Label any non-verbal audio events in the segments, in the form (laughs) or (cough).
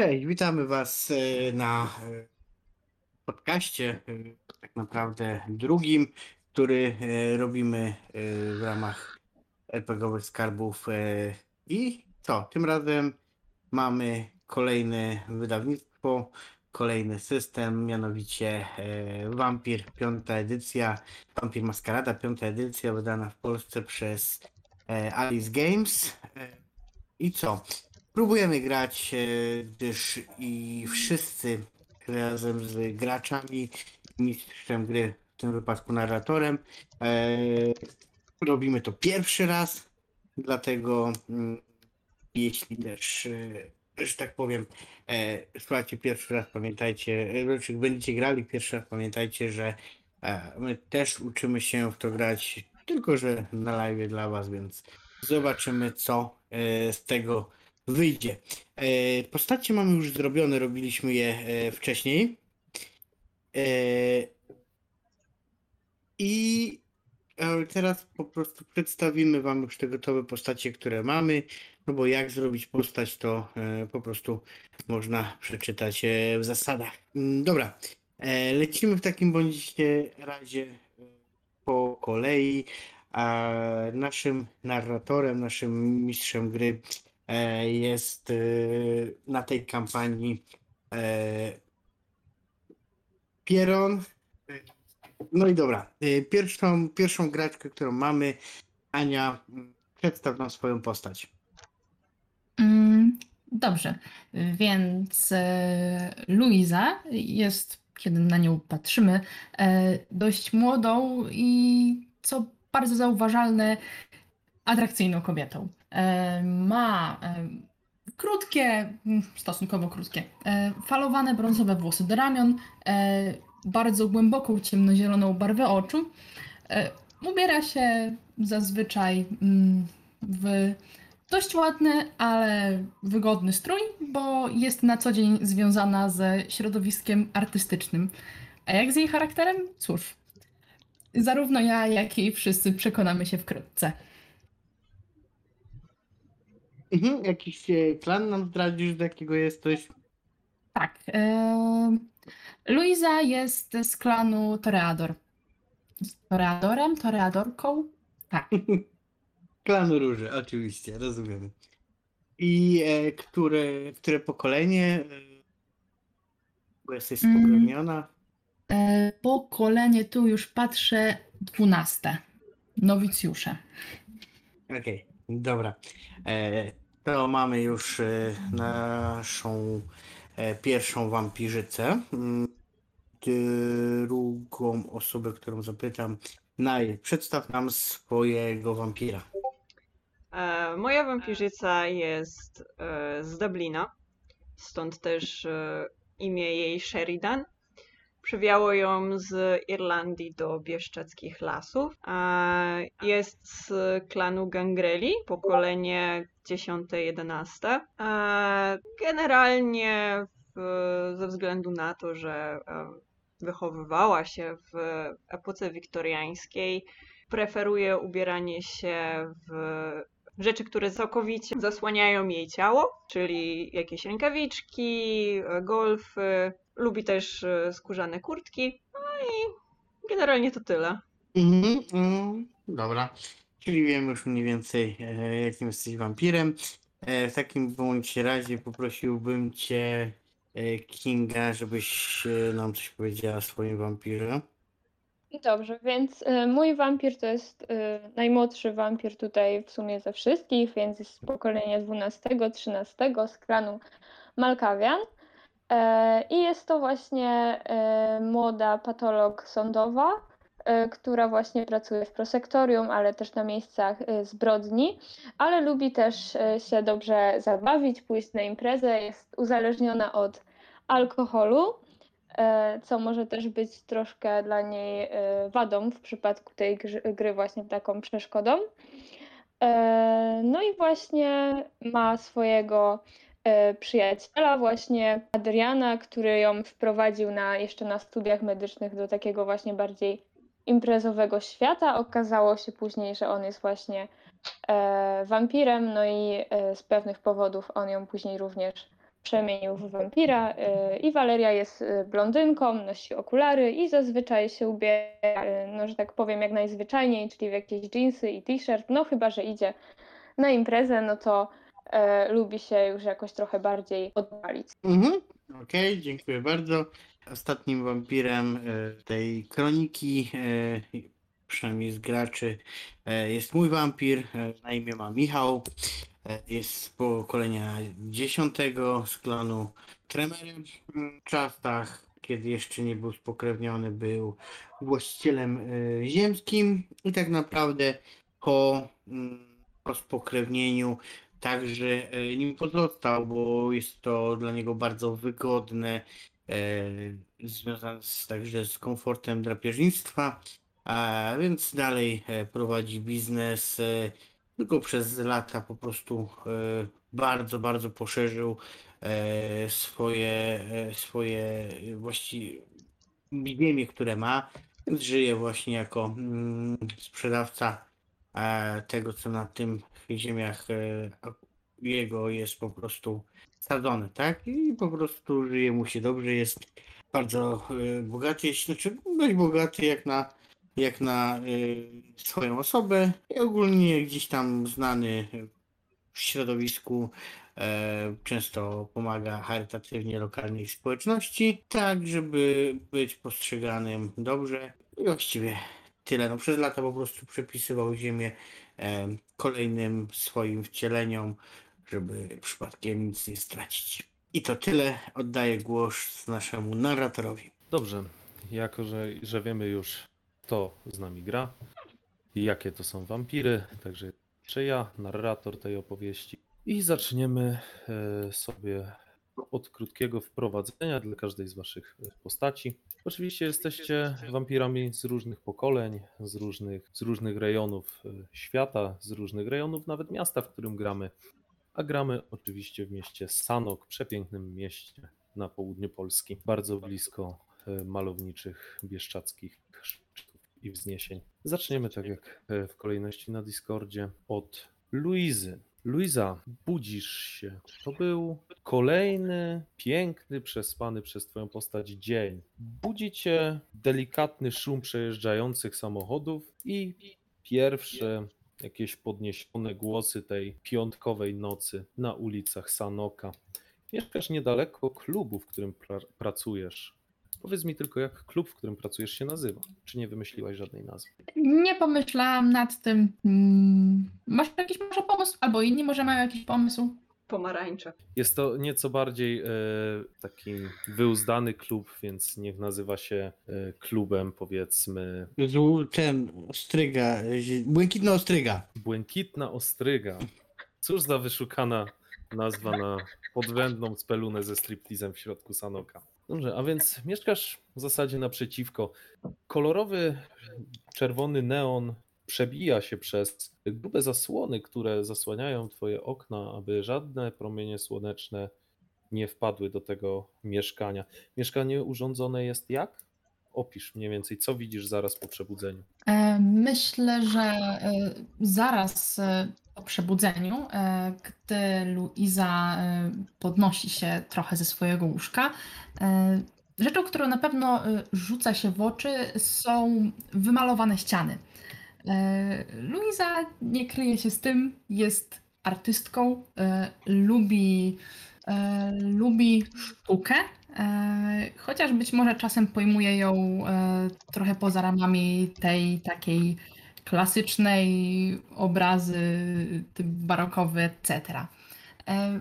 Cześć, witamy Was e, na e, podcaście, e, tak naprawdę drugim, który robimy w ramach RPGowych skarbów. I co? Tym razem mamy kolejne wydawnictwo, kolejny system, mianowicie Vampir, piąta edycja, Vampir Maskarada, piąta edycja, wydana w Polsce przez Alice Games. I co? Próbujemy grać, e, gdyż i wszyscy razem z graczami, mistrzem gry, w tym wypadku narratorem, e, robimy to pierwszy raz, dlatego mm, jeśli też, e, że tak powiem, słuchajcie pierwszy raz, pamiętajcie, znaczy będziecie grali pierwszy raz, pamiętajcie, że my też uczymy się w to grać, tylko że na live dla was, więc zobaczymy co z tego wyjdzie. E, Postacie mamy już zrobione, robiliśmy je e, wcześniej. E, I teraz po prostu przedstawimy Wam już te gotowe postacie, które mamy. No bo jak zrobić postać, to po prostu można przeczytać w zasadach. Mm, Dobra, lecimy w takim bądź razie po kolei. A naszym narratorem, naszym mistrzem gry jest e, na tej kampanii e, Pieron. No i dobra, e, pierwszą, pierwszą graczkę, którą mamy, Ania, przedstaw nam swoją postać. Mm, Dobrze, więc e, Luiza jest, kiedy na nią patrzymy, e, dość młodą i co bardzo zauważalne, atrakcyjną kobietą. E, Ma e, krótkie, mm, stosunkowo krótkie, e, falowane brązowe włosy do ramion, bardzo głęboką ciemnozieloną barwę oczu. Ubiera się zazwyczaj mm, w dość ładny, ale wygodny strój, bo jest na co dzień związana ze środowiskiem artystycznym. A jak z jej charakterem? Cóż, zarówno ja, jak i wszyscy przekonamy się wkrótce. Mhm, jakiś e, klan nam zdradzisz, do jakiego jesteś? Tak. em, Luiza jest z klanu Toreador. Z Toreadorem? Toreadorką? Tak. (laughs) Klan Róży, oczywiście, rozumiem. I e, które, które pokolenie? e, Bo jesteś Mm. spokrewniona. E, Pokolenie tu już patrzę, dwunaste. Nowicjusze. Okej, dobra. E, to mamy już e, naszą e, pierwszą wampirzycę. Mm, Drugą osobę, którą zapytam, Naj, przedstaw nam swojego wampira. E, Moja wampirzyca jest z Dublina, stąd też imię jej Sheridan. Przywiało ją z Irlandii do bieszczadzkich lasów. Jest z klanu Gangreli, pokolenie 10-11. E, Generalnie ze względu na to, że e, wychowywała się w epoce wiktoriańskiej, preferuje ubieranie się w rzeczy, które całkowicie zasłaniają jej ciało, czyli jakieś rękawiczki, golfy. Lubi też e, skórzane kurtki. No i generalnie to tyle. Mhm, mm, dobra. Czyli wiem już mniej więcej, e, jakim jesteś wampirem. E, w takim bądź razie poprosiłbym cię, e, Kinga, żebyś e, nam coś powiedziała o swoim wampirze. Dobrze, więc mój wampir to jest najmłodszy wampir tutaj w sumie ze wszystkich, więc jest z pokolenia 12-13 z klanu Malkawian. E, I jest to właśnie e, młoda patolog sądowa, e, która właśnie pracuje w prosektorium, ale też na miejscach zbrodni, ale lubi też się dobrze zabawić, pójść na imprezę, jest uzależniona od alkoholu co może też być troszkę dla niej wadą w przypadku tej gry, właśnie taką przeszkodą. No i właśnie ma swojego przyjaciela, właśnie Adriana, który ją wprowadził na, jeszcze na studiach medycznych do takiego właśnie bardziej imprezowego świata. Okazało się później, że on jest właśnie, e, wampirem, no i, e, z pewnych powodów on ją później również przemienił w wampira y, i Waleria jest y, blondynką, nosi okulary i zazwyczaj się ubiera, y, no że tak powiem, jak najzwyczajniej, czyli w jakieś dżinsy i t-shirt, no chyba, że idzie na imprezę, no to e, lubi się już jakoś trochę bardziej odpalić. Mhm. Okej, dziękuję bardzo. Ostatnim wampirem e, tej kroniki, e, przynajmniej z graczy, e, jest mój wampir. e, Na imię ma Michał. E, Jest z pokolenia dziesiątego z klanu Tremerem. W czasach, kiedy jeszcze nie był spokrewniony, był właścicielem e, ziemskim i tak naprawdę po, mm, po spokrewnieniu także e, nim pozostał, bo jest to dla niego bardzo wygodne, e, związane także z komfortem drapieżnictwa, a więc dalej e, prowadzi biznes, tylko przez lata po prostu bardzo, bardzo poszerzył swoje, swoje właściwie ziemie, które ma, więc żyje właśnie jako mm, sprzedawca tego, co na tym ziemiach e, jego jest po prostu sadzone, tak? I po prostu żyje mu się dobrze, jest bardzo e, bogaty, jest, znaczy dość bogaty jak na, jak na e, swoją osobę i ogólnie gdzieś tam znany w środowisku, często pomaga charytatywnie lokalnej społeczności, tak żeby być postrzeganym dobrze i właściwie tyle. No przez lata po prostu przepisywał ziemię kolejnym swoim wcieleniom, żeby przypadkiem nic nie stracić. I to tyle. Oddaję głos naszemu narratorowi. Dobrze, jako że, że wiemy już, kto z nami gra i jakie to są wampiry, także czy ja, narrator tej opowieści. I zaczniemy e, sobie od krótkiego wprowadzenia dla każdej z waszych e, postaci. Oczywiście jesteście wampirami z różnych pokoleń, z różnych, z różnych rejonów e, świata, z różnych rejonów nawet miasta, w którym gramy. A gramy oczywiście w mieście Sanok, przepięknym mieście na południu Polski, bardzo blisko e, malowniczych bieszczadzkich szczytów i wzniesień. Zaczniemy tak jak w kolejności na Discordzie od Luizy. Luiza, budzisz się. To był kolejny piękny, przespany przez Twoją postać dzień. Budzi cię delikatny szum przejeżdżających samochodów i pierwsze jakieś podniesione głosy tej piątkowej nocy na ulicach Sanoka. Mieszkasz niedaleko klubu, w którym pra- pracujesz. Powiedz mi tylko, jak klub, w którym pracujesz, się nazywa? Czy nie wymyśliłaś żadnej nazwy? Nie pomyślałam nad tym. Mm, Masz jakiś może pomysł? Albo inni może mają jakiś pomysł? Pomarańcze. Jest to nieco bardziej e, taki wyuzdany klub, więc niech nazywa się e, klubem, powiedzmy, Zł- Ten ostryga, zi- błękitna ostryga. Błękitna Ostryga. Cóż za wyszukana nazwa na podwędną spelunę ze striptizem w środku Sanoka. Dobrze, a więc mieszkasz w zasadzie naprzeciwko. Kolorowy czerwony neon przebija się przez grube zasłony, które zasłaniają twoje okna, aby żadne promienie słoneczne nie wpadły do tego mieszkania. Mieszkanie urządzone jest jak? Opisz mniej więcej, co widzisz zaraz po przebudzeniu. E, Myślę, że e, zaraz e, po przebudzeniu, gdy Luiza podnosi się trochę ze swojego łóżka, rzeczą, którą na pewno rzuca się w oczy, są wymalowane ściany. Luiza nie kryje się z tym, jest artystką, lubi, lubi sztukę, chociaż być może czasem pojmuje ją e, trochę poza ramami tej takiej klasycznej obrazy barokowy, etc. E,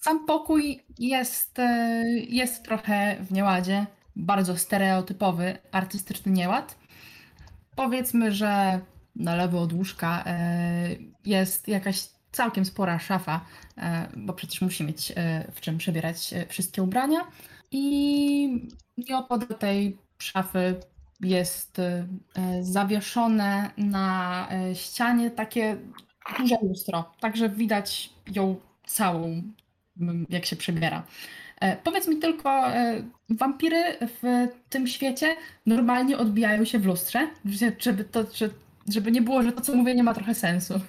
Sam pokój jest, e, jest trochę w nieładzie, bardzo stereotypowy, artystyczny nieład. Powiedzmy, że na lewo od łóżka e, jest jakaś całkiem spora szafa, e, bo przecież musi mieć e, w czym przebierać e, wszystkie ubrania. I nieopodal tej szafy jest zawieszone na ścianie takie duże lustro, także widać ją całą, jak się przebiera. Powiedz mi tylko, wampiry w tym świecie normalnie odbijają się w lustrze, żeby, to, że- żeby nie było, że to, co mówię, nie ma trochę sensu.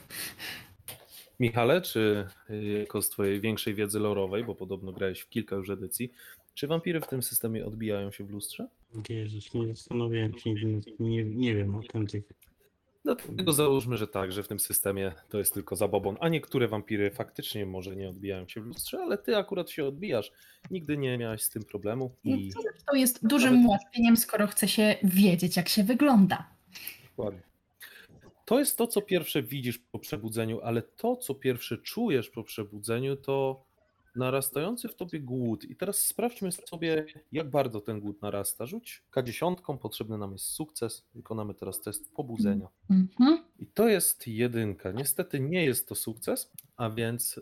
Michale, czy y, jako z twojej większej wiedzy lorowej, bo podobno grałeś w kilka już edycji, czy wampiry w tym systemie odbijają się w lustrze? Jezus, nie zastanawiałem się, nie, nie, nie wiem o tym tych. Dlatego załóżmy, że tak, że w tym systemie to jest tylko zabobon, a niektóre wampiry faktycznie może nie odbijają się w lustrze, ale ty akurat się odbijasz. Nigdy nie miałeś z tym problemu i To jest dużym Nawet- ułatwieniem, skoro chce się wiedzieć, jak się wygląda. Dokładnie. To jest to, co pierwsze widzisz po przebudzeniu, ale to, co pierwsze czujesz po przebudzeniu, to narastający w tobie głód. I teraz sprawdźmy sobie, jak bardzo ten głód narasta. Rzuć K10, potrzebny nam jest sukces. Wykonamy teraz test pobudzenia. Mhm. I to jest jedynka. Niestety nie jest to sukces, a więc y,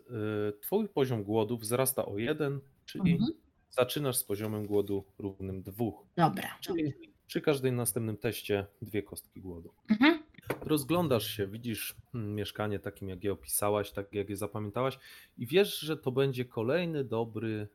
twój poziom głodu wzrasta o jeden, czyli Mhm. zaczynasz z poziomem głodu równym dwóch. Dobra. Czyli przy każdym następnym teście dwie kostki głodu. Mhm. Rozglądasz się, widzisz mm, mieszkanie takim, jak je opisałaś, tak jak je zapamiętałaś, i wiesz, że to będzie kolejny dobry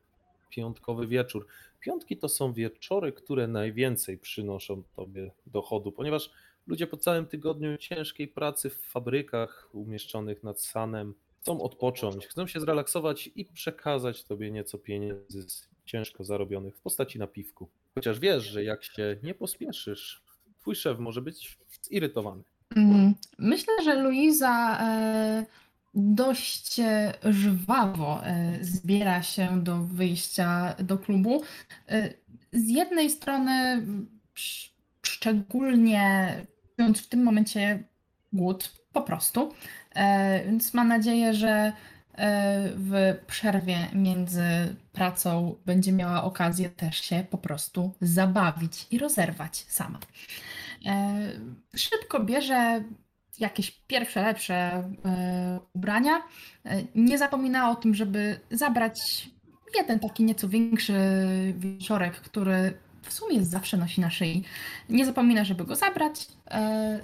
piątkowy wieczór. Piątki to są wieczory, które najwięcej przynoszą tobie dochodu, ponieważ ludzie po całym tygodniu ciężkiej pracy w fabrykach umieszczonych nad Sanem chcą odpocząć, chcą się zrelaksować i przekazać tobie nieco pieniędzy ciężko zarobionych w postaci napiwku. Chociaż wiesz, że jak się nie pospieszysz, twój szef może być zirytowany. Mm, Myślę, że Luiza e, dość e, żwawo e, zbiera się do wyjścia do klubu. Z jednej strony sz- szczególnie czując w tym momencie głód po prostu, więc mam nadzieję, że w przerwie między pracą będzie miała okazję też się po prostu zabawić i rozerwać sama. E, Szybko bierze jakieś pierwsze, lepsze e, ubrania. E, Nie zapomina o tym, żeby zabrać jeden taki nieco większy wieczorek, który w sumie zawsze nosi na szyi. Nie zapomina, żeby go zabrać.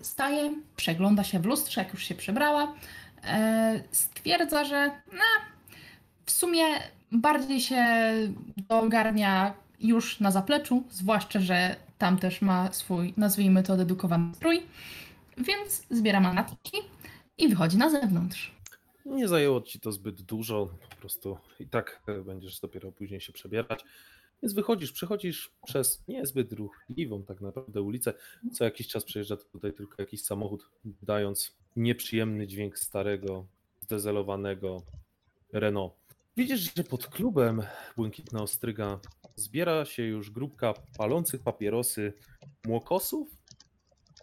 Staje, przegląda się w lustrze, jak już się przebrała. Stwierdza, że no, w sumie bardziej się ogarnia już na zapleczu, zwłaszcza, że tam też ma swój, nazwijmy to, dedykowany strój, więc zbiera manatki i wychodzi na zewnątrz. Nie zajęło ci to zbyt dużo, po prostu i tak e, będziesz dopiero później się przebierać. Więc wychodzisz, przechodzisz przez niezbyt ruchliwą tak naprawdę ulicę. Co jakiś czas przejeżdża tutaj tylko jakiś samochód, dając nieprzyjemny dźwięk starego, zdezelowanego Renault. Widzisz, że pod klubem Błękitna Ostryga zbiera się już grupka palących papierosy młokosów,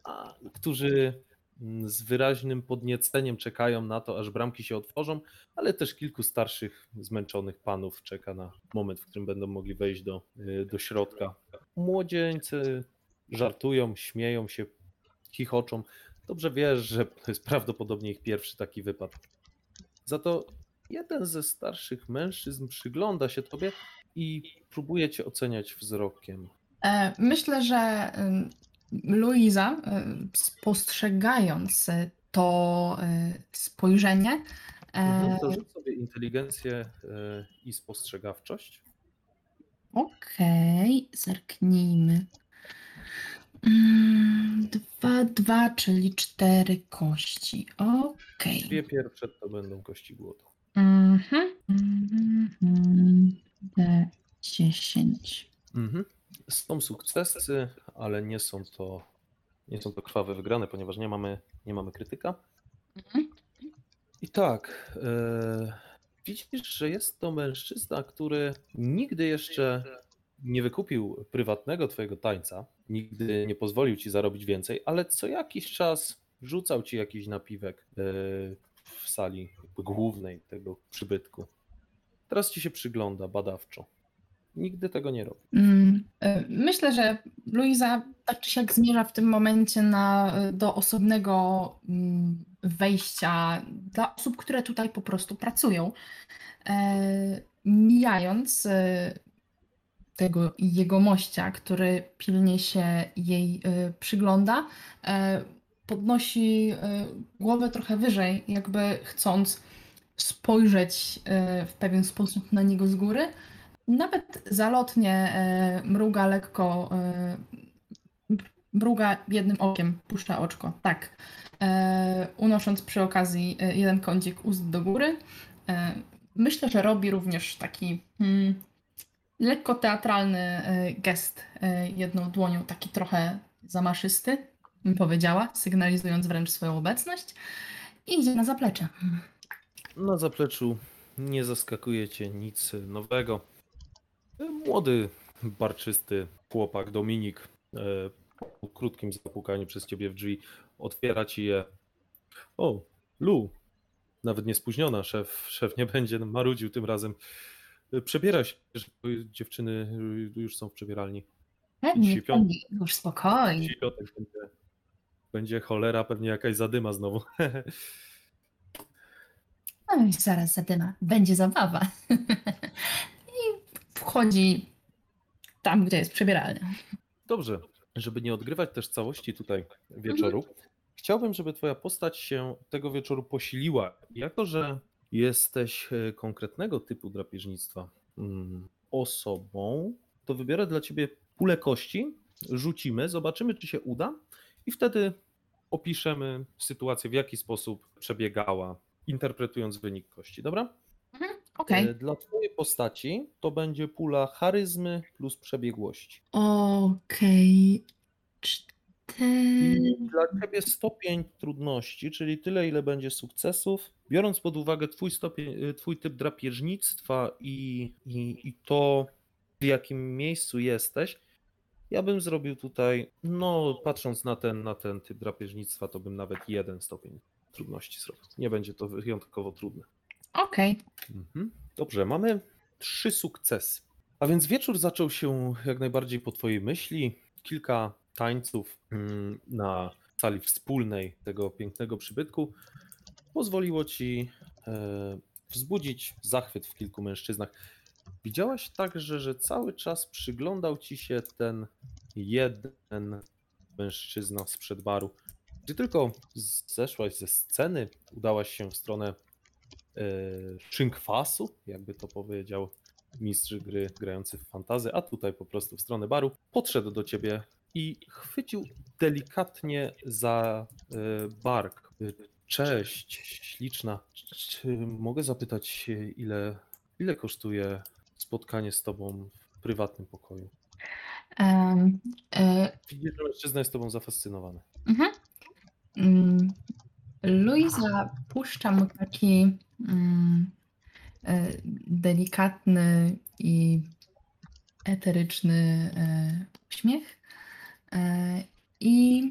a, którzy mm, z wyraźnym podnieceniem czekają na to, aż bramki się otworzą, ale też kilku starszych, zmęczonych panów czeka na moment, w którym będą mogli wejść do, y, do środka. Młodzieńcy żartują, śmieją się, chichoczą. Dobrze wiesz, że to jest prawdopodobnie ich pierwszy taki wypad. Za to jeden ze starszych mężczyzn przygląda się tobie i próbuje cię oceniać wzrokiem. E, Myślę, że Luiza, y, spostrzegając y, to spojrzenie, e, To rzuć sobie inteligencję i spostrzegawczość. Okej, zerknijmy. Mm, Dwa, dwa, czyli cztery kości. Okej. Dwie pierwsze to będą kości głodu. Mhm. Mhm. D10. Mhm. Są sukcesy, ale nie są to nie są to krwawe wygrane, ponieważ nie mamy, nie mamy krytyka. Mhm. I tak, e, widzisz, że jest to mężczyzna, który nigdy jeszcze nie wykupił prywatnego twojego tańca, nigdy nie pozwolił ci zarobić więcej, ale co jakiś czas rzucał ci jakiś napiwek e, w sali głównej tego przybytku. Teraz ci się przygląda badawczo. Nigdy tego nie robi. Mm, y, Myślę, że Luiza tak czy siak zmierza w tym momencie na, do osobnego mm, wejścia dla osób, które tutaj po prostu pracują. E, Mijając e, tego jegomościa, który pilnie się jej przygląda, e, podnosi e, głowę trochę wyżej, jakby chcąc spojrzeć e, w pewien sposób na niego z góry. Nawet zalotnie e, mruga lekko, Mruga jednym okiem, puszcza oczko, tak. Unosząc przy okazji jeden kącik ust do góry. Myślę, że robi również taki hmm, lekko teatralny gest jedną dłonią, taki trochę zamaszysty, powiedziała, sygnalizując wręcz swoją obecność. I idzie na zaplecze. Na zapleczu nie zaskakuje cię nic nowego. Młody, barczysty chłopak Dominik e, po krótkim zapukaniu przez ciebie w drzwi otwiera ci je. O, Lu, nawet nie spóźniona, szef, szef nie będzie marudził tym razem. Przebiera się, że dziewczyny już są w przebieralni. Pewnie, już spokojnie. Będzie, będzie cholera, pewnie jakaś zadyma znowu. (laughs) Oj, zaraz zadyma, będzie zabawa. (laughs) I wchodzi tam, gdzie jest przebieralnia. Dobrze, żeby nie odgrywać też całości tutaj wieczoru, chciałbym, żeby twoja postać się tego wieczoru posiliła. Jako, że jesteś e, konkretnego typu drapieżnictwa mm, osobą, to wybiorę dla ciebie pulę kości, rzucimy, zobaczymy, czy się uda i wtedy opiszemy sytuację, w jaki sposób przebiegała, interpretując wynik kości, dobra? Okej. E, Dla twojej postaci to będzie pula charyzmy plus przebiegłości. Okej. I Cztery. dla ciebie stopień trudności, czyli tyle, ile będzie sukcesów, biorąc pod uwagę twój stopień, y, twój typ drapieżnictwa i, i, i to, w jakim miejscu jesteś, ja bym zrobił tutaj, no patrząc na ten, na ten typ drapieżnictwa, to bym nawet jeden stopień trudności zrobił. Nie będzie to wyjątkowo trudne. Okej. Mhm. Dobrze, mamy trzy sukcesy. A więc wieczór zaczął się jak najbardziej po Twojej myśli. Kilka tańców mm, na sali wspólnej tego pięknego przybytku pozwoliło Ci e, wzbudzić zachwyt w kilku mężczyznach. Widziałaś także, że cały czas przyglądał Ci się ten jeden mężczyzna sprzed baru. Gdy tylko zeszłaś ze sceny, udałaś się w stronę e, szynkwasu, jakby to powiedział mistrz gry grający w fantazy, a tutaj po prostu w stronę baru, podszedł do ciebie i chwycił delikatnie za e, bark. E, Cześć, śliczna. Czy mogę zapytać ile, ile kosztuje spotkanie z tobą w prywatnym pokoju? Widzisz, że mężczyzna jest tobą zafascynowany. mhm. Mm, Luisa puszcza mu taki e, delikatny i eteryczny e, uśmiech i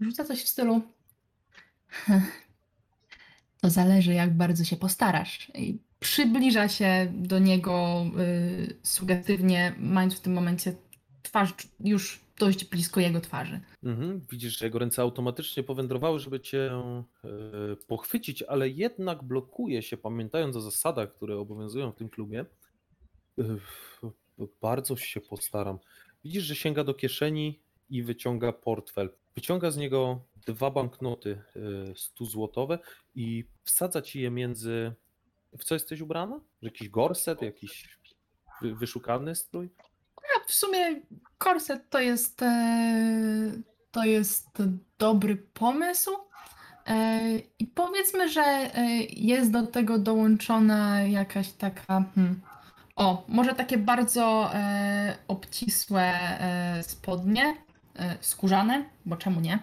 rzuca coś w stylu (laughs) to zależy jak bardzo się postarasz. I przybliża się do niego y, sugesywnie, mając w tym momencie twarz już dość blisko jego twarzy. Mhm. Widzisz, że jego ręce automatycznie powędrowały, żeby cię e, pochwycić, ale jednak blokuje się, pamiętając o zasadach, które obowiązują w tym klubie. E, Bardzo się postaram. Widzisz, że sięga do kieszeni i wyciąga portfel. Wyciąga z niego dwa banknoty 100 złotowe i wsadza ci je między. W co jesteś ubrana? Jakiś gorset, jakiś wy- wyszukany strój? A w sumie korset to jest, e, to jest dobry pomysł. E, I powiedzmy, że e, jest do tego dołączona jakaś taka. Hmm, o, może takie bardzo e, obcisłe e, spodnie, e, skórzane, bo czemu nie?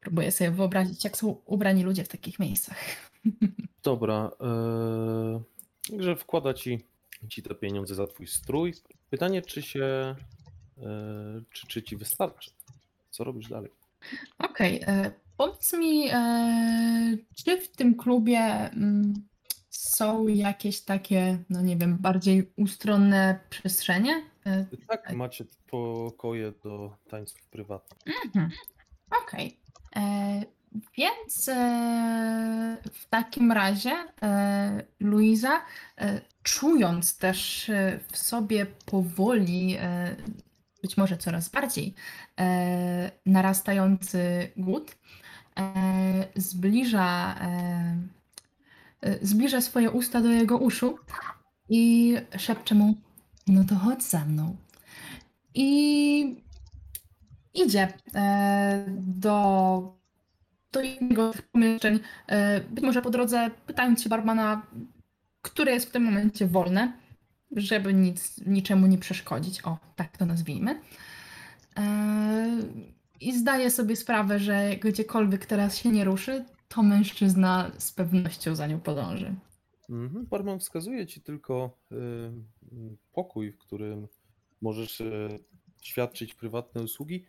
Próbuję sobie wyobrazić, jak są ubrani ludzie w takich miejscach. (laughs) Dobra. Yy, także wkłada ci, ci te pieniądze za twój strój. Pytanie, czy się. Yy, czy, czy ci wystarczy? Co robisz dalej? Okej, e, powiedz mi, e, czy w tym klubie mm, są jakieś takie, no nie wiem, bardziej ustronne przestrzenie? E, Tak, macie pokoje do tańców prywatnych. mhm. Okej. E, Więc e, w takim razie e, Luiza, e, czując też w sobie powoli, być może coraz bardziej, narastający głód, zbliża, zbliża swoje usta do jego uszu i szepcze mu: No to chodź za mną. I idzie do, do jednego z tych pomieszczeń, e, być może po drodze pytając się barmana, które jest w tym momencie wolne, żeby nic, niczemu nie przeszkodzić. O, tak to nazwijmy. E, I zdaje sobie sprawę, że gdziekolwiek teraz się nie ruszy, to mężczyzna z pewnością za nią podąży. Mhm. Barman wskazuje ci tylko y, pokój, w którym możesz y, świadczyć prywatne usługi.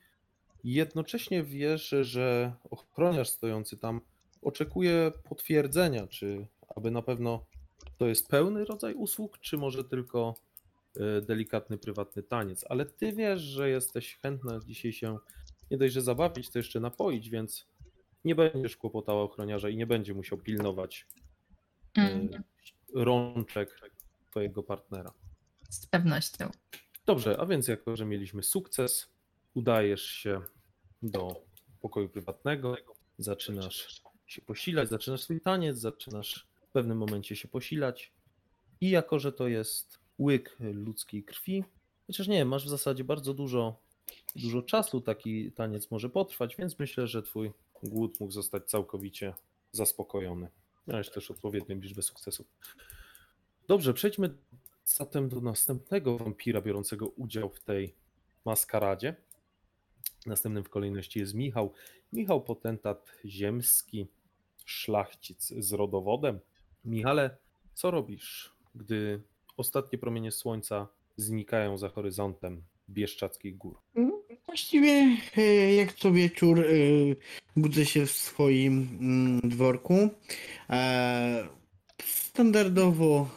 Jednocześnie wiesz, że ochroniarz stojący tam oczekuje potwierdzenia, czy aby na pewno to jest pełny rodzaj usług, czy może tylko y, delikatny prywatny taniec. Ale ty wiesz, że jesteś chętna dzisiaj się nie dość, że zabawić, to jeszcze napoić, więc nie będziesz kłopotała ochroniarza i nie będzie musiał pilnować Mm, rączek twojego partnera. z pewnością. Dobrze, a więc jako, że mieliśmy sukces, udajesz się do pokoju prywatnego, zaczynasz się posilać, zaczynasz swój taniec, zaczynasz w pewnym momencie się posilać i jako, że to jest łyk ludzkiej krwi, chociaż nie, masz w zasadzie bardzo dużo, dużo czasu taki taniec może potrwać, więc myślę, że twój głód mógł zostać całkowicie zaspokojony. Miałeś też odpowiednią liczbę sukcesów. Dobrze, przejdźmy zatem do następnego wampira biorącego udział w tej maskaradzie. Następnym w kolejności jest Michał. Michał potentat ziemski, szlachcic z rodowodem. Michale, co robisz, gdy ostatnie promienie słońca znikają za horyzontem Bieszczadzkich Gór? Właściwie e, jak co wieczór e, budzę się w swoim mm, dworku. E, Standardowo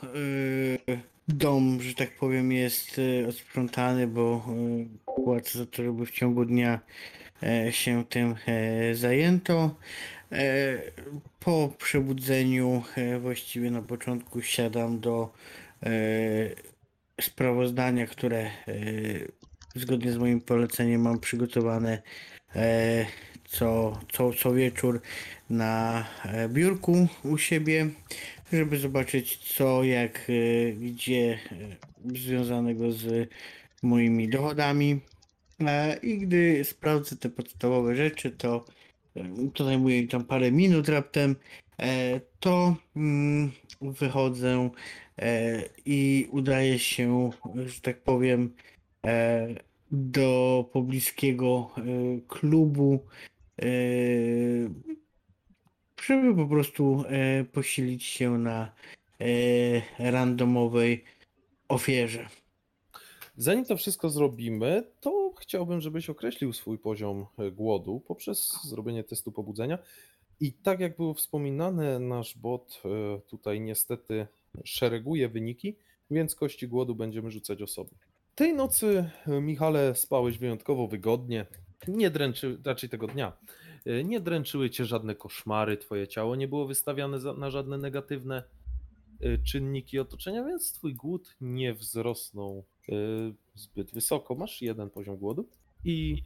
dom, że tak powiem, jest e, odsprzątany, bo e, płacę za to, żeby w ciągu dnia e, się tym e, zajęto. E, Po przebudzeniu e, właściwie na początku siadam do e, sprawozdania, które e, zgodnie z moim poleceniem mam przygotowane e, co, co, co wieczór na e, biurku u siebie, żeby zobaczyć co, jak, e, gdzie e, związanego z moimi dochodami. E, I gdy sprawdzę te podstawowe rzeczy, to, e, to zajmuje mi tam parę minut raptem, e, to mm, wychodzę e, i udaje się, że tak powiem, do pobliskiego klubu, żeby po prostu e, posilić się na e, randomowej ofierze. Zanim to wszystko zrobimy, to chciałbym, żebyś określił swój poziom e, głodu poprzez zrobienie testu pobudzenia. I tak jak było wspominane, nasz bot e, tutaj niestety szereguje wyniki, więc kości głodu będziemy rzucać osobno. Tej nocy, e, Michale, spałeś wyjątkowo wygodnie. Nie dręczy, raczej tego dnia. E, Nie dręczyły cię żadne koszmary, twoje ciało nie było wystawiane na żadne negatywne e, czynniki otoczenia, więc twój głód nie wzrosnął e, zbyt wysoko. Masz jeden poziom głodu i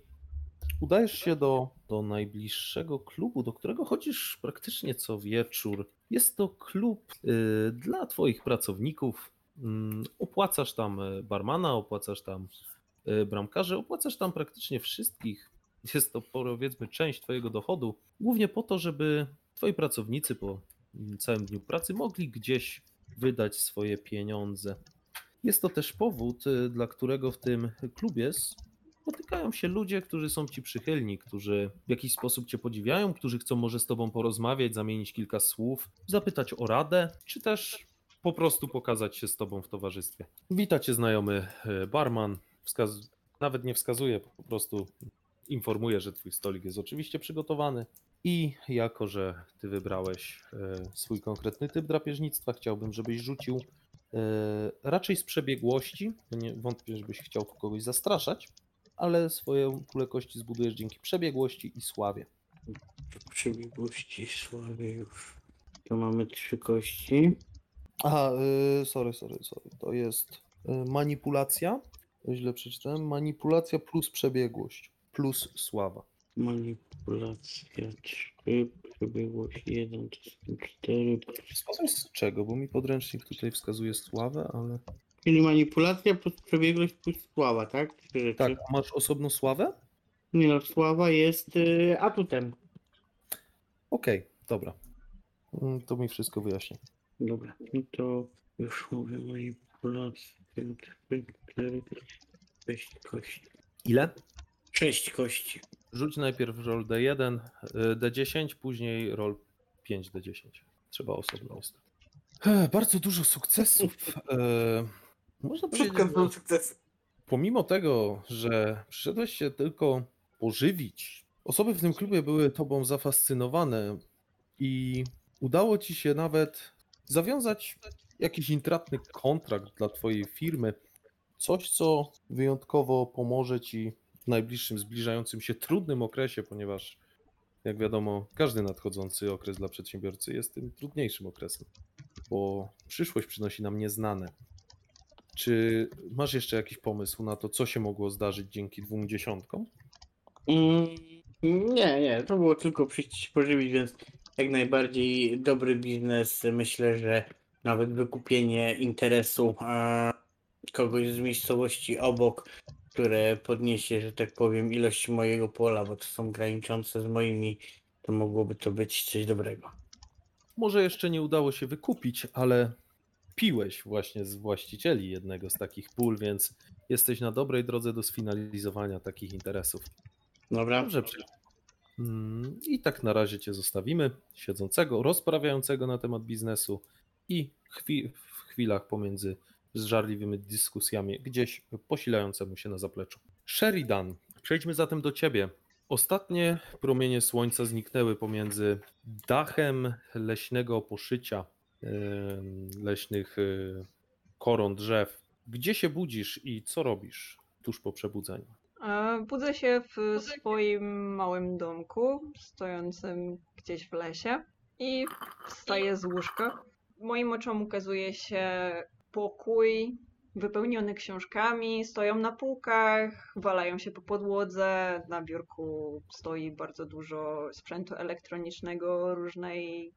udajesz się do, do najbliższego klubu, do którego chodzisz praktycznie co wieczór. Jest to klub dla twoich pracowników. Mm, Opłacasz tam barmana, opłacasz tam e, bramkarzy, opłacasz tam praktycznie wszystkich. Jest to powiedzmy część twojego dochodu, głównie po to, żeby twoi pracownicy po całym dniu pracy mogli gdzieś wydać swoje pieniądze. Jest to też powód, y, dla którego w tym klubie spotykają się ludzie, którzy są ci przychylni, którzy w jakiś sposób cię podziwiają, którzy chcą może z tobą porozmawiać, zamienić kilka słów, zapytać o radę, czy też po prostu pokazać się z tobą w towarzystwie. Wita cię znajomy y, barman, wskaz... nawet nie wskazuje, po prostu informuje, że twój stolik jest oczywiście przygotowany. I jako, że ty wybrałeś e, swój konkretny typ drapieżnictwa, chciałbym, żebyś rzucił e, raczej z przebiegłości. Nie wątpię, żebyś chciał tu kogoś zastraszać, ale swoją pulę kości zbudujesz dzięki przebiegłości i sławie. Przebiegłości sławie już. To mamy trzy kości. Aha, y, sorry, sorry, sorry. To jest manipulacja. Źle przeczytałem. Manipulacja plus przebiegłość plus sława. Manipulacja 3, przebiegłość 1, to są 4. Coś z czego? Bo mi podręcznik tutaj wskazuje sławę, ale. Czyli manipulacja plus przebiegłość plus sława, tak? Rzeczy. Tak, a masz osobno sławę? Nie no, sława jest y, atutem. Okej, dobra. Mm, To mi wszystko wyjaśni. Dobra, no to już mówię moi polacy. Sześć kości. Ile? Sześć kości. Rzuć najpierw roll D1, y, D10, później roll 5D10. Trzeba osobno jest. Ech, Bardzo dużo sukcesów. E, Można powiedzieć, Szybko że sukces. pomimo tego, że przyszedłeś się tylko pożywić, osoby w tym klubie były tobą zafascynowane i udało ci się nawet zawiązać jakiś intratny kontrakt dla twojej firmy. Coś, co wyjątkowo pomoże ci najbliższym, zbliżającym się trudnym okresie, ponieważ jak wiadomo, każdy nadchodzący okres dla przedsiębiorcy jest tym trudniejszym okresem, bo przyszłość przynosi nam nieznane. Czy masz jeszcze jakiś pomysł na to, co się mogło zdarzyć dzięki dwóm dziesiątkom? Mm, nie, nie, to było tylko przyjść pożywić, więc jak najbardziej dobry biznes. Myślę, że nawet wykupienie interesu e, kogoś z miejscowości obok, które podniesie, że tak powiem, ilość mojego pola, bo to są graniczące z moimi, to mogłoby to być coś dobrego. Może jeszcze nie udało się wykupić, ale piłeś właśnie z właścicieli jednego z takich pól, więc jesteś na dobrej drodze do sfinalizowania takich interesów. Dobra? Dobrze. Mm, I tak na razie cię zostawimy, siedzącego, rozprawiającego na temat biznesu i chwi- w chwilach pomiędzy żarliwymi dyskusjami gdzieś posilającemu się na zapleczu. Sheridan, przejdźmy zatem do ciebie. Ostatnie promienie słońca zniknęły pomiędzy dachem leśnego poszycia, leśnych y, koron drzew. Gdzie się budzisz i co robisz tuż po przebudzeniu? E, Budzę się w swoim małym domku, stojącym gdzieś w lesie i wstaję z łóżka. Moim oczom ukazuje się pokój wypełniony książkami, stoją na półkach, walają się po podłodze, na biurku stoi bardzo dużo sprzętu elektronicznego różnej,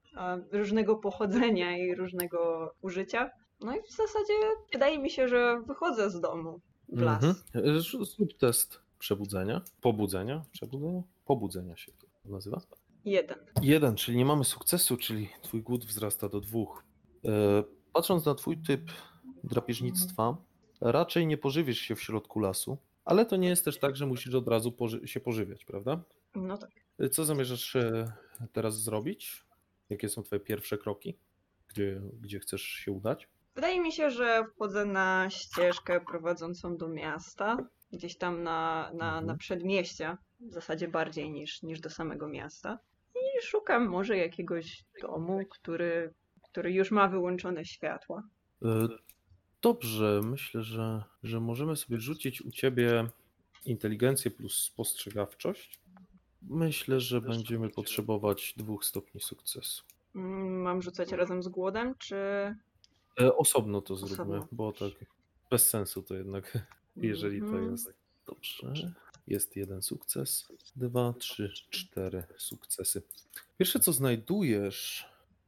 różnego pochodzenia i różnego użycia. No i w zasadzie wydaje mi się, że wychodzę z domu w las. Mhm. Zrób- Zrób test przebudzenia, pobudzenia, przebudzenia, pobudzenia się to nazywa. Jeden. Jeden, czyli nie mamy sukcesu, czyli twój głód wzrasta do dwóch. E, Patrząc na twój typ drapieżnictwa, raczej nie pożywiesz się w środku lasu, ale to nie jest też tak, że musisz od razu poży- się pożywiać, prawda? No tak. Co zamierzasz e, teraz zrobić? Jakie są twoje pierwsze kroki? Gdzie, gdzie chcesz się udać? Wydaje mi się, że wchodzę na ścieżkę prowadzącą do miasta, gdzieś tam na, na, na Mhm. przedmieścia, w zasadzie bardziej niż, niż do samego miasta. I szukam może jakiegoś domu, który, który już ma wyłączone światła. E, Dobrze, myślę, że, że możemy sobie rzucić u ciebie inteligencję plus spostrzegawczość. Myślę, że będziemy potrzebować dwóch stopni sukcesu. Mm, Mam rzucać razem z głodem, czy. E, Osobno to zróbmy, Osobno. bo tak bez sensu to jednak, (laughs) jeżeli to Mhm. jest. Dobrze. Jest jeden sukces, dwa, trzy, cztery sukcesy. Pierwsze, co znajdujesz,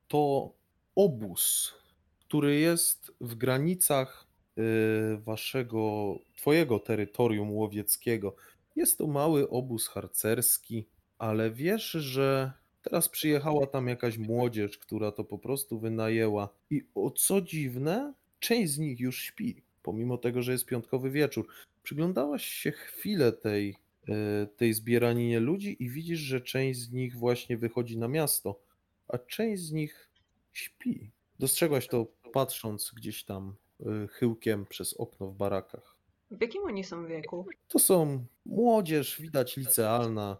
to obóz, który jest w granicach y, waszego, twojego terytorium łowieckiego. Jest to mały obóz harcerski, ale wiesz, że teraz przyjechała tam jakaś młodzież, która to po prostu wynajęła. I o co dziwne, część z nich już śpi, pomimo tego, że jest piątkowy wieczór. Przyglądałaś się chwilę tej, e, tej zbieraninie ludzi i widzisz, że część z nich właśnie wychodzi na miasto, a część z nich śpi. Dostrzegłaś to patrząc gdzieś tam e, chyłkiem przez okno w barakach. W jakim oni są wieku? To są młodzież, widać licealna,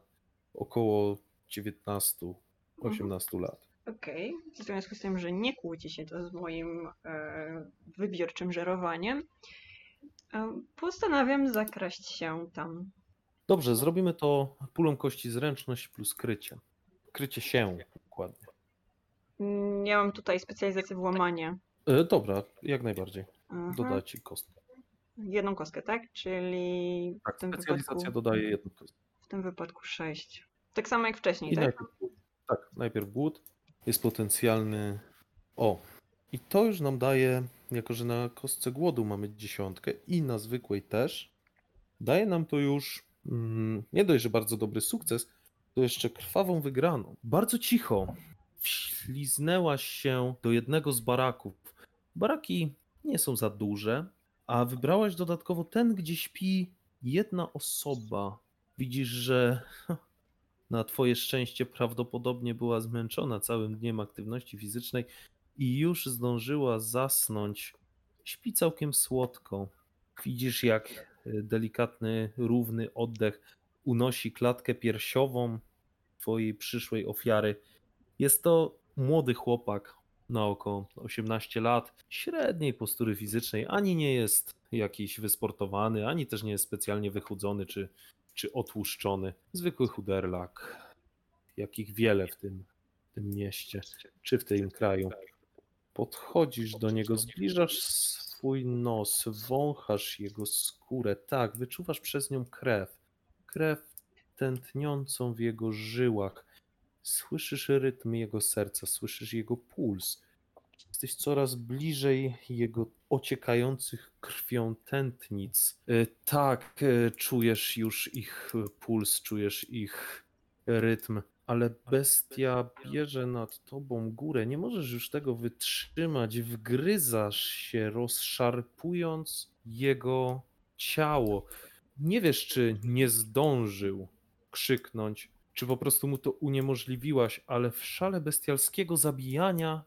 około 19-18 lat. Okej, w związku z tym, że nie kłóci się to z moim e, wybiórczym żerowaniem, e, postanawiam zakraść się tam. Dobrze, zrobimy to pulą kości zręczność plus krycie. Krycie się dokładnie. Ja mam tutaj specjalizację w łamanie. E, dobra, jak najbardziej. Aha. Doda ci kostkę. Jedną kostkę, tak? Czyli Tak, w tym specjalizacja wypadku, dodaje jedną kostkę. w tym wypadku 6. Tak samo jak wcześniej, I tak? najpierw, tak, najpierw głód jest potencjalny. O, i to już nam daje, jako że na kostce głodu mamy dziesiątkę i na zwykłej też, daje nam to już mm, nie dość, że bardzo dobry sukces, to jeszcze krwawą wygraną. Bardzo cicho wśliznęłaś się do jednego z baraków. Baraki nie są za duże, a wybrałaś dodatkowo ten, gdzie śpi jedna osoba. Widzisz, że (laughs) na twoje szczęście prawdopodobnie była zmęczona całym dniem aktywności fizycznej i już zdążyła zasnąć. Śpi całkiem słodko. Widzisz, jak e, delikatny, równy oddech unosi klatkę piersiową twojej przyszłej ofiary. Jest to młody chłopak na około 18 lat, średniej postury fizycznej, ani nie jest jakiś wysportowany, ani też nie jest specjalnie wychudzony czy, czy otłuszczony. Zwykły chuderlak, jakich wiele w tym, w tym mieście czy w tym kraju. Podchodzisz do niego, zbliżasz swój nos, wąchasz jego skórę. Tak, wyczuwasz przez nią krew. Krew tętniącą w jego żyłach. Słyszysz rytm jego serca, słyszysz jego puls. Jesteś coraz bliżej jego ociekających krwią tętnic. E, Tak, e, czujesz już ich puls, czujesz ich rytm, ale bestia bierze nad tobą górę. Nie możesz już tego wytrzymać. Wgryzasz się, rozszarpując jego ciało. Nie wiesz, czy nie zdążył krzyknąć, czy po prostu mu to uniemożliwiłaś, ale w szale bestialskiego zabijania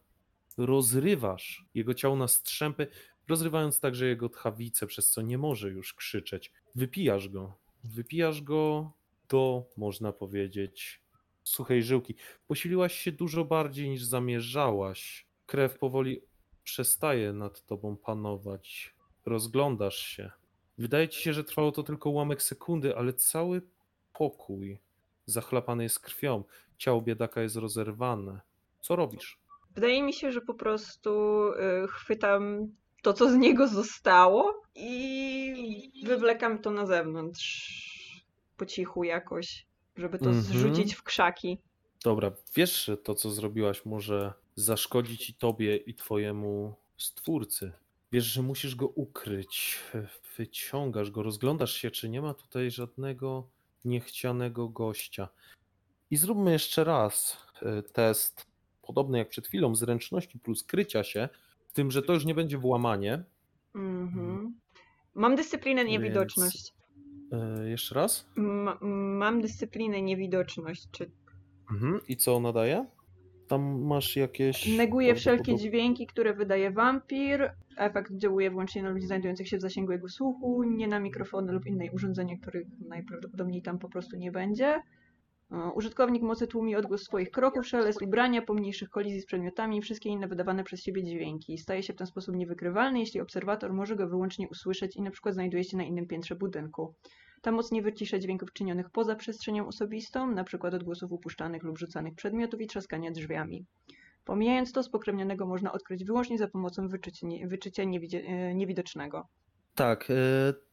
rozrywasz jego ciało na strzępy, rozrywając także jego tchawice, przez co nie może już krzyczeć. Wypijasz go. Wypijasz go do, można powiedzieć, suchej żyłki. Posiliłaś się dużo bardziej niż zamierzałaś. Krew powoli przestaje nad tobą panować. Rozglądasz się. Wydaje ci się, że trwało to tylko ułamek sekundy, ale cały pokój zachlapany jest krwią. Ciało biedaka jest rozerwane. Co robisz? Wydaje mi się, że po prostu y, chwytam to, co z niego zostało i wywlekam to na zewnątrz po cichu jakoś, żeby to Mhm. zrzucić w krzaki. Dobra, wiesz, że to, co zrobiłaś, może zaszkodzić i tobie, i twojemu stwórcy. Wiesz, że musisz go ukryć. Wyciągasz go, rozglądasz się, czy nie ma tutaj żadnego niechcianego gościa. I zróbmy jeszcze raz e, test, podobny jak przed chwilą, zręczności plus krycia się, z tym, że to już nie będzie włamanie. Mhm. Mam dyscyplinę Więc- niewidoczność. E, Jeszcze raz. Ma, mam dyscyplinę niewidoczność. Czy Mhm. I co ona daje? Tam masz jakieś. neguje wszelkie dźwięki, które wydaje wampir. Efekt działuje wyłącznie na ludzi znajdujących się w zasięgu jego słuchu, nie na mikrofony lub inne urządzenia, których najprawdopodobniej tam po prostu nie będzie. Użytkownik mocy tłumi odgłos swoich kroków, szelest ubrania, pomniejszych kolizji z przedmiotami i wszystkie inne wydawane przez siebie dźwięki. Staje się w ten sposób niewykrywalny, jeśli obserwator może go wyłącznie usłyszeć i na przykład znajduje się na innym piętrze budynku. Ta moc nie wycisza dźwięków czynionych poza przestrzenią osobistą, na przykład odgłosów upuszczanych lub rzucanych przedmiotów i trzaskania drzwiami. Pomijając to, spokrewnionego można odkryć wyłącznie za pomocą wyczycia, wyczycia e, niewidocznego. Tak, e,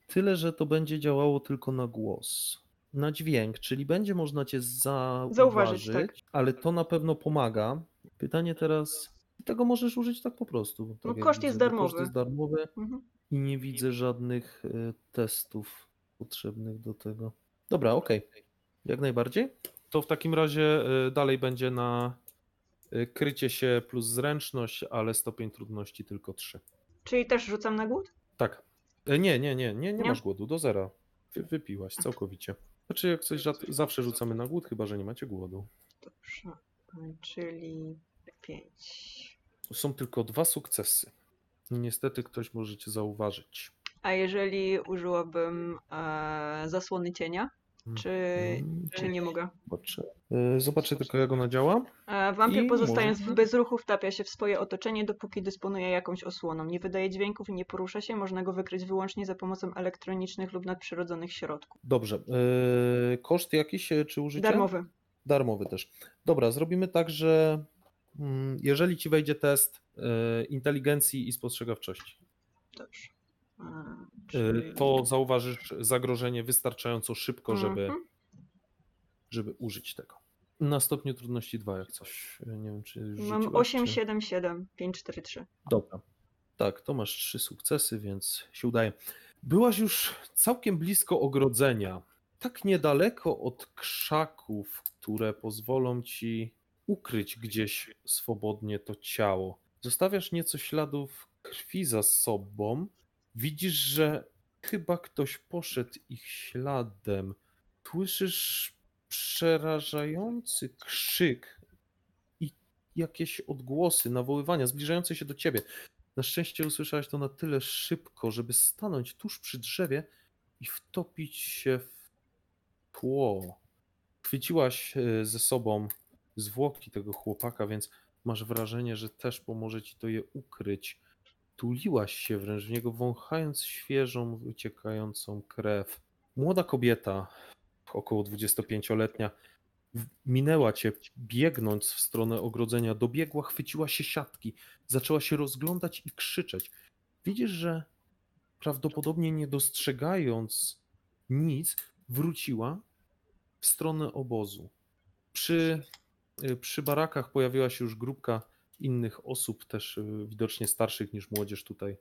tyle, że to będzie działało tylko na głos. Na dźwięk, czyli będzie można cię zauważyć, Zauważyć, tak. ale to na pewno pomaga. Pytanie teraz, tego możesz użyć tak po prostu. Tak No, koszt jest widzę, darmowy. Koszt jest darmowy Mhm. i nie widzę żadnych e, testów potrzebnych do tego. Dobra, okej. Jak najbardziej. To w takim razie e, dalej będzie na e, krycie się plus zręczność, ale stopień trudności tylko 3. Czyli też rzucam na głód? Tak. E, Nie, nie, nie, nie, nie Nie? masz głodu, do zera. Wy, wypiłaś całkowicie. Znaczy, jak coś rzad- zawsze rzucamy na głód, chyba że nie macie głodu. Dobrze. Czyli 5. Są tylko dwa sukcesy. Niestety ktoś możecie zauważyć. A jeżeli użyłabym e, zasłony cienia, czy, Mm, czy nie mogę? Zobaczę. E, Zobaczę tylko, jak ona działa. E, Wampir I pozostając można- w bezruchu wtapia się w swoje otoczenie, dopóki dysponuje jakąś osłoną. Nie wydaje dźwięków i nie porusza się, można go wykryć wyłącznie za pomocą elektronicznych lub nadprzyrodzonych środków. Dobrze. E, Koszt jakiś, e, czy użycie? Darmowy. Darmowy też. Dobra, zrobimy tak, że mm, jeżeli ci wejdzie test e, inteligencji i spostrzegawczości, Dobrze. E, czyli- to zauważysz zagrożenie wystarczająco szybko, żeby, Mhm. żeby użyć tego. Na stopniu trudności 2 jak coś. e, Nie wiem, czy już Mam rzuciłaś, 8, czy... 7, 7, 5, 4, 3. Dobra. Tak, to masz trzy sukcesy, więc się udaje. Byłaś już całkiem blisko ogrodzenia. tak niedaleko od krzaków, które pozwolą ci ukryć gdzieś swobodnie to ciało. Zostawiasz nieco śladów krwi za sobą. Widzisz, że chyba ktoś poszedł ich śladem. Słyszysz przerażający krzyk i jakieś odgłosy, nawoływania zbliżające się do ciebie. Na szczęście usłyszałeś to na tyle szybko, żeby stanąć tuż przy drzewie i wtopić się w tło. Chwyciłaś e, ze sobą zwłoki tego chłopaka, więc masz wrażenie, że też pomoże ci to je ukryć. Tuliłaś się wręcz w niego, wąchając świeżą, wyciekającą krew. Młoda kobieta, około 25-letnia, w- minęła cię, biegnąc w stronę ogrodzenia. Dobiegła, chwyciła się siatki, zaczęła się rozglądać i krzyczeć. Widzisz, że prawdopodobnie nie dostrzegając nic, wróciła w stronę obozu. Przy, y, przy barakach pojawiła się już grupka innych osób, też y, widocznie starszych niż młodzież tutaj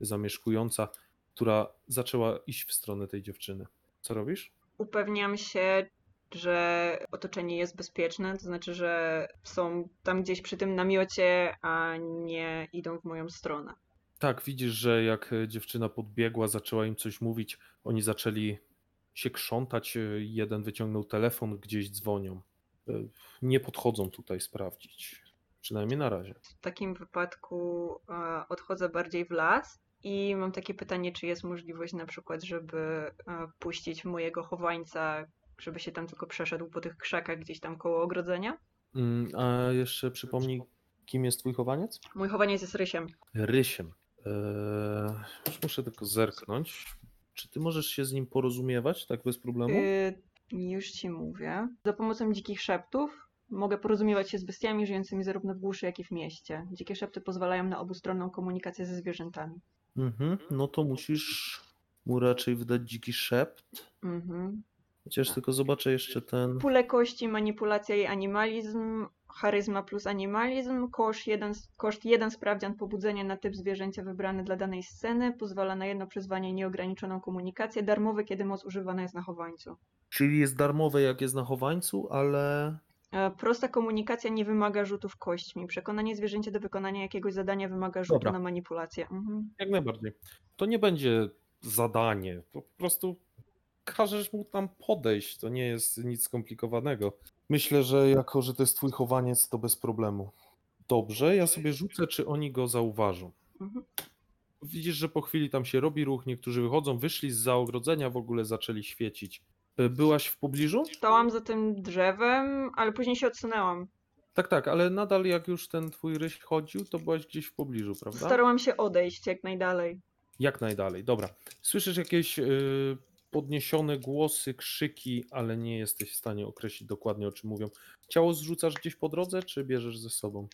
zamieszkująca, która zaczęła iść w stronę tej dziewczyny. Co robisz? Upewniam się, że otoczenie jest bezpieczne, to znaczy, że są tam gdzieś przy tym namiocie, a nie idą w moją stronę. Tak, widzisz, że jak e, dziewczyna podbiegła, zaczęła im coś mówić, oni zaczęli się krzątać. e, Jeden wyciągnął telefon, gdzieś dzwonią. Nie podchodzą tutaj sprawdzić. Przynajmniej na razie. W takim wypadku e, odchodzę bardziej w las i mam takie pytanie, czy jest możliwość na przykład, żeby e, puścić mojego chowańca, żeby się tam tylko przeszedł po tych krzakach gdzieś tam koło ogrodzenia? Mm, A jeszcze przypomnij, kim jest twój chowaniec? Mój chowaniec jest rysiem. Rysiem. Eee, już muszę tylko zerknąć. Czy ty możesz się z nim porozumiewać tak bez problemu? Y, już ci mówię. Za pomocą dzikich szeptów mogę porozumiewać się z bestiami żyjącymi zarówno w głuszy, jak i w mieście. Dzikie szepty pozwalają na obustronną komunikację ze zwierzętami. Mhm, no to musisz mu raczej wydać dziki szept. Mhm. Chociaż tylko zobaczę jeszcze ten. Pule kości, manipulacja i animalizm, charyzma plus animalizm, koszt jeden, koszt jeden sprawdzian pobudzenia na typ zwierzęcia wybrany dla danej sceny, pozwala na jedno przyzwanie i nieograniczoną komunikację, darmowy, kiedy moc używana jest na chowańcu. Czyli jest darmowe, jak jest na chowańcu, ale. E, Prosta komunikacja nie wymaga rzutów kośćmi. Przekonanie zwierzęcia do wykonania jakiegoś zadania wymaga rzutu Dobra. na manipulację. Mhm. Jak najbardziej. To nie będzie zadanie. Po prostu każesz mu tam podejść. To nie jest nic skomplikowanego. Myślę, że jako, że to jest twój chowaniec, to bez problemu. Dobrze, ja sobie rzucę, czy oni go zauważą. Mhm. Widzisz, że po chwili tam się robi ruch, niektórzy wychodzą, wyszli z zaogrodzenia, w ogóle zaczęli świecić. Y, Byłaś w pobliżu? Stałam za tym drzewem, ale później się odsunęłam. Tak, tak, ale nadal jak już ten twój ryś chodził, to byłaś gdzieś w pobliżu, prawda? Starałam się odejść jak najdalej. Jak najdalej, dobra. Słyszysz jakieś y, podniesione głosy, krzyki, ale nie jesteś w stanie określić dokładnie o czym mówią. Ciało zrzucasz gdzieś po drodze, czy bierzesz ze sobą?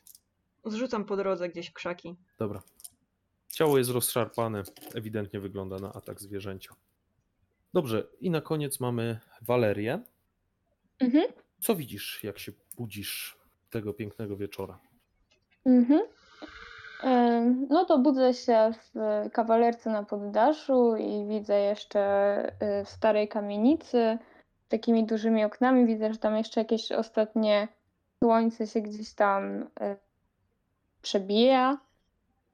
Zrzucam po drodze gdzieś krzaki. Dobra. Ciało jest rozszarpane, ewidentnie wygląda na atak zwierzęcia. Dobrze, i na koniec mamy Walerię. Mhm. Co widzisz, jak się budzisz tego pięknego wieczora? Mhm. No to budzę się w kawalerce na poddaszu i widzę jeszcze y, w starej kamienicy z takimi dużymi oknami. Widzę, że tam jeszcze jakieś ostatnie słońce się gdzieś tam y, przebija.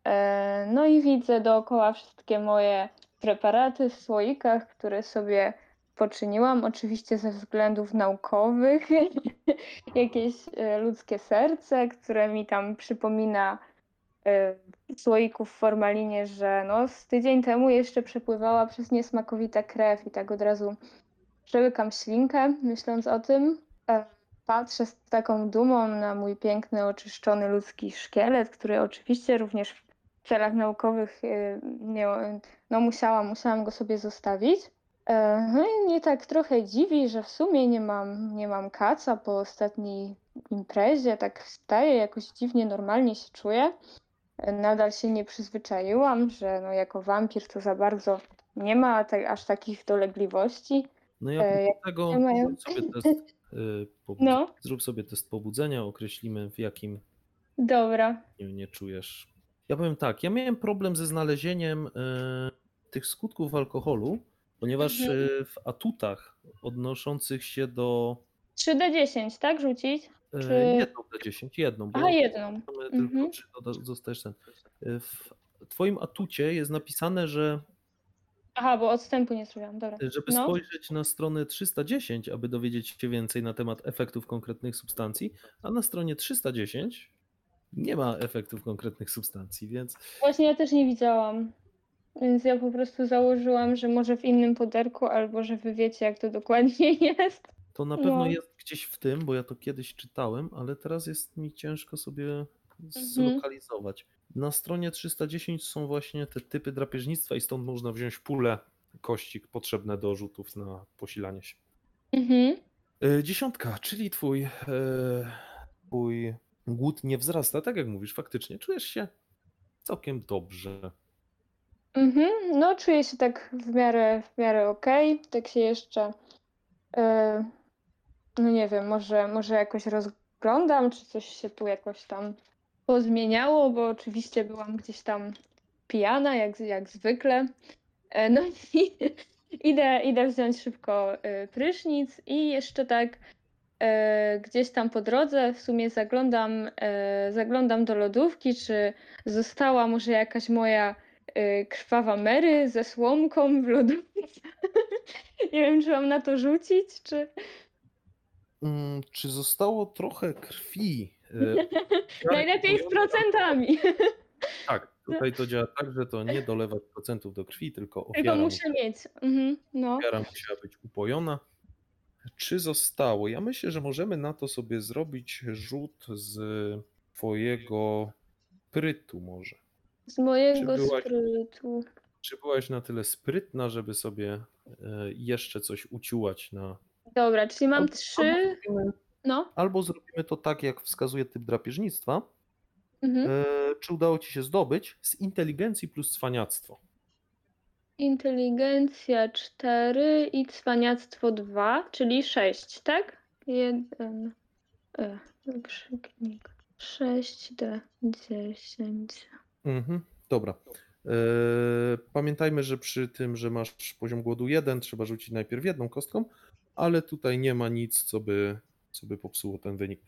E, No i widzę dookoła wszystkie moje preparaty w słoikach, które sobie poczyniłam, oczywiście ze względów naukowych. (laughs) Jakieś e, ludzkie serce, które mi tam przypomina e, słoików w formalinie, że no z tydzień temu jeszcze przepływała przez niesmakowita krew i tak od razu przełykam ślinkę, myśląc o tym. E, Patrzę z taką dumą na mój piękny, oczyszczony ludzki szkielet, który oczywiście również celach naukowych e, miał, no musiałam, musiałam go sobie zostawić. E, No i mnie tak trochę dziwi, że w sumie nie mam, nie mam kaca po ostatniej imprezie, tak wstaję, jakoś dziwnie normalnie się czuję. E, Nadal się nie przyzwyczaiłam, że no jako wampir to za bardzo nie ma tak, aż takich dolegliwości. No ja E, tego nie mają. zrób sobie test, y, pobudzenia. No, zrób sobie test pobudzenia, określimy w jakim dobra. nie, nie czujesz. Ja powiem tak, ja miałem problem ze znalezieniem e, tych skutków alkoholu Ponieważ Mhm. y, w atutach odnoszących się do 3D10, tak? Rzucić? e, Czy- jedną D10, jedną, bo Aha, jedną. Mhm. tylko dostajesz ten. W twoim atucie jest napisane, że Aha, bo odstępu nie zrobiłam, dobra. żeby No. spojrzeć na stronę 310, aby dowiedzieć się więcej na temat efektów konkretnych substancji, a na stronie 310 nie ma efektów konkretnych substancji, więc Właśnie ja też nie widziałam. Więc ja po prostu założyłam, że może w innym puderku, albo że wy wiecie, jak to dokładnie (laughs) jest. to na pewno No. jest gdzieś w tym, bo ja to kiedyś czytałem, ale teraz jest mi ciężko sobie Mhm. zlokalizować. Na stronie 310 są właśnie te typy drapieżnictwa i stąd można wziąć pulę kości potrzebne do rzutów na posilanie się. Mhm. E, Dziesiątka, czyli twój, e, twój głód nie wzrasta, tak jak mówisz, faktycznie czujesz się całkiem dobrze. Mhm. No, czuję się tak w miarę, w miarę okej. Tak się jeszcze, e, no nie wiem, może, może jakoś rozglądam, czy coś się tu jakoś tam pozmieniało, bo oczywiście byłam gdzieś tam pijana, jak, jak zwykle. E, no i (laughs) idę, idę wziąć szybko e, prysznic i jeszcze tak gdzieś tam po drodze w sumie zaglądam, e, zaglądam do lodówki, czy została może jakaś moja e, krwawa Mary ze słomką w lodówce. (laughs) Nie wiem, czy mam na to rzucić, czy... Mm, czy zostało trochę krwi? E, (laughs) Najlepiej z procentami. (laughs) Tak, tutaj to działa tak, że to nie dolewać procentów do krwi, tylko Tylko ofiara, muszę mieć. Mhm, no. ofiara musiała być upojona. Czy zostało? Ja myślę, że możemy na to sobie zrobić rzut z twojego prytu może. Z mojego Czy byłaś- sprytu. Czy byłaś na tyle sprytna, żeby sobie e, jeszcze coś uciułać na... Dobra, czyli mam Albo- trzy. Albo zrobimy, No. albo zrobimy to tak, jak wskazuje typ drapieżnictwa. Mhm. E, czy udało ci się zdobyć z inteligencji plus cwaniactwo? Inteligencja 4 i cwaniactwo 2, czyli 6, tak? 1. E, wykrzyknik. 6D 10. Mhm, dobra. E, Pamiętajmy, że przy tym, że masz poziom głodu 1, trzeba rzucić najpierw jedną kostką, ale tutaj nie ma nic, co by, co by popsuło ten wynik.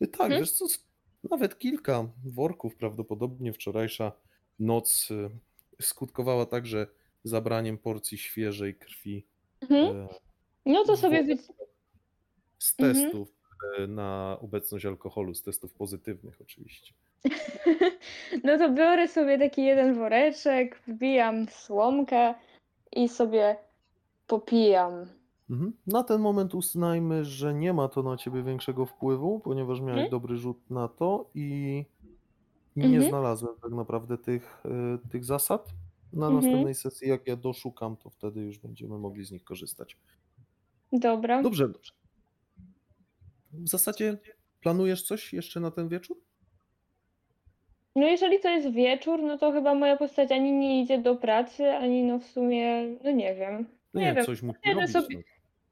E, Tak, Mhm. wiesz co, nawet kilka worków prawdopodobnie wczorajsza noc e, skutkowała także zabraniem porcji świeżej krwi Mhm. e, No to sobie wy... z Mhm. testów e, na obecność alkoholu, z testów pozytywnych oczywiście. (laughs) No to biorę sobie taki jeden woreczek, wbijam słomkę i sobie popijam. Mhm. Na ten moment uznajmy, że nie ma to na ciebie większego wpływu, ponieważ miałeś Mhm. dobry rzut na to i nie Mhm. znalazłem tak naprawdę tych, y, tych zasad. Na Mhm. następnej sesji, jak ja doszukam, to wtedy już będziemy mogli z nich korzystać. Dobra. Dobrze, dobrze. W zasadzie planujesz coś jeszcze na ten wieczór? No jeżeli to jest wieczór, no to chyba moja postać ani nie idzie do pracy, ani no w sumie, no nie wiem. No Nie nie, wiem, coś musi robić. sobie-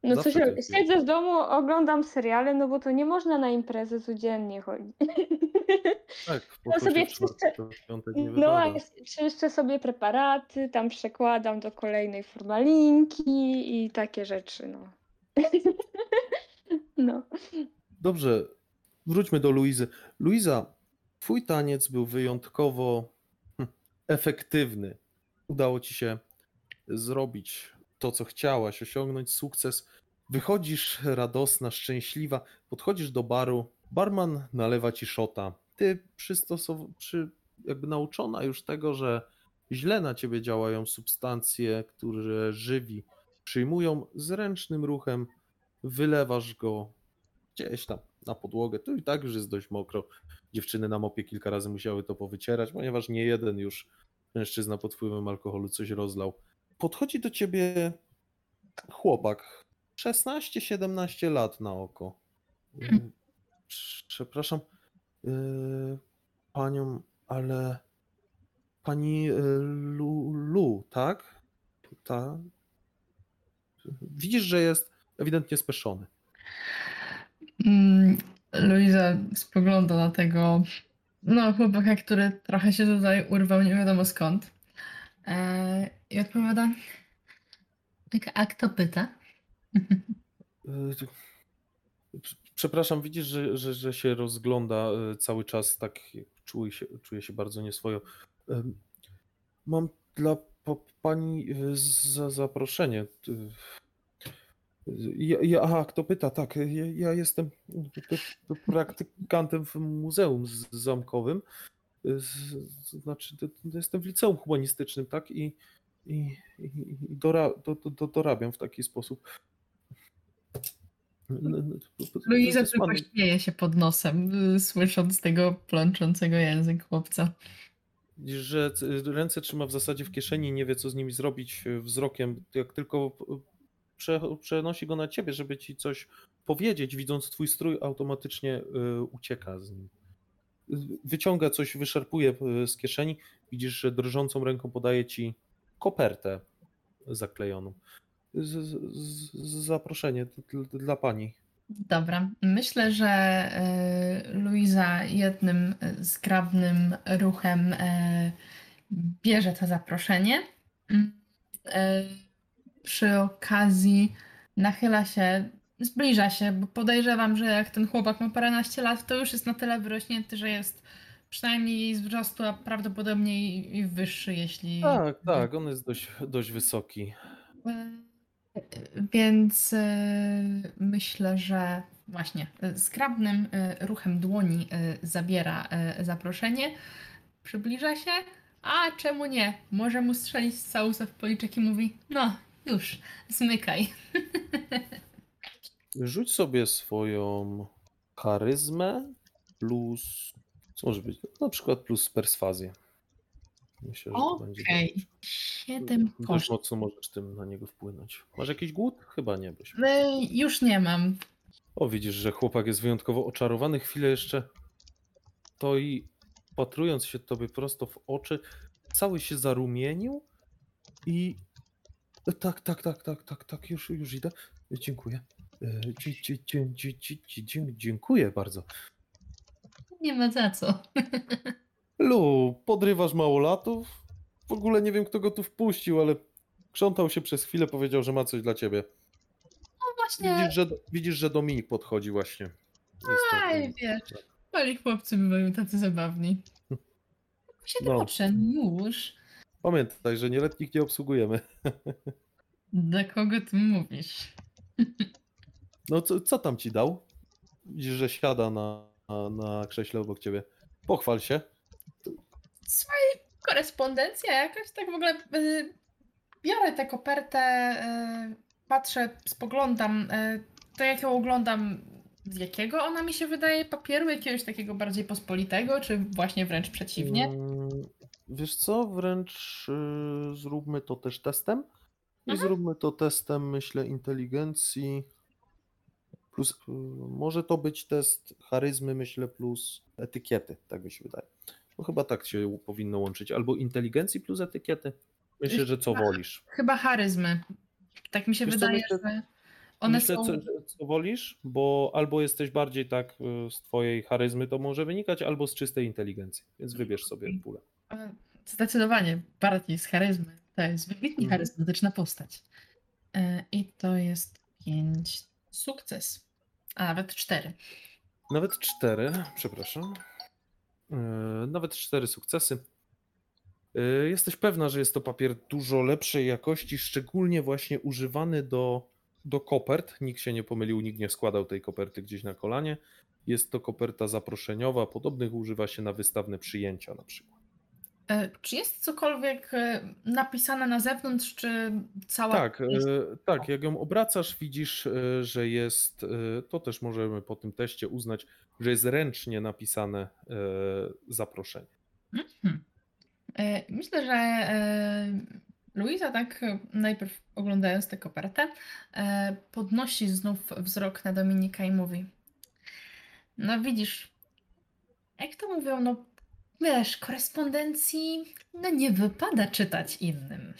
no. Zawsze coś to Siedzę w domu, oglądam seriale, no bo to nie można na imprezę codziennie chodzić. (laughs) Tak, No sobie czyszczę- No a czyszczę sobie preparaty, tam przekładam do kolejnej formalinki i takie rzeczy, no. (laughs) No. Dobrze, wróćmy do Luizy. Luiza, twój taniec był wyjątkowo hm, efektywny. Udało ci się zrobić to, co chciałaś, osiągnąć sukces. Wychodzisz radosna, szczęśliwa, podchodzisz do baru, barman nalewa ci szota. Ty przystosow- przy, jakby nauczona już tego, że źle na ciebie działają substancje, które żywi, przyjmują zręcznym ruchem, wylewasz go gdzieś tam na podłogę. Tu i tak już jest dość mokro. Dziewczyny na mopie kilka razy musiały to powycierać, ponieważ nie jeden już mężczyzna pod wpływem alkoholu coś rozlał. Podchodzi do ciebie chłopak, 16-17 lat na oko. Mm, Przepraszam, yy, panią, ale pani yy, Lu, Lu, tak? Ta. Widzisz, że jest ewidentnie speszony. Mm, Luiza spogląda na tego no, chłopaka, który trochę się tutaj urwał nie wiadomo skąd. E, I odpowiada: A kto pyta? E, Przepraszam, widzisz, że, że, że się rozgląda e, cały czas, tak czuje się, czuje się bardzo nieswojo. Mam dla pa- pani za zaproszenie. Ja, ja, aha, kto pyta? Tak, ja, ja jestem praktykantem w muzeum zamkowym. Z- Znaczy, to- to jestem w liceum humanistycznym, tak? I, i, i dora, do, do, do, dorabiam w taki sposób. Luiza tylko śmieje się pod nosem, y, słysząc tego plączącego język chłopca. Że ręce trzyma w zasadzie w kieszeni, nie wie co z nimi zrobić e, wzrokiem. Jak tylko p- prze, przenosi go na ciebie, żeby ci coś powiedzieć, widząc twój strój, automatycznie ucieka z nim. Wyciąga coś, wyszarpuje e, z kieszeni. Widzisz, że drżącą ręką podaje ci kopertę zaklejoną. Z, z, z, zaproszenie dla pani. Dobra, myślę, że y, Luiza jednym y, zgrabnym ruchem bierze to zaproszenie. Mm, Przy okazji nachyla się, zbliża się, bo podejrzewam, że jak ten chłopak ma paręnaście lat, to już jest na tyle wyrośnięty, że jest przynajmniej z wzrostu, a prawdopodobnie i wyższy, jeśli. Tak, tak, on jest dość, dość wysoki. E, Więc e, myślę, że właśnie e, zgrabnym e, ruchem dłoni zabiera zaproszenie, przybliża się, a czemu nie? Może mu strzelić z całusa w policzek i mówi: No, już, zmykaj. (laughs) Rzuć sobie swoją charyzmę plus. Co może być? Na przykład plus perswazję. Myślę, że to będzie. Okej, siedem kosztów. mocno możesz tym na niego wpłynąć. Masz jakiś głód? Chyba nie byś. E, Już nie mam. O, widzisz, że chłopak jest wyjątkowo oczarowany. Chwilę jeszcze to i patrując się tobie prosto w oczy, cały się zarumienił i. Tak, tak, tak, tak, tak, tak, już, już idę. Dziękuję. Dziękuję bardzo. Nie ma za co. Lu, podrywasz małolatów? W ogóle nie wiem, kto go tu wpuścił, ale krzątał się przez chwilę, powiedział, że ma coś dla ciebie. No właśnie, Widzisz, że, widzisz, że Dominik podchodzi właśnie. Aj, wiesz, mali chłopcy bywają tacy zabawni. Siedem No. ocen, już. Pamiętaj, że nieletnich nie obsługujemy. (laughs) Do kogo ty mówisz? (laughs) No co, co tam ci dał? Widzisz, że siada na, na, na krześle obok ciebie. Pochwal się. Słuchaj, korespondencja jakaś, tak w ogóle y, biorę tę kopertę, y, patrzę, spoglądam, y, to jak ją oglądam, z jakiego ona mi się wydaje papieru, jakiegoś takiego bardziej pospolitego, czy właśnie wręcz przeciwnie? Mm, Wiesz co, wręcz y, zróbmy to też testem. I Mhm. zróbmy to testem, myślę, inteligencji. Plus, y, może to być test charyzmy, myślę, plus etykiety, tak mi się wydaje. Bo chyba tak się powinno łączyć. Albo inteligencji plus etykiety. Myślę, że co wolisz. Chyba charyzmy. Tak mi się Wiesz co, wydaje, myślę- że one Myślę, są... co, co wolisz, bo albo jesteś bardziej tak y, z twojej charyzmy to może wynikać, albo z czystej inteligencji. Więc wybierz sobie pulę. E, Zdecydowanie bardziej z charyzmy. To jest wybitnie Mhm. charyzmatyczna postać. E, I to jest pięć sukces, a nawet cztery. Nawet cztery, przepraszam. Yy, Nawet cztery sukcesy. Yy, Jesteś pewna, że jest to papier dużo lepszej jakości, szczególnie właśnie używany do, do kopert. Nikt się nie pomylił, nikt nie składał tej koperty gdzieś na kolanie. Jest to koperta zaproszeniowa, podobnych używa się na wystawne przyjęcia na przykład. E, Czy jest cokolwiek e, napisane na zewnątrz, czy cała. Tak, jest- e, tak, jak ją obracasz, widzisz, że jest, to też możemy po tym teście uznać, że jest ręcznie napisane zaproszenie. Mhm. Myślę, że Luisa, tak najpierw oglądając tę kopertę, podnosi znów wzrok na Dominika i mówi: No widzisz, jak to mówią, no wiesz, korespondencji no nie wypada czytać innym.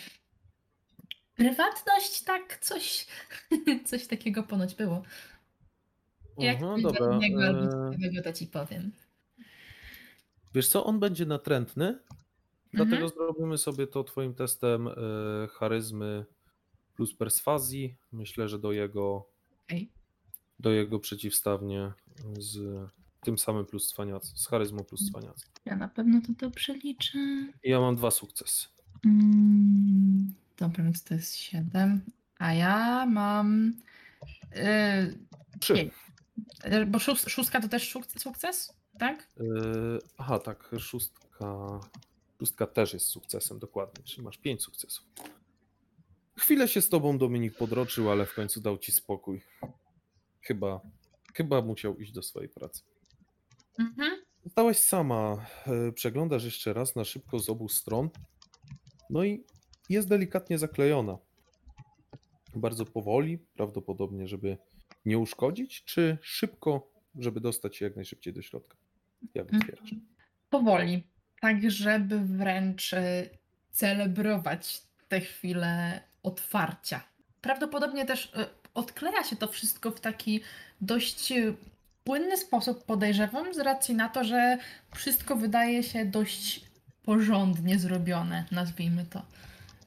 Prywatność, tak, coś, (laughs) coś takiego ponoć było. Jak Aha, pójdę dobra, do niego albo e, ciekawego, to ci powiem. Wiesz co, on będzie natrętny, dlatego Mhm. zrobimy sobie to twoim testem e, charyzmy plus perswazji. Myślę, że do jego, Okej. do jego przeciwstawnie z tym samym plus cwaniactwo, z charyzmą plus cwaniactwo. Ja na pewno to dobrze liczę. I ja mam dwa sukcesy. Mm, dobra, więc to jest 7. A ja mam. Yy, Trzy. Nie. yy, bo szóst, szóstka to też szuk- sukces, tak? Yy, aha, tak, szóstka. Szóstka też jest sukcesem, dokładnie, czyli masz pięć sukcesów. Chwilę się z tobą Dominik podroczył, ale w końcu dał ci spokój. Chyba, chyba musiał iść do swojej pracy. Mhm. Zostałaś sama. e, Przeglądasz jeszcze raz na szybko z obu stron. No i jest delikatnie zaklejona. Bardzo powoli, prawdopodobnie, żeby nie uszkodzić, czy szybko, żeby dostać się jak najszybciej do środka. Jak Mhm. otwierasz? Powoli. Tak, żeby wręcz y, celebrować tę chwilę otwarcia. Prawdopodobnie też y, odkleja się to wszystko w taki dość płynny sposób, podejrzewam, z racji na to, że wszystko wydaje się dość porządnie zrobione, nazwijmy to.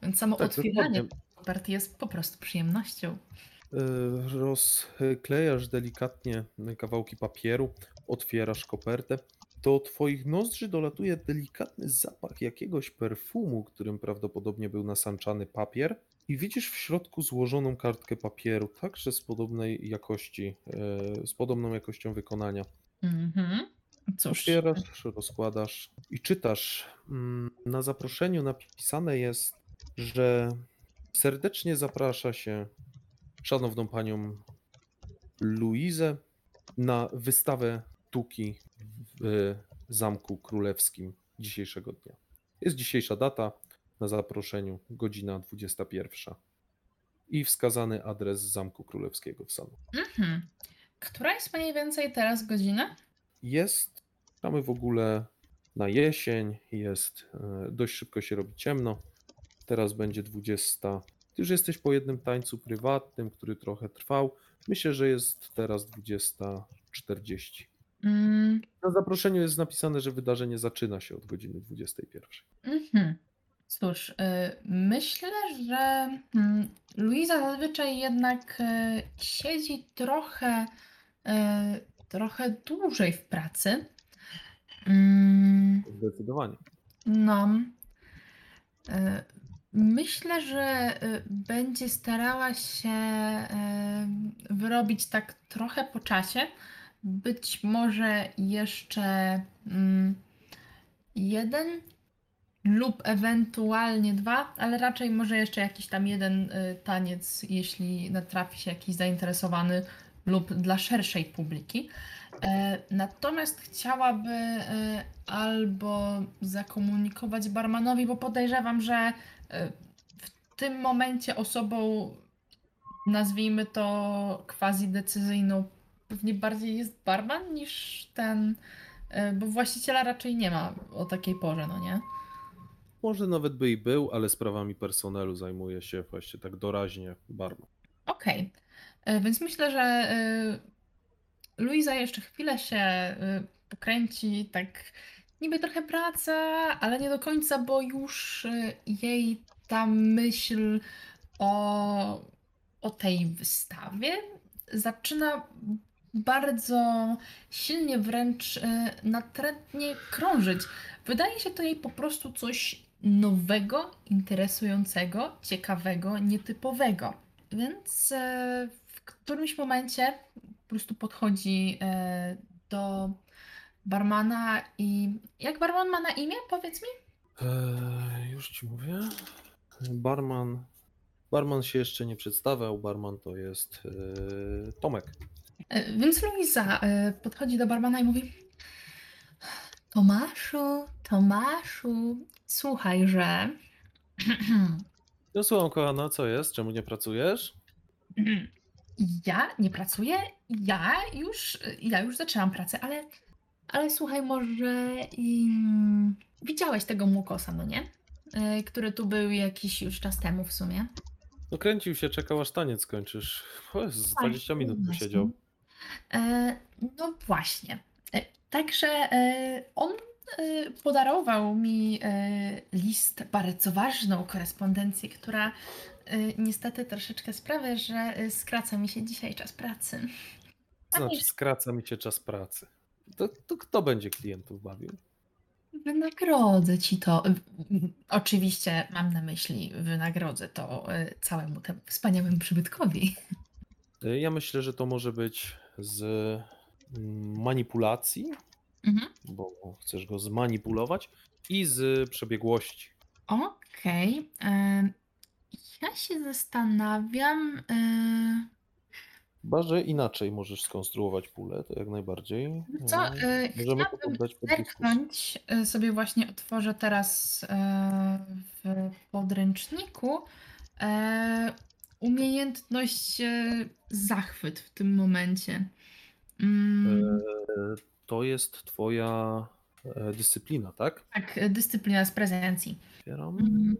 Więc samo Tak, otwieranie kopert jest po prostu przyjemnością. E, Rozklejasz delikatnie kawałki papieru, otwierasz kopertę. Do twoich nozdrzy dolatuje delikatny zapach jakiegoś perfumu, którym prawdopodobnie był nasanczany papier. I widzisz w środku złożoną kartkę papieru, także z podobnej jakości, e, z podobną jakością wykonania. Mhm. Cóż, Otwierasz, rozkładasz i czytasz. Mm, Na zaproszeniu napisane jest, że serdecznie zaprasza się szanowną panią Luizę na wystawę sztuki w Zamku Królewskim dzisiejszego dnia. Jest dzisiejsza data na zaproszeniu, godzina 21. I wskazany adres Zamku Królewskiego w Sanu. mhm. która jest mniej więcej teraz godzina? Jest, mamy w ogóle na jesień, jest, e, dość szybko się robi ciemno. Teraz będzie 20. Ty już jesteś po jednym tańcu prywatnym, który trochę trwał. Myślę, że jest teraz 20.40. Mm, Na zaproszeniu jest napisane, że wydarzenie zaczyna się od godziny 21. Mhm. Cóż, y, myślę, że mm, Luiza zazwyczaj jednak y, siedzi trochę, y, trochę dłużej w pracy. Mm, Zdecydowanie. No. Myślę, że będzie starała się wyrobić tak trochę po czasie. Być może jeszcze mm, jeden lub ewentualnie dwa, ale raczej może jeszcze jakiś tam jeden y, taniec, jeśli natrafi się jakiś zainteresowany lub dla szerszej publiki. E, Natomiast chciałaby e, albo zakomunikować barmanowi, bo podejrzewam, że e, w tym momencie osobą, nazwijmy to quasi decyzyjną, pewnie bardziej jest barman niż ten, bo właściciela raczej nie ma o takiej porze, no nie? Może nawet by i był, ale sprawami personelu zajmuje się właśnie tak doraźnie barman. Okej, E, więc myślę, że e, Luiza jeszcze chwilę się e, pokręci, tak niby trochę praca, ale nie do końca, bo już jej ta myśl o, o tej wystawie zaczyna bardzo silnie, wręcz natrętnie krążyć. Wydaje się to jej po prostu coś nowego, interesującego, ciekawego, nietypowego. Więc e, w którymś momencie po prostu podchodzi e, do barmana i jak barman ma na imię, powiedz mi? Eee, już ci mówię. Barman. Barman się jeszcze nie przedstawiał. Barman to jest eee, Tomek. E, Więc Luisa e, podchodzi do barmana i mówi: Tomaszu, Tomaszu, słuchaj, że. (clears throat) No słucham, kochana, co jest? Czemu nie pracujesz? (clears throat) Ja nie pracuję, ja już, ja już zaczęłam pracę, ale, ale słuchaj, może mm, widziałeś tego Młokosa, no nie? E, Który tu był jakiś już czas temu w sumie. No kręcił się, czekał aż taniec skończysz. O, z Tak, 20 minut tu siedział. E, no właśnie. E, także e, on y, podarował mi y, list, bardzo ważną korespondencję, która y, niestety troszeczkę sprawia, że y, skraca mi się dzisiaj czas pracy. Znaczy, skraca mi się czas pracy. To, to kto będzie klientów bawił? Wynagrodzę ci to. Y, y, Oczywiście mam na myśli, wynagrodzę to y, całemu temu wspaniałemu przybytkowi. Y, Ja myślę, że to może być z mm, manipulacji, Mhm. bo chcesz go zmanipulować, i z przebiegłości. Okej. em, Ja się zastanawiam. y, Chyba, że inaczej możesz skonstruować pulę, to jak najbardziej. Co? Y, y, Możemy poddać zerknąć, sobie właśnie otworzę teraz e, w podręczniku e, umiejętność e, zachwyt w tym momencie. Mm, E, To jest twoja e, dyscyplina, tak? Tak, e, dyscyplina z prezencji. Otwieram. Mm,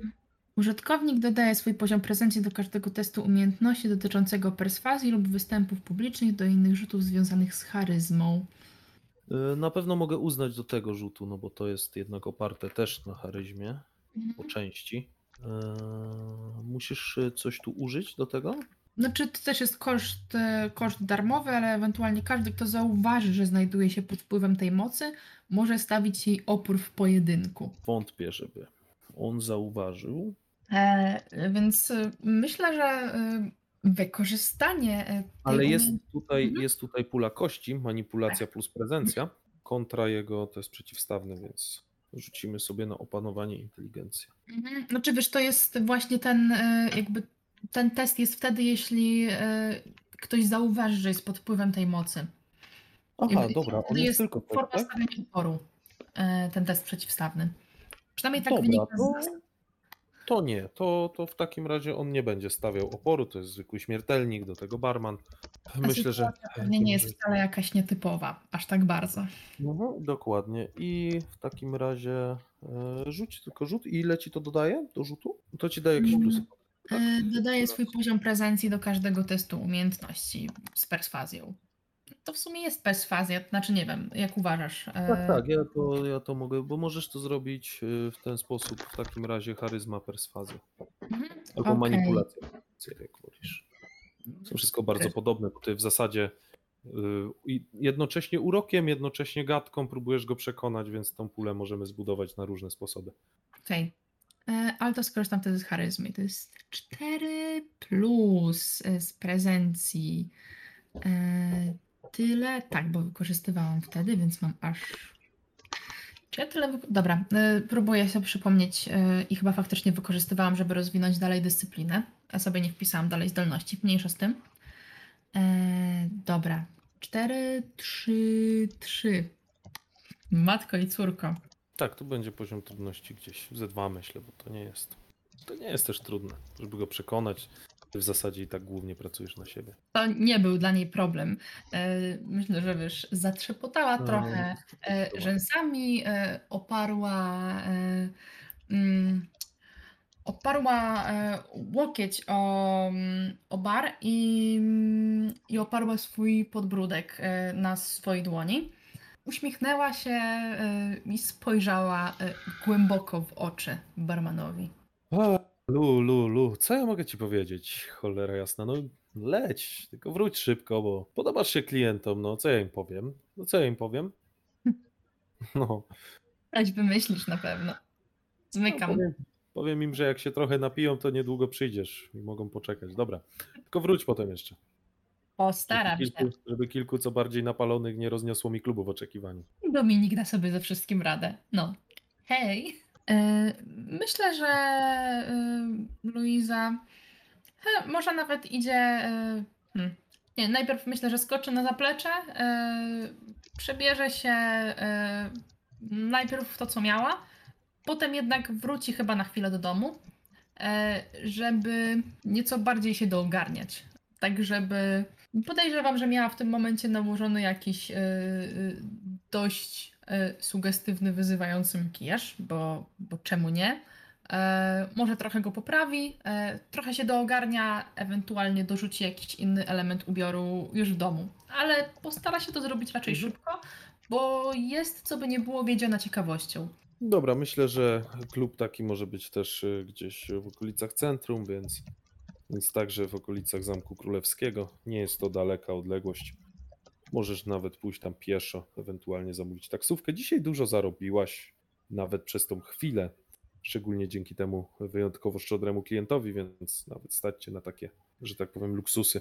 Użytkownik dodaje swój poziom prezencji do każdego testu umiejętności dotyczącego perswazji lub występów publicznych do innych rzutów związanych z charyzmą. E, Na pewno mogę uznać do tego rzutu, no bo to jest jednak oparte też na charyzmie, po części. Musisz coś tu użyć do tego? Znaczy, to też jest koszt, e, koszt darmowy, ale ewentualnie każdy, kto zauważy, że znajduje się pod wpływem tej mocy, może stawić jej opór w pojedynku. Wątpię, żeby on zauważył. E, więc e, myślę, że e, wykorzystanie. Ale jest tutaj, Mhm. jest tutaj pula kości, manipulacja plus prezencja. Kontra jego to jest przeciwstawny, więc rzucimy sobie na opanowanie inteligencji. Mhm. Znaczy, wiesz, to jest właśnie ten, jakby ten test jest wtedy, jeśli e, ktoś zauważy, że jest pod wpływem tej mocy. Aha, Jakby dobra, on jest jest tylko forma tak? stawiania oporu, e, ten test przeciwstawny. Przynajmniej tak Dobra, wynika to, z to nie, to, to w takim razie on nie będzie stawiał oporu, to jest zwykły śmiertelnik, do tego barman. Ta Myślę, że... pewnie nie jest wcale jakaś nietypowa, aż tak bardzo. Mhm, dokładnie. I w takim razie e, rzuć tylko rzut. I ile ci to dodaje do rzutu? To ci daje jakieś Mm, plusy. Tak? E, Dodaję swój poziom prezencji do każdego testu umiejętności z perswazją. To w sumie jest perswazja, to znaczy nie wiem, jak uważasz? Tak, tak, ja to, ja to mogę, bo możesz to zrobić e, w ten sposób, w takim razie charyzma, perswazja. Mhm, Albo okej. manipulacja, jak wolisz. Są wszystko bardzo podobne, bo ty w zasadzie jednocześnie urokiem, jednocześnie gadką próbujesz go przekonać, więc tą pulę możemy zbudować na różne sposoby. Okej. E, Ale to skorzystam wtedy z charyzmy. To jest 4 plus e, z prezencji. E, Tyle, tak, bo wykorzystywałam wtedy, więc mam aż. Czy ja tyle. Dobra, e, próbuję sobie przypomnieć e, i chyba faktycznie wykorzystywałam, żeby rozwinąć dalej dyscyplinę. A sobie nie wpisałam dalej zdolności, mniejsza z tym. E, dobra. 4, 3, 3. Matko i córko. Tak, tu będzie poziom trudności gdzieś ze dwa myślę, bo to nie jest. To nie jest też trudne, żeby go przekonać. Ty w zasadzie i tak głównie pracujesz na siebie. to nie był dla niej problem. E, Myślę, że wiesz, zatrzepotała No, trochę e, rzęsami, e, oparła, mm, oparła łokieć o, mm, o bar i, mm, i oparła swój podbródek na swojej dłoni. Uśmiechnęła się e, i spojrzała e, głęboko w oczy barmanowi. A, Lu, lu, lu, co ja mogę ci powiedzieć? Cholera jasna, no leć, tylko wróć szybko, bo podobasz się klientom, no co ja im powiem? No co ja im powiem? (laughs) No, Coś wymyślisz na pewno. no Zmykam. powiem, powiem im, że jak się trochę napiją, to niedługo przyjdziesz i mogą poczekać. Dobra, tylko wróć potem jeszcze. Postaram żeby się. kilku, żeby kilku co bardziej napalonych nie rozniosło mi klubu w oczekiwaniu. Dominik da sobie ze wszystkim radę. No. Hej. E, Myślę, że e, Luiza he, może nawet idzie. e, Hmm. Nie, najpierw myślę, że skoczy na zaplecze, przebierze się najpierw w to, co miała, potem jednak wróci chyba na chwilę do domu, żeby nieco bardziej się doogarniać. Tak, żeby. Podejrzewam, że miała w tym momencie nałożony jakiś e, e, dość e, sugestywny, wyzywający makijaż, bo, bo czemu nie? E, może trochę go poprawi, e, trochę się doogarnia, ewentualnie dorzuci jakiś inny element ubioru już w domu, ale postara się to zrobić raczej Mhm. szybko, bo jest, co by nie było, wiedziona ciekawością. Dobra, myślę, że klub taki może być też y, gdzieś w okolicach centrum, więc, więc także w okolicach Zamku Królewskiego. Nie jest to daleka odległość. Możesz nawet pójść tam pieszo, ewentualnie zamówić taksówkę. Dzisiaj dużo zarobiłaś, nawet przez tą chwilę, szczególnie dzięki temu wyjątkowo szczodremu klientowi, więc nawet stać cię na takie, że tak powiem, luksusy.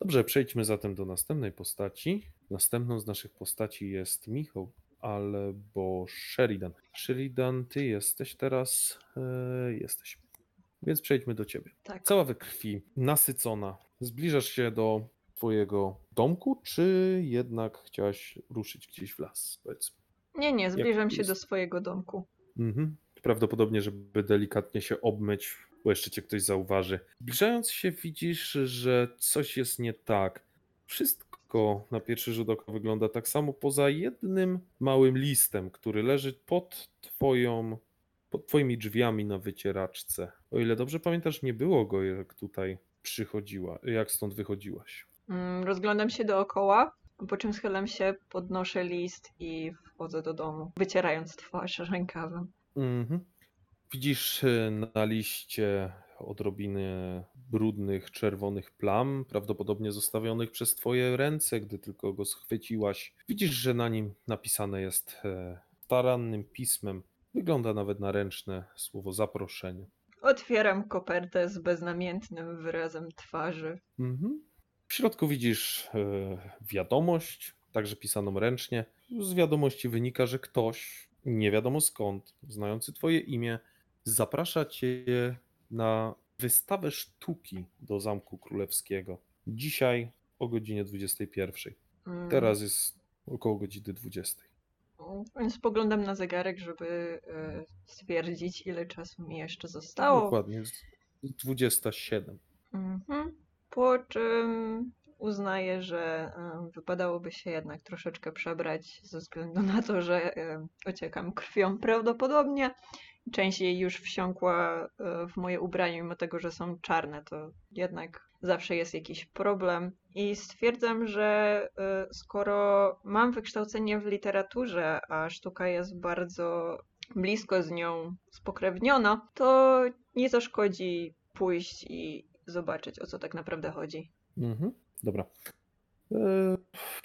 Dobrze, przejdźmy zatem do następnej postaci. Następną z naszych postaci jest Michał albo Sheridan. Sheridan, ty jesteś teraz. E, jesteś. Więc przejdźmy do ciebie. Tak. Cała we krwi, nasycona. Zbliżasz się do twojego domku, czy jednak chciałaś ruszyć gdzieś w las? Powiedzmy. Nie, nie, zbliżam się do swojego domku. Mhm. Prawdopodobnie, żeby delikatnie się obmyć, bo jeszcze cię ktoś zauważy. Zbliżając się, widzisz, że coś jest nie tak. Wszystko na pierwszy rzut oka wygląda tak samo, poza jednym małym listem, który leży pod twoją, pod twoimi drzwiami na wycieraczce. O ile dobrze pamiętasz, nie było go, jak tutaj przychodziła, jak stąd wychodziłaś. Mm, Rozglądam się dookoła, po czym schylam się, podnoszę list i wchodzę do domu, wycierając twarz rękawem. Mhm. Widzisz e, na liście odrobiny brudnych, czerwonych plam, prawdopodobnie zostawionych przez twoje ręce, gdy tylko go schwyciłaś. Widzisz, że na nim napisane jest e, starannym pismem. Wygląda nawet na ręczne słowo zaproszenie. Otwieram kopertę z beznamiętnym wyrazem twarzy. Mhm. W środku widzisz e, wiadomość, także pisaną ręcznie. Z wiadomości wynika, że ktoś, nie wiadomo skąd, znający twoje imię, zaprasza cię na wystawę sztuki do Zamku Królewskiego. Dzisiaj o godzinie 21. Mm, Teraz jest około godziny 20. Więc spoglądam na zegarek, żeby e, stwierdzić, ile czasu mi jeszcze zostało. Dokładnie, jest 27. Mhm. Po czym uznaję, że e, wypadałoby się jednak troszeczkę przebrać ze względu na to, że e, ociekam krwią prawdopodobnie. Część jej już wsiąkła e, w moje ubranie, mimo tego, że są czarne, to jednak zawsze jest jakiś problem. I stwierdzam, że e, skoro mam wykształcenie w literaturze, a sztuka jest bardzo blisko z nią spokrewniona, to nie zaszkodzi pójść i zobaczyć, o co tak naprawdę chodzi. Mhm. Dobra. E,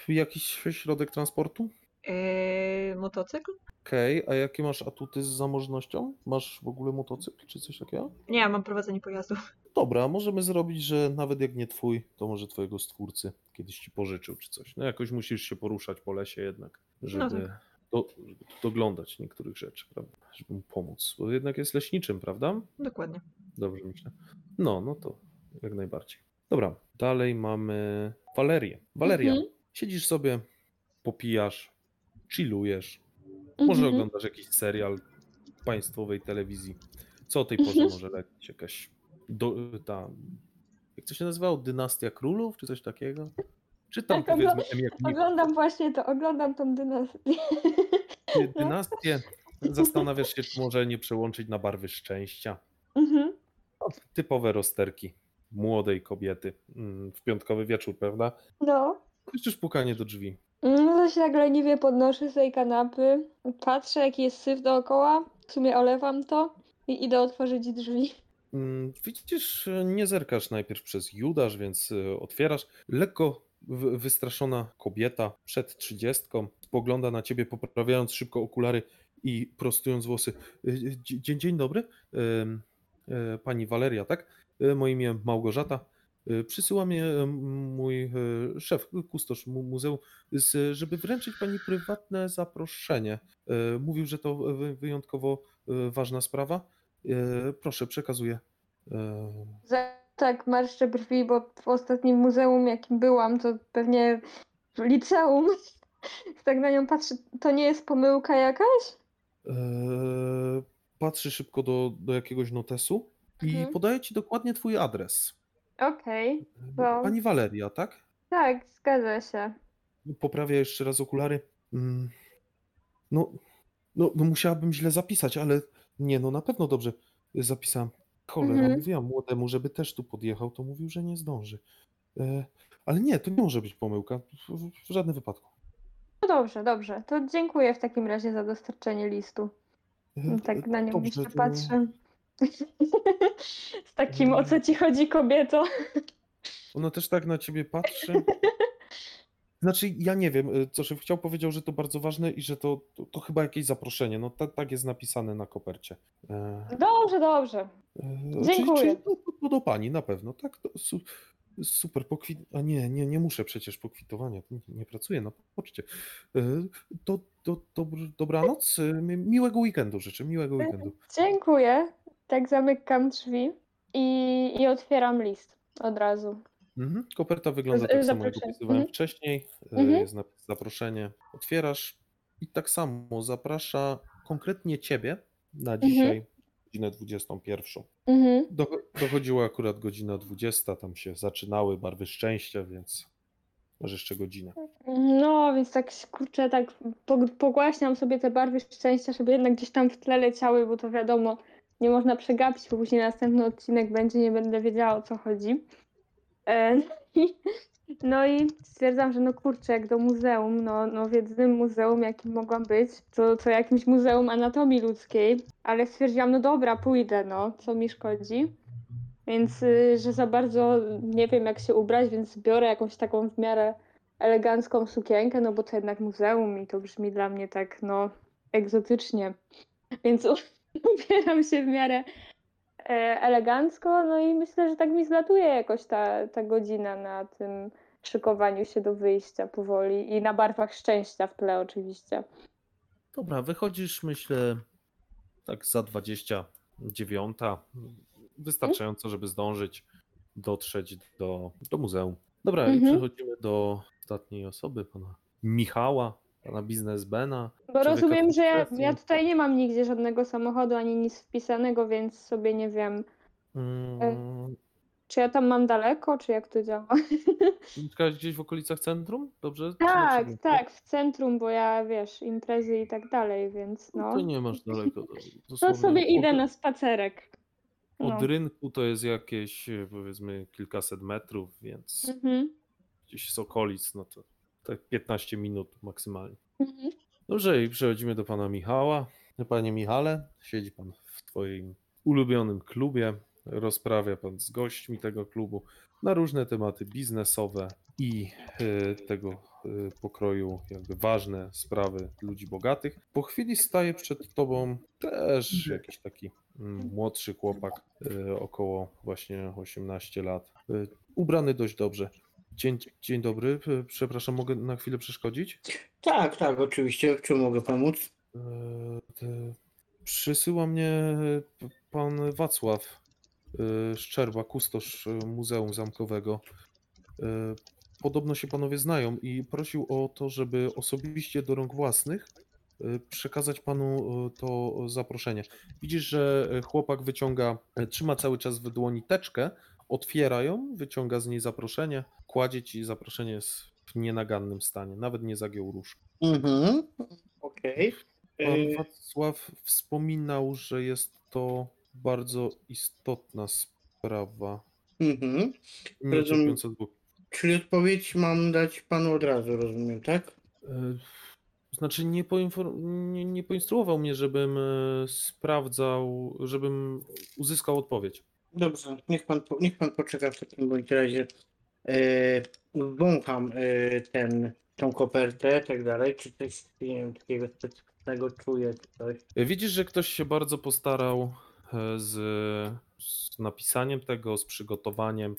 jakiś środek transportu? Eee, motocykl? Okej, a jakie masz atuty z zamożnością? Masz w ogóle motocykl czy coś takiego? Nie, mam prowadzenie pojazdu. Dobra, możemy zrobić, że nawet jak nie twój, to może twojego stwórcy kiedyś ci pożyczył czy coś. No jakoś musisz się poruszać po lesie jednak, żeby, No tak. do, żeby doglądać niektórych rzeczy, prawda? Żeby mu pomóc. Bo jednak jest leśniczym, prawda? Dokładnie. Dobrze myślę. No, no to jak najbardziej. Dobra, dalej mamy Walerię. Waleria, Mhm. siedzisz sobie, popijasz, chillujesz, może Mhm. oglądasz jakiś serial państwowej telewizji. Co o tej porze może lecieć? Jakaś do, ta, jak to się nazywało? Dynastia Królów, czy coś takiego? Czy tam Tak, powiedzmy ogl- Emilia Knicha. Oglądam właśnie to, oglądam tą dynastię. Dynastię. Zastanawiasz się, czy może nie przełączyć na barwy szczęścia. Mhm. No, typowe rozterki młodej kobiety mm, w piątkowy wieczór, prawda? No. Słyszysz pukanie do drzwi. No to się tak leniwie podnoszę z tej kanapy, patrzę jaki jest syf dookoła, w sumie olewam to i idę otworzyć drzwi. Mm, Widzisz, nie zerkasz najpierw przez Judasz, więc e, otwierasz. Lekko wy- wystraszona kobieta przed trzydziestką spogląda na ciebie, poprawiając szybko okulary i prostując włosy. E, dzie- Dzień, dzień dobry. Pani Waleria, tak? Moje imię Małgorzata. E, Przysyła mnie m- mój e, szef, kustosz mu- muzeum, żeby wręczyć pani prywatne zaproszenie. Mówił, że to wy- wyjątkowo ważna sprawa. Proszę, przekazuję. Tak marszczę brwi, bo w ostatnim muzeum jakim byłam, to pewnie w liceum. (laughs) Tak na nią patrzę, to nie jest pomyłka jakaś? Patrzy szybko do, do jakiegoś notesu i Mhm. podaje ci dokładnie twój adres. Okej, Wow. Pani Waleria, tak? tak, zgadza się. Poprawia jeszcze raz okulary. Mm, No, no, no musiałabym źle zapisać, ale nie, no na pewno dobrze zapisałem. Cholera, Mhm. mówiłam młodemu, żeby też tu podjechał, to mówił, że nie zdąży. E, Ale nie, to nie może być pomyłka, w, żadnym wypadku. No dobrze, dobrze. To dziękuję w takim razie za dostarczenie listu. Tak na nią Dobrze, jeszcze to- patrzę. (laughs) Z takim o co ci chodzi kobieto? (laughs) Ona też tak na ciebie patrzy. Znaczy, ja nie wiem, y, co szef chciał, powiedział, że to bardzo ważne i że to, to, to chyba jakieś zaproszenie. No tak, tak jest napisane na kopercie. E, Dobrze, dobrze. e, Dziękuję. Czyli, czyli to, do pani na pewno, tak? Su, super, pokwit... A nie, nie, nie muszę przecież pokwitowania, nie, nie pracuję na poczcie. E, to, to, to dobranoc, mi- miłego weekendu życzę, miłego weekendu. Dziękuję. Tak zamykam drzwi i, i otwieram list od razu. Mhm. Koperta wygląda Z- tak samo, jak opisywałem Mhm. wcześniej. E, Mhm. Jest napis zaproszenie. Otwierasz i tak samo zaprasza konkretnie ciebie na dzisiaj, godzinę 21. Mhm. Do, dochodziła akurat godzina 20, tam się zaczynały barwy szczęścia, więc masz jeszcze godzinę. No, więc tak kurczę, tak po- pogłaśniam sobie te barwy szczęścia, żeby jednak gdzieś tam w tle leciały, bo to wiadomo, nie można przegapić, bo później następny odcinek będzie, nie będę wiedziała o co chodzi. E, (laughs) no i stwierdzam, że no kurczę, jak do muzeum, no, no w jedynym muzeum, jakim mogłam być, to, to jakimś muzeum anatomii ludzkiej, ale stwierdziłam, no dobra, pójdę, no, co mi szkodzi. Więc, y, że za bardzo nie wiem, jak się ubrać, więc biorę jakąś taką w miarę elegancką sukienkę, no bo to jednak muzeum i to brzmi dla mnie tak, no, egzotycznie. Więc (laughs) ubieram się w miarę e, elegancko, no i myślę, że tak mi zlatuje jakoś ta, ta godzina na tym szykowaniu się do wyjścia powoli i na barwach szczęścia w tle oczywiście. Dobra, wychodzisz, myślę, tak za 29. Wystarczająco, żeby zdążyć dotrzeć do, do muzeum. Dobra, i Mhm. przechodzimy do ostatniej osoby, pana Michała, pana biznesmena. Bo rozumiem, że ja, ja tutaj nie mam nigdzie żadnego samochodu ani nic wpisanego, więc sobie nie wiem, Mm, czy ja tam mam daleko, czy jak to działa. (laughs) Mieszkałeś gdzieś w okolicach centrum? Dobrze? Tak, tak, w centrum, bo ja wiesz, imprezy i tak dalej, więc No no. to nie masz daleko. (laughs) To dosłownie sobie idę od- na spacerek. No. Od rynku to jest jakieś e, powiedzmy kilkaset metrów, więc Mhm. gdzieś z okolic, no to tak 15 minut maksymalnie. Mhm. Dobrze, i przechodzimy do pana Michała. Panie Michale, siedzi pan w twoim ulubionym klubie, rozprawia pan z gośćmi tego klubu na różne tematy biznesowe i e, tego e, pokroju, jakby ważne sprawy ludzi bogatych. Po chwili staje przed tobą też jakiś taki mm, młodszy chłopak, e, około właśnie 18 lat, ubrany dość dobrze. Dzień, dzień dobry, przepraszam, mogę na chwilę przeszkodzić? Tak, tak, oczywiście. W czym mogę pomóc? E, Przysyła mnie pan Wacław e, Szczerba, kustosz e, Muzeum Zamkowego. Podobno się panowie znają i prosił o to, żeby osobiście do rąk własnych przekazać panu to zaproszenie. Widzisz, że chłopak wyciąga, trzyma cały czas w dłoni teczkę, otwiera ją, wyciąga z niej zaproszenie, kładzie ci zaproszenie jest w nienagannym stanie, nawet nie zagiął różka. Mhm. Okej. Pan Y, Wacław wspominał, że jest to bardzo istotna sprawa. mhm. Nie dwóch. Czyli odpowiedź mam dać panu od razu, rozumiem, tak? E, Znaczy, nie, poinfor- nie, nie poinstruował mnie, żebym e, sprawdzał, żebym uzyskał odpowiedź. Dobrze, niech pan, niech pan poczeka w takim bądź razie. E, wącham e, ten, tą kopertę, tak dalej. Czy coś nie wiem, takiego specyficznego czuję, czy coś. E, Widzisz, że ktoś się bardzo postarał z, z napisaniem tego, z przygotowaniem.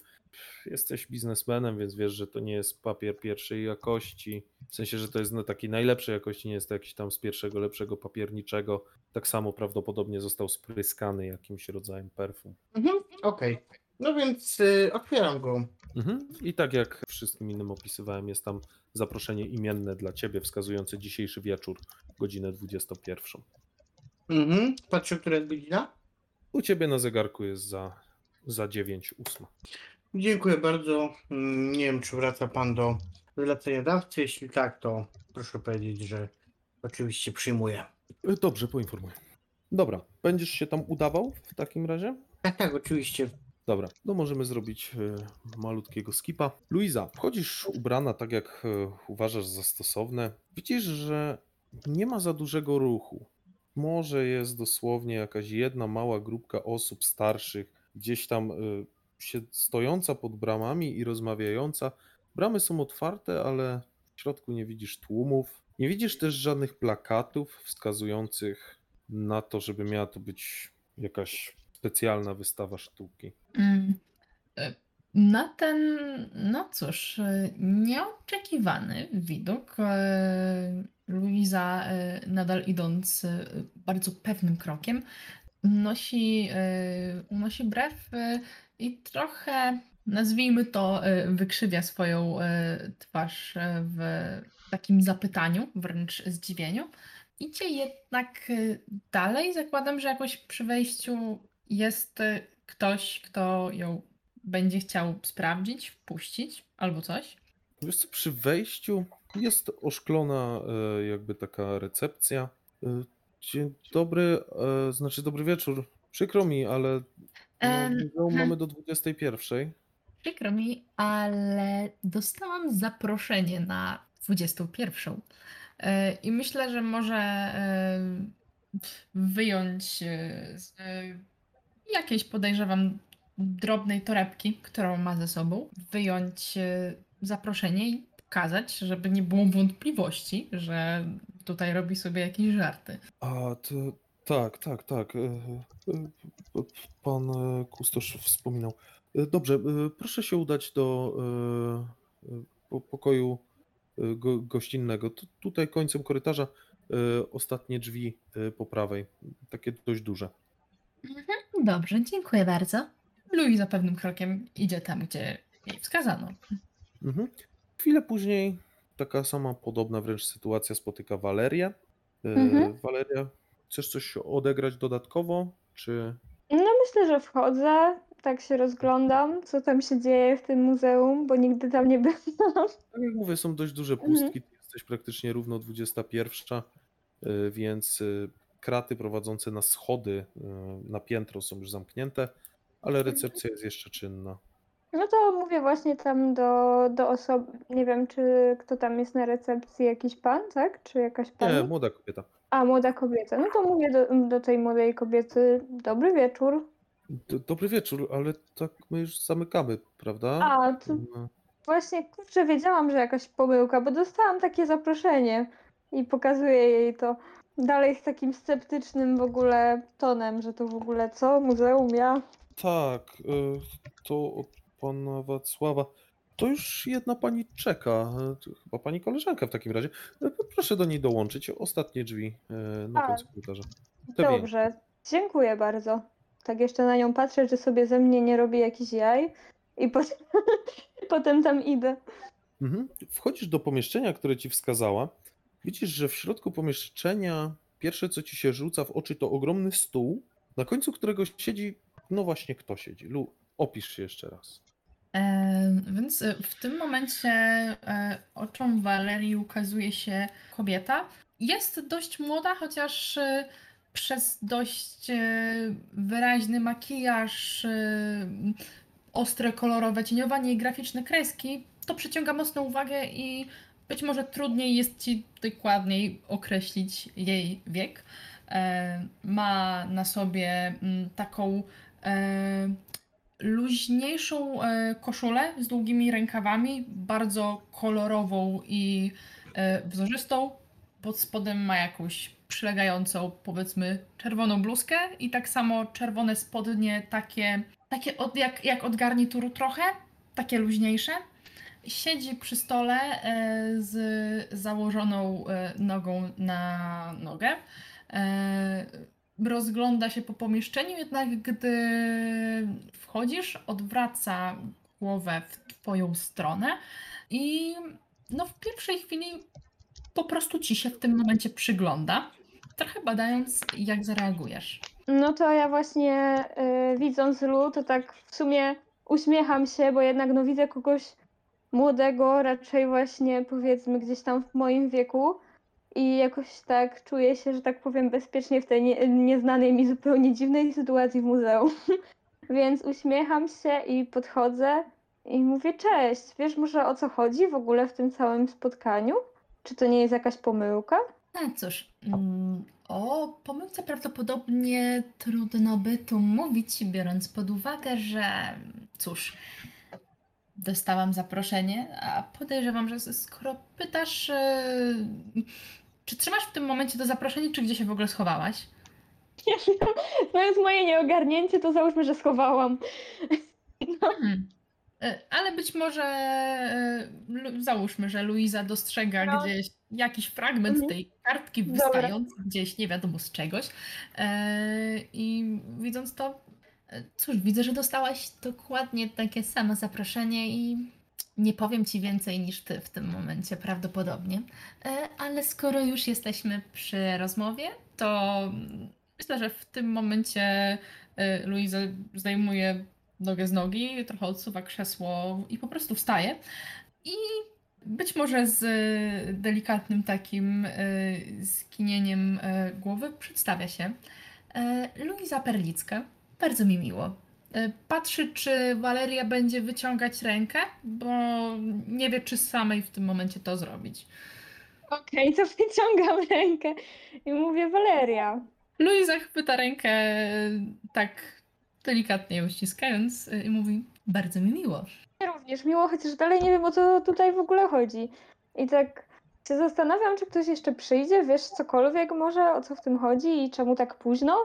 Jesteś biznesmenem, więc wiesz, że to nie jest papier pierwszej jakości. W sensie, że to jest na takiej najlepszej jakości, nie jest to jakiś tam z pierwszego, lepszego papierniczego. Tak samo prawdopodobnie został spryskany jakimś rodzajem perfum. Mhm. Okej. No więc e, otwieram go. Mhm. I tak jak wszystkim innym opisywałem, jest tam zaproszenie imienne dla ciebie, wskazujące dzisiejszy wieczór, godzinę 21. Mhm. Patrzę, która jest godzina. U ciebie na zegarku jest za, za 9.08. Dziękuję bardzo. Mm, Nie wiem, czy wraca pan do zleceniodawcy. Jeśli tak, to proszę powiedzieć, że oczywiście przyjmuję. Y, Dobrze, poinformuję. Dobra, będziesz się tam udawał w takim razie? Tak, tak, oczywiście. Dobra, no możemy zrobić e, malutkiego skipa. Luiza, wchodzisz ubrana tak, jak e, uważasz za stosowne. Widzisz, że nie ma za dużego ruchu. Może jest dosłownie jakaś jedna mała grupka osób starszych, gdzieś tam e, się stojąca pod bramami i rozmawiająca. Bramy są otwarte, ale w środku nie widzisz tłumów. Nie widzisz też żadnych plakatów wskazujących na to, żeby miała to być jakaś specjalna wystawa sztuki. Mm, e, Na ten, no cóż, e, nieoczekiwany widok, e, Luiza, e, nadal idąc bardzo pewnym krokiem, unosi, e, unosi brew i trochę, nazwijmy to, e, wykrzywia swoją e, twarz e, w takim zapytaniu, wręcz zdziwieniu. Idzie jednak dalej. Zakładam, że jakoś przy wejściu jest ktoś, kto ją będzie chciał sprawdzić, wpuścić albo coś. Wiesz co, przy wejściu jest oszklona jakby taka recepcja. Dzień dobry, znaczy dobry wieczór. Przykro mi, ale no, hmm. mamy do 21. Przykro mi, ale dostałam zaproszenie na 21. E, I myślę, że może wyjąć e, z e, jakiejś, podejrzewam, drobnej torebki, którą ma ze sobą, wyjąć zaproszenie i pokazać, żeby nie było wątpliwości, że tutaj robi sobie jakieś żarty. A, to tak, tak, tak. e, e, Pan e, kustosz wspominał. Dobrze, proszę się udać do po- pokoju go, gościnnego. Tu- Tutaj końcem korytarza ostatnie drzwi po prawej. Takie dość duże. Dobrze, dziękuję bardzo. Louisa pewnym krokiem idzie tam, gdzie jej wskazano. Mhm. Chwilę później taka sama podobna wręcz sytuacja spotyka Walerię. Mhm. Waleria, chcesz coś odegrać dodatkowo, czy... No myślę, że wchodzę, tak się rozglądam, co tam się dzieje w tym muzeum, bo nigdy tam nie byłam. (laughs) Tak jak mówię, są dość duże Mhm. pustki, ty jesteś praktycznie równo 21, y, więc y, kraty prowadzące na schody y, na piętro są już zamknięte, ale recepcja jest jeszcze czynna. No to mówię właśnie tam do, do osoby, nie wiem, czy kto tam jest na recepcji, jakiś pan, tak? Czy jakaś Nie, pani? młoda kobieta. A, młoda kobieta. No to mówię do, do tej młodej kobiety, dobry wieczór. D- Dobry wieczór, ale tak my już zamykamy, prawda? A, to No, właśnie, kurczę, wiedziałam, że jakaś pomyłka, bo dostałam takie zaproszenie i pokazuję jej to dalej z takim sceptycznym w ogóle tonem, że to w ogóle co, muzeum, ja? Tak, y, to od pana Wacława. To już jedna pani czeka, chyba pani koleżanka w takim razie. Y, Proszę do niej dołączyć, ostatnie drzwi y, na A, końcu korytarza. Te. Dobrze, dziękuję bardzo. Tak jeszcze na nią patrzę, czy sobie ze mnie nie robi jakichś jaj i potem, (laughs) potem tam idę. Mhm. Wchodzisz do pomieszczenia, które ci wskazała. Widzisz, że w środku pomieszczenia pierwsze, co ci się rzuca w oczy, to ogromny stół, na końcu którego siedzi, no właśnie kto siedzi. Lu, opisz się jeszcze raz. Więc e, w tym momencie e, oczom Walerii ukazuje się kobieta. Jest dość młoda, chociaż e, przez dość wyraźny makijaż, ostre kolorowe cieniowanie i graficzne kreski, to przyciąga mocną uwagę i być może trudniej jest ci dokładniej określić jej wiek. Ma na sobie mm, taką luźniejszą e, koszulę z długimi rękawami, bardzo kolorową i e, wzorzystą. Pod spodem ma jakąś przylegającą, powiedzmy, czerwoną bluzkę i tak samo czerwone spodnie, takie, takie od, jak, jak od garnituru trochę, takie luźniejsze. Siedzi przy stole e, z założoną nogą na nogę. Rozgląda się po pomieszczeniu, jednak gdy wchodzisz, odwraca głowę w twoją stronę i no w pierwszej chwili po prostu ci się w tym momencie przygląda, trochę badając jak zareagujesz. No to ja właśnie y, widząc Lu, to tak w sumie uśmiecham się, bo jednak no widzę kogoś młodego, raczej właśnie powiedzmy gdzieś tam w moim wieku i jakoś tak czuję się, że tak powiem bezpiecznie w tej nie, nieznanej mi zupełnie dziwnej sytuacji w muzeum. (laughs) Więc uśmiecham się i podchodzę i mówię: Cześć, wiesz może o co chodzi w ogóle w tym całym spotkaniu? Czy to nie jest jakaś pomyłka? No cóż, mm, o pomyłce prawdopodobnie trudno by tu mówić, biorąc pod uwagę, że cóż, dostałam zaproszenie, a podejrzewam, że skoro pytasz, e, czy trzymasz w tym momencie to zaproszenie, czy gdzie się w ogóle schowałaś? Nie wiem, moje nieogarnięcie, to załóżmy, że schowałam. No, Hmm. E, Ale być może e, załóżmy, że Luiza dostrzega No. gdzieś jakiś fragment Mhm. tej kartki Dobra. wystający gdzieś nie wiadomo z czegoś. E, I widząc to, cóż, widzę, że dostałaś dokładnie takie samo zaproszenie i nie powiem ci więcej niż ty w tym momencie prawdopodobnie. E, Ale skoro już jesteśmy przy rozmowie, to myślę, że w tym momencie e, Luiza zdejmuje nogę z nogi, trochę odsuwa krzesło i po prostu wstaje. I być może z delikatnym takim e, skinieniem głowy przedstawia się Luiza Perlicka. Bardzo mi miło. E, Patrzy, czy Waleria będzie wyciągać rękę, bo nie wie, czy samej w tym momencie to zrobić. Okej, to (laughs) wyciągam rękę i mówię: Waleria. Luiza chwyta rękę e, tak delikatnie ją ściskając e, i mówi: Bardzo mi miło. Również miło, chociaż dalej nie wiem o co tutaj w ogóle chodzi. I tak się zastanawiam, czy ktoś jeszcze przyjdzie, wiesz cokolwiek może, o co w tym chodzi i czemu tak późno?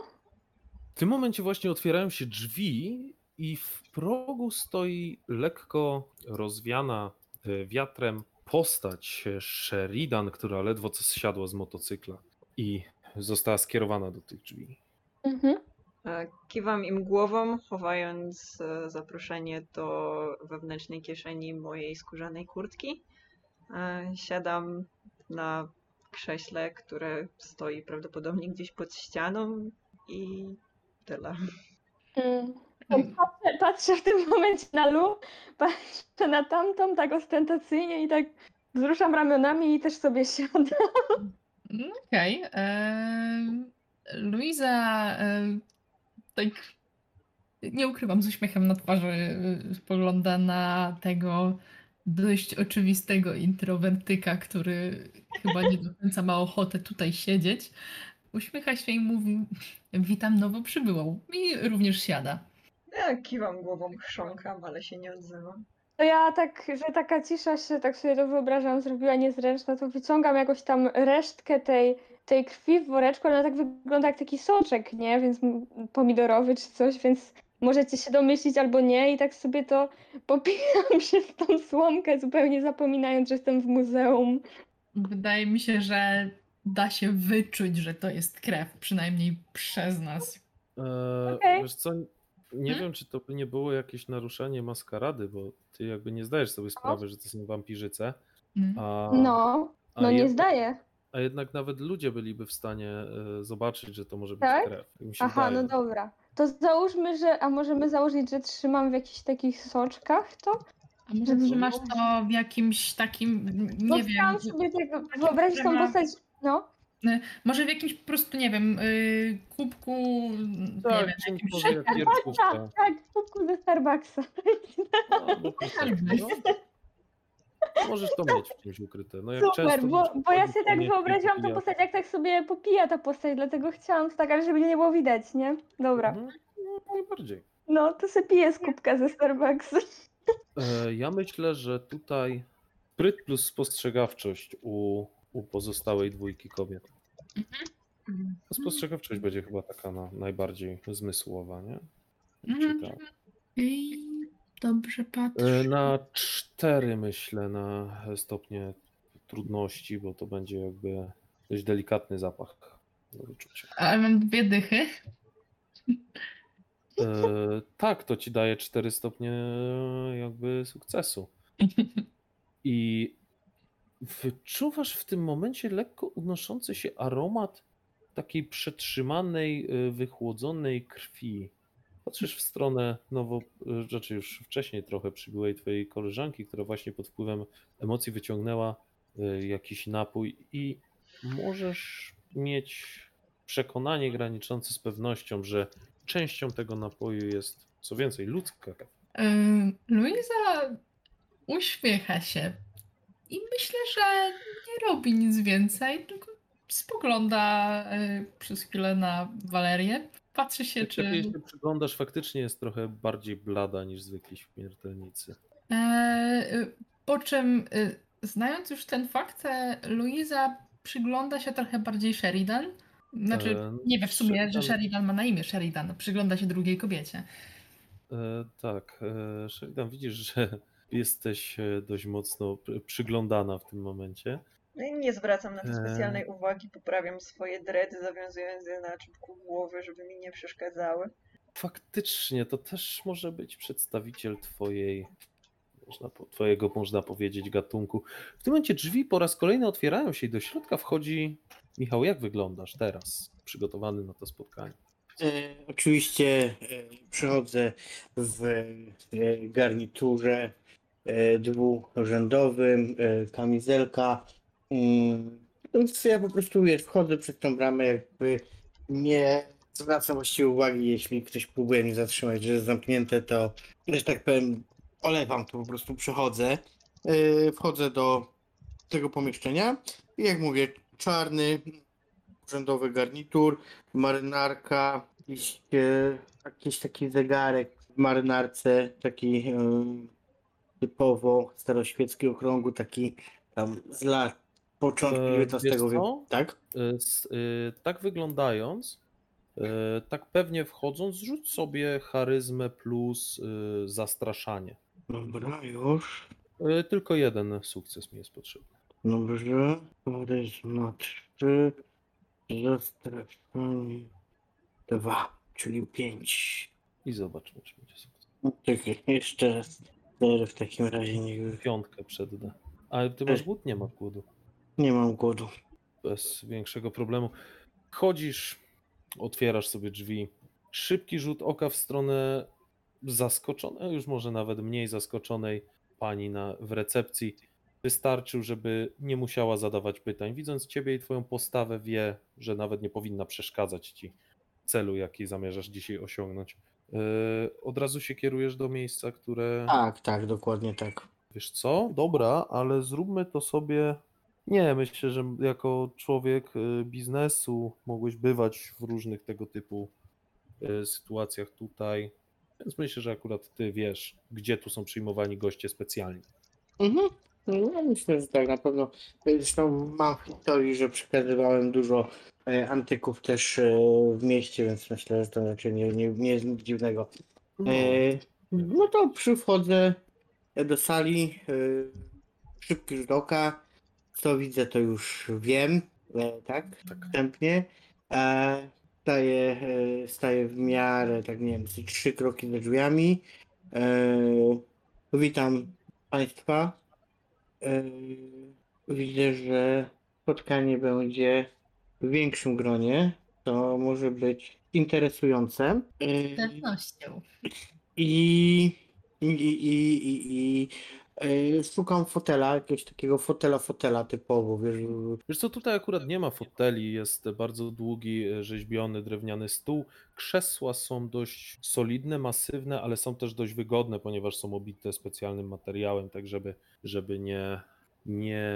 W tym momencie właśnie otwierają się drzwi i w progu stoi lekko rozwiana e, wiatrem postać e, Sheridan, która ledwo co zsiadła z motocykla i została skierowana do tych drzwi. Mhm. Kiwam im głową, chowając e, zaproszenie do wewnętrznej kieszeni mojej skórzanej kurtki. Siadam na krześle, które stoi prawdopodobnie gdzieś pod ścianą i tyle. Mm. Patrzę, patrzę w tym momencie na Lu, patrzę na tamtą tak ostentacyjnie i tak wzruszam ramionami i też sobie siadam. No Okej. em, Luiza tak nie ukrywam, z uśmiechem na twarzy y, spogląda na tego dość oczywistego introwertyka, który chyba nie do końca ma ochotę tutaj siedzieć. Uśmiecha się i mówi: Witam nowo przybyłą. I również siada. Ja kiwam głową, chrząkam, ale się nie odzywam. To ja tak, że taka cisza się, tak sobie to wyobrażam, zrobiła niezręczna, to wyciągam jakoś tam resztkę tej, tej krwi w woreczku, ale ona tak wygląda jak taki soczek, nie? Więc pomidorowy czy coś, więc możecie się domyślić albo nie i tak sobie to (laughs) popijam przez tą słomkę, zupełnie zapominając, że jestem w muzeum. Wydaje mi się, że da się wyczuć, że to jest krew, przynajmniej przez nas. Eee, Okej. Wiesz co, nie Hmm? wiem, czy to by nie było jakieś naruszenie maskarady, bo ty jakby nie zdajesz sobie sprawy, że to są wampirzyce, Mm. a, No, a no nie jed- zdaję. A jednak nawet ludzie byliby w stanie e, zobaczyć, że to może być Tak? krew. Tak Mi się Aha, wydaje. no dobra. To załóżmy, że, a możemy założyć, że trzymam w jakichś takich soczkach to? A może trzymasz to w jakimś takim, nie wiem, chciałam sobie tak wyobrazić tą postać, no. może w jakimś po prostu, nie wiem, yy, kubku, nie Tak, wiem, czym jakimś Tak, tak, w kubku ze Starbucksa. No, bo troszeczkę, no. Możesz to mieć w czymś ukryte. No jak Super, często bo, bo ja sobie tak nie wyobraziłam tą postać, jak tak sobie popija ta postać, dlatego chciałam tak, żeby nie było widać, nie? Dobra. Mhm, No, najbardziej. No, to sobie piję z kubka ze Starbucksa. E, Ja myślę, że tutaj spryt plus spostrzegawczość u, u pozostałej dwójki kobiet. A Spostrzegawczość będzie chyba taka na, najbardziej zmysłowa, nie? Mhm. Ej, dobrze patrzę. E, Na cztery myślę na stopnie trudności, bo to będzie jakby dość delikatny zapach do wyczucia. Ale mam dwie dychy. E, tak, to ci daje cztery stopnie jakby sukcesu. (laughs) I wyczuwasz w tym momencie lekko unoszący się aromat takiej przetrzymanej, y, wychłodzonej krwi. Patrzysz w stronę nowo, y, rzeczy już wcześniej trochę przybyłej twojej koleżanki, która właśnie pod wpływem emocji wyciągnęła y, jakiś napój i możesz mieć przekonanie graniczące z pewnością, że częścią tego napoju jest Co więcej, ludzka kawa. Luiza uśmiecha się i myślę, że nie robi nic więcej, tylko spogląda y, przez chwilę na Walerię. Patrzy się, Jak czy. się przyglądasz, faktycznie jest trochę bardziej blada niż zwykli śmiertelnicy. E, y, po czym, y, znając już ten fakt, e, Luiza przygląda się trochę bardziej Sheridan. Znaczy, E, nie wie w sumie, że Sheridan- Sheridan ma na imię Sheridan. Przygląda się drugiej kobiecie. E, tak, e, Sheridan, widzisz, że jesteś e, dość mocno pr- przyglądana w tym momencie. No nie zwracam na to Eee. specjalnej uwagi, poprawiam swoje dredy, zawiązując je na czubku głowy, żeby mi nie przeszkadzały. Faktycznie, to też może być przedstawiciel twojej, można, po- twojego, można powiedzieć, gatunku. W tym momencie drzwi po raz kolejny otwierają się i do środka wchodzi Michał, jak wyglądasz teraz, przygotowany na to spotkanie? E, oczywiście e, przychodzę w e, garniturze e, dwurzędowym, e, kamizelka. Mm, Więc ja po prostu wiesz, wchodzę przez tą bramę, jakby nie zwracam właściwie uwagi, jeśli ktoś próbuje mnie zatrzymać, że jest zamknięte, to że tak powiem, olewam to po prostu, przechodzę. E, Wchodzę do tego pomieszczenia i jak mówię, czarny, urzędowy garnitur, marynarka, jakiś, jakiś taki zegarek w marynarce, taki typowo staroświecki okrągły, taki tam z lat początku E, XIX wieku. Tak? E, s- e, Tak wyglądając, e, tak pewnie wchodząc, rzuć sobie charyzmę plus e, zastraszanie. Dobra, już. E, Tylko jeden sukces mi jest potrzebny. Dobrze. Charyzma 3. Zastraszanie 2, czyli 5. I zobaczmy, czy będzie sukces. Czekaj, jeszcze raz. Cztery w takim razie nie, Piątkę przed D. Ale ty masz głód? Nie ma głodu. nie mam głodu. Bez większego problemu. Chodzisz, otwierasz sobie drzwi. Szybki rzut oka w stronę zaskoczonej, już może nawet mniej zaskoczonej pani na, w recepcji wystarczył, żeby nie musiała zadawać pytań. Widząc ciebie i twoją postawę, wie, że nawet nie powinna przeszkadzać ci celu, jaki zamierzasz dzisiaj osiągnąć. Yy, od razu się kierujesz do miejsca, które. Tak, tak, dokładnie tak. Wiesz co? Dobra, ale zróbmy to sobie. Nie, myślę, że jako człowiek y, biznesu mogłeś bywać w różnych tego typu y, sytuacjach tutaj. Więc myślę, że akurat ty wiesz, gdzie tu są przyjmowani goście specjalni. Mhm. No, myślę, że tak na pewno. Zresztą mam w historii, że przekazywałem dużo e, antyków też e, w mieście, więc myślę, że to raczej nie, nie, nie jest nic dziwnego. No, E, no to przychodzę do sali, e, szybki rzut oka, co widzę to już wiem, e, tak, tak. wstępnie. E, staję, e, staję w miarę, tak nie wiem, z trzy kroki za drzwiami. E, witam Państwa. E, widzę, że spotkanie będzie w większym gronie, to może być interesujące. Z pewnością. i, i, i, i, i, szukam fotela, jakiegoś takiego fotela, fotela typowo, wiesz, Wiesz co, tutaj akurat nie ma foteli, jest bardzo długi, e, rzeźbiony, drewniany stół. Krzesła są dość solidne, masywne, ale są też dość wygodne, ponieważ są obite specjalnym materiałem, tak żeby, żeby nie, nie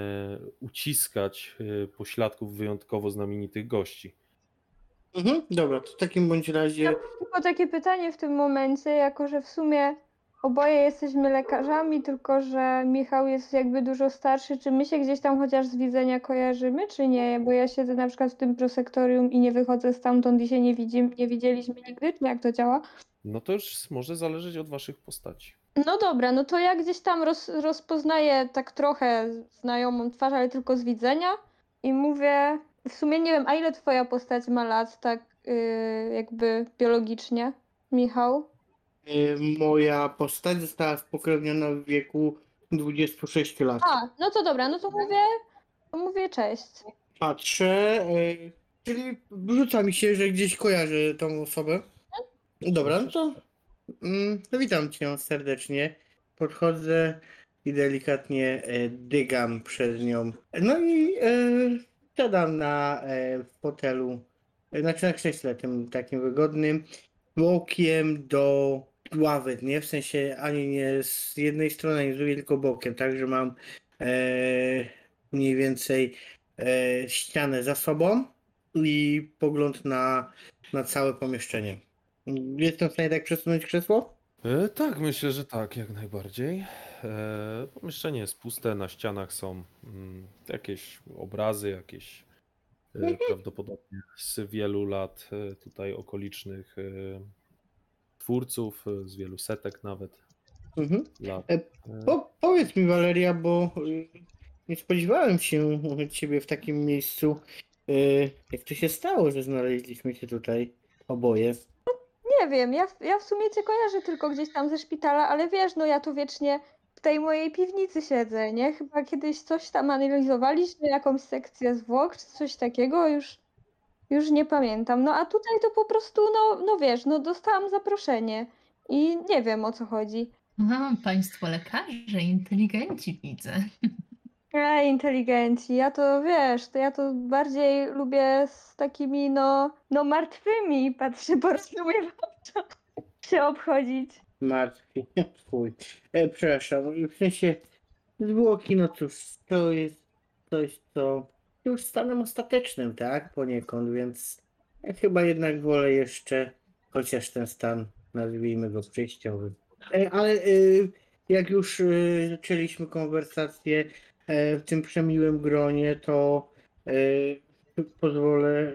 uciskać e, pośladków wyjątkowo znamienitych gości. Mhm, dobra, to w takim bądź razie. Tylko takie pytanie w tym momencie, jako że w sumie oboje jesteśmy lekarzami, tylko że Michał jest jakby dużo starszy, czy my się gdzieś tam chociaż z widzenia kojarzymy, czy nie? Bo ja siedzę na przykład w tym prosektorium i nie wychodzę stamtąd i się nie, widzimy, nie widzieliśmy nigdy, czy jak to działa? No to już może zależeć od waszych postaci. No dobra, no to ja gdzieś tam roz, rozpoznaję tak trochę znajomą twarz, ale tylko z widzenia i mówię, w sumie nie wiem, a ile twoja postać ma lat, tak yy, jakby biologicznie, Michał? E, Moja postać została spokrewniona w wieku 26 lat. A, no to dobra, no to mówię, to mówię cześć. Patrzę, e, czyli rzuca mi się, że gdzieś kojarzę tą osobę. Dobra, no to mm, no witam cię serdecznie. Podchodzę i delikatnie e, dygam przez nią. No i siadam na e, fotelu, znaczy na krześle tym takim wygodnym, bokiem do ławy, nie? W sensie ani nie z jednej strony, ani z drugiej, tylko bokiem, tak, że mam e, mniej więcej e, ścianę za sobą i pogląd na, na całe pomieszczenie. Jestem w stanie tak przesunąć krzesło? E, tak, myślę, że tak, jak najbardziej. E, pomieszczenie jest puste, na ścianach są mm, jakieś obrazy, jakieś e, prawdopodobnie z wielu lat e, tutaj okolicznych e, twórców, e, z wielu setek nawet Mhm. E, E, Po, powiedz mi, Waleria, bo y, nie spodziewałem się ciebie w takim miejscu. Y, Jak to się stało, że znaleźliśmy się tutaj oboje? Nie wiem, ja, w- ja w sumie cię kojarzę tylko gdzieś tam ze szpitala, ale wiesz, no ja tu wiecznie w tej mojej piwnicy siedzę, nie? Chyba kiedyś coś tam analizowaliśmy, jakąś sekcję zwłok czy coś takiego, już, już nie pamiętam. No a tutaj to po prostu, no, no wiesz, no dostałam zaproszenie i nie wiem o co chodzi. A, państwo lekarze, inteligenci widzę. Ej, inteligenci, ja to wiesz, to ja to bardziej lubię z takimi, no, no martwymi, patrzę, po prostu mnie warto się obchodzić. Martwi. Fuj. E, przepraszam, w sensie zwłoki, no cóż, to jest coś, co już stanem ostatecznym, tak? Poniekąd, więc ja chyba jednak wolę jeszcze chociaż ten stan, nazwijmy go przejściowym. E, ale e, jak już e, zaczęliśmy konwersację e, w tym przemiłym gronie, to e, pozwolę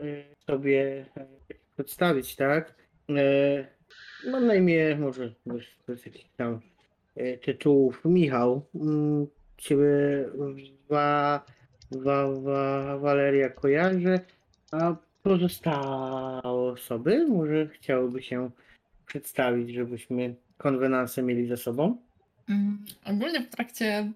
sobie e, przedstawić, tak? Mam na imię, może bez, jakichś tam tytułów, Michał. Mm, Ciebie wa, wa, wa, Waleria kojarzę, a pozostałe osoby może chciałyby się przedstawić, żebyśmy konwenansę mieli ze sobą. Mm, Ogólnie w trakcie,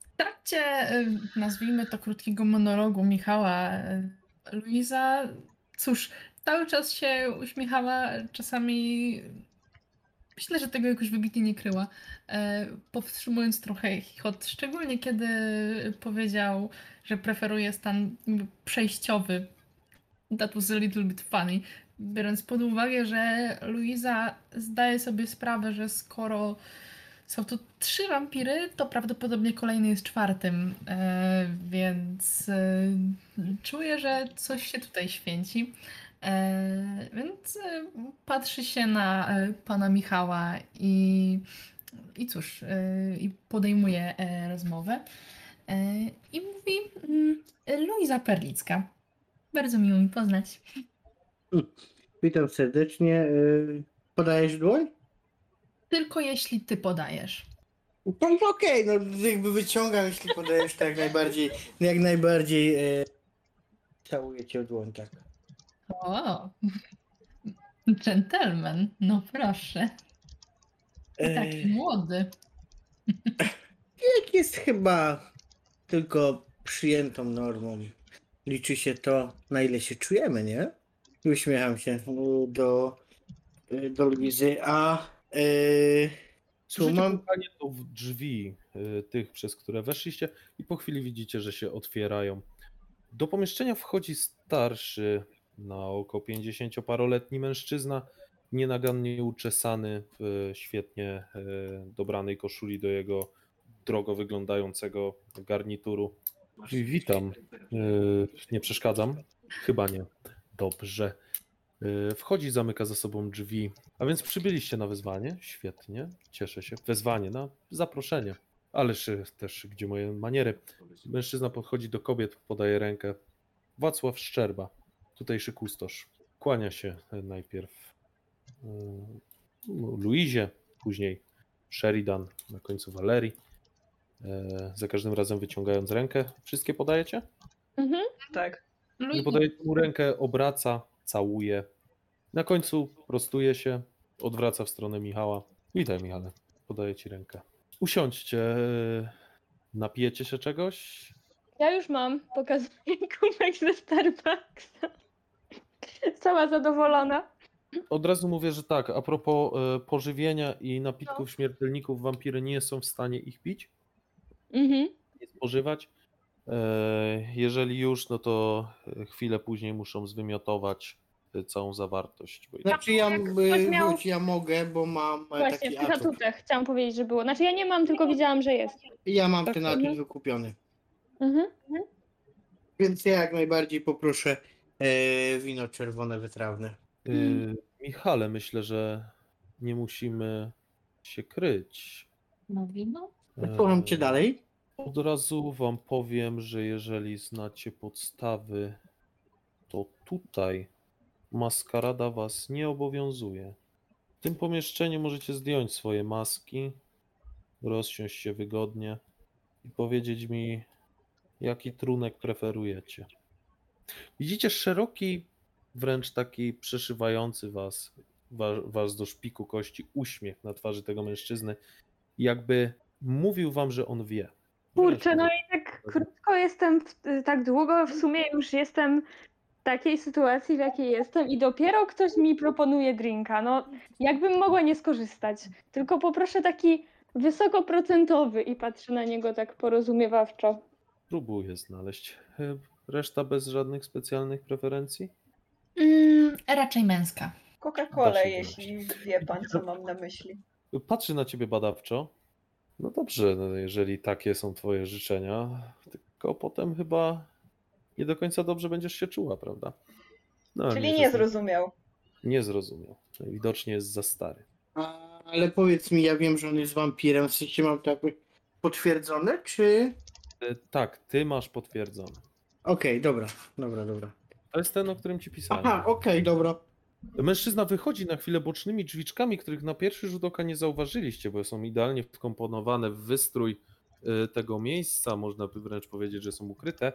w trakcie, y, nazwijmy to krótkiego monologu Michała, y, Luiza, cóż, cały czas się uśmiechała, czasami myślę, że tego jakoś wybitnie nie kryła, e, powstrzymując trochę chichot, szczególnie kiedy powiedział, że preferuje stan przejściowy. That was a little bit funny. Biorąc pod uwagę, że Luiza zdaje sobie sprawę, że skoro są tu trzy wampiry, to prawdopodobnie kolejny jest czwartym, e, więc e, czuję, że coś się tutaj święci. E, więc e, patrzy się na e, pana Michała i, i cóż, i podejmuje rozmowę. I mówi: mm, Luiza Perlicka. Bardzo miło mi poznać. Witam serdecznie. Podajesz dłoń? Tylko jeśli ty podajesz. To jest okej, no jakby wyciągam, jeśli podajesz, to jak najbardziej, jak najbardziej e, całuję cię w dłoń, tak. O, gentleman, no proszę. I taki młody. Wiek jest chyba tylko przyjętą normą. Liczy się to, na ile się czujemy, nie? Uśmiecham się y, do, y, do Luizy, a yy, Słyszycie mam- pukanie do w drzwi y, tych, przez które weszliście i po chwili widzicie, że się otwierają. Do pomieszczenia wchodzi starszy, na około 50-paroletni mężczyzna, nienagannie uczesany w świetnie y, dobranej koszuli do jego drogo wyglądającego garnituru. Witam. Y, Nie przeszkadzam? Chyba nie. Dobrze. Y, Wchodzi, zamyka za sobą drzwi. A więc przybyliście na wezwanie? Świetnie. Cieszę się. Wezwanie na zaproszenie. Ależ też, gdzie moje maniery. Mężczyzna podchodzi do kobiet, podaje rękę. Wacław Szczerba, tutejszy kustosz. Kłania się y, najpierw y, Luizie, później Sheridan, na końcu Valerii. E, Za każdym razem wyciągając rękę. Wszystkie podajecie? Mhm. Tak. Luiza, podaje mu rękę, obraca, całuje. Na końcu prostuje się, odwraca w stronę Michała. Witaj, Michale. Podaję ci rękę. Usiądźcie. Napijecie się czegoś? Ja już mam, pokazuję kubek ze Starbucksa. (laughs) Cała zadowolona. Od razu mówię, że tak. A propos e, pożywienia i napitków śmiertelników, wampiry nie są w stanie ich pić, Mhm. nie spożywać. E, Jeżeli już, no to chwilę później muszą zwymiotować y, całą zawartość. Bo Znaczy ja, jak y, ktoś miał- choć ja mogę, bo mam e, Właśnie, taki w atut. chciałam powiedzieć, że było. Znaczy ja nie mam, tylko widziałam, że jest. Ja mam Tak, ten mhm. atut wykupiony. Mhm. Więc ja jak najbardziej poproszę e, wino czerwone wytrawne. Y, Michale, myślę, że nie musimy się kryć. No wino? Słucham cię E, dalej. Od razu wam powiem, że jeżeli znacie podstawy, to tutaj maskarada was nie obowiązuje. W tym pomieszczeniu możecie zdjąć swoje maski, rozsiąść się wygodnie i powiedzieć mi, jaki trunek preferujecie. Widzicie szeroki, wręcz taki przeszywający was, wa- was do szpiku kości uśmiech na twarzy tego mężczyzny, jakby mówił wam, że on wie. Kurczę, no i tak krótko jestem, w, tak długo w sumie już jestem w takiej sytuacji, w jakiej jestem i dopiero ktoś mi proponuje drinka. No, jakbym mogła nie skorzystać. Tylko poproszę taki wysokoprocentowy i patrzę na niego tak porozumiewawczo. Próbuję znaleźć. Reszta bez żadnych specjalnych preferencji? Mm, raczej męska. Się jeśli wie pan, co mam na myśli. Patrzy na ciebie badawczo. No dobrze, no jeżeli takie są twoje życzenia, tylko potem chyba nie do końca dobrze będziesz się czuła, prawda? No, Czyli nie zrozumiał. Nie zrozumiał. Widocznie jest za stary. A, ale powiedz mi, ja wiem, że on jest wampirem. W sensie mam to jakby potwierdzone, czy... E, Tak, ty masz potwierdzone. Okej, dobra, dobra, dobra. To jest ten, o którym ci pisałem. Aha, okej, dobra. Mężczyzna wychodzi na chwilę bocznymi drzwiczkami, których na pierwszy rzut oka nie zauważyliście, bo są idealnie wkomponowane w wystrój y, tego miejsca, można by wręcz powiedzieć, że są ukryte.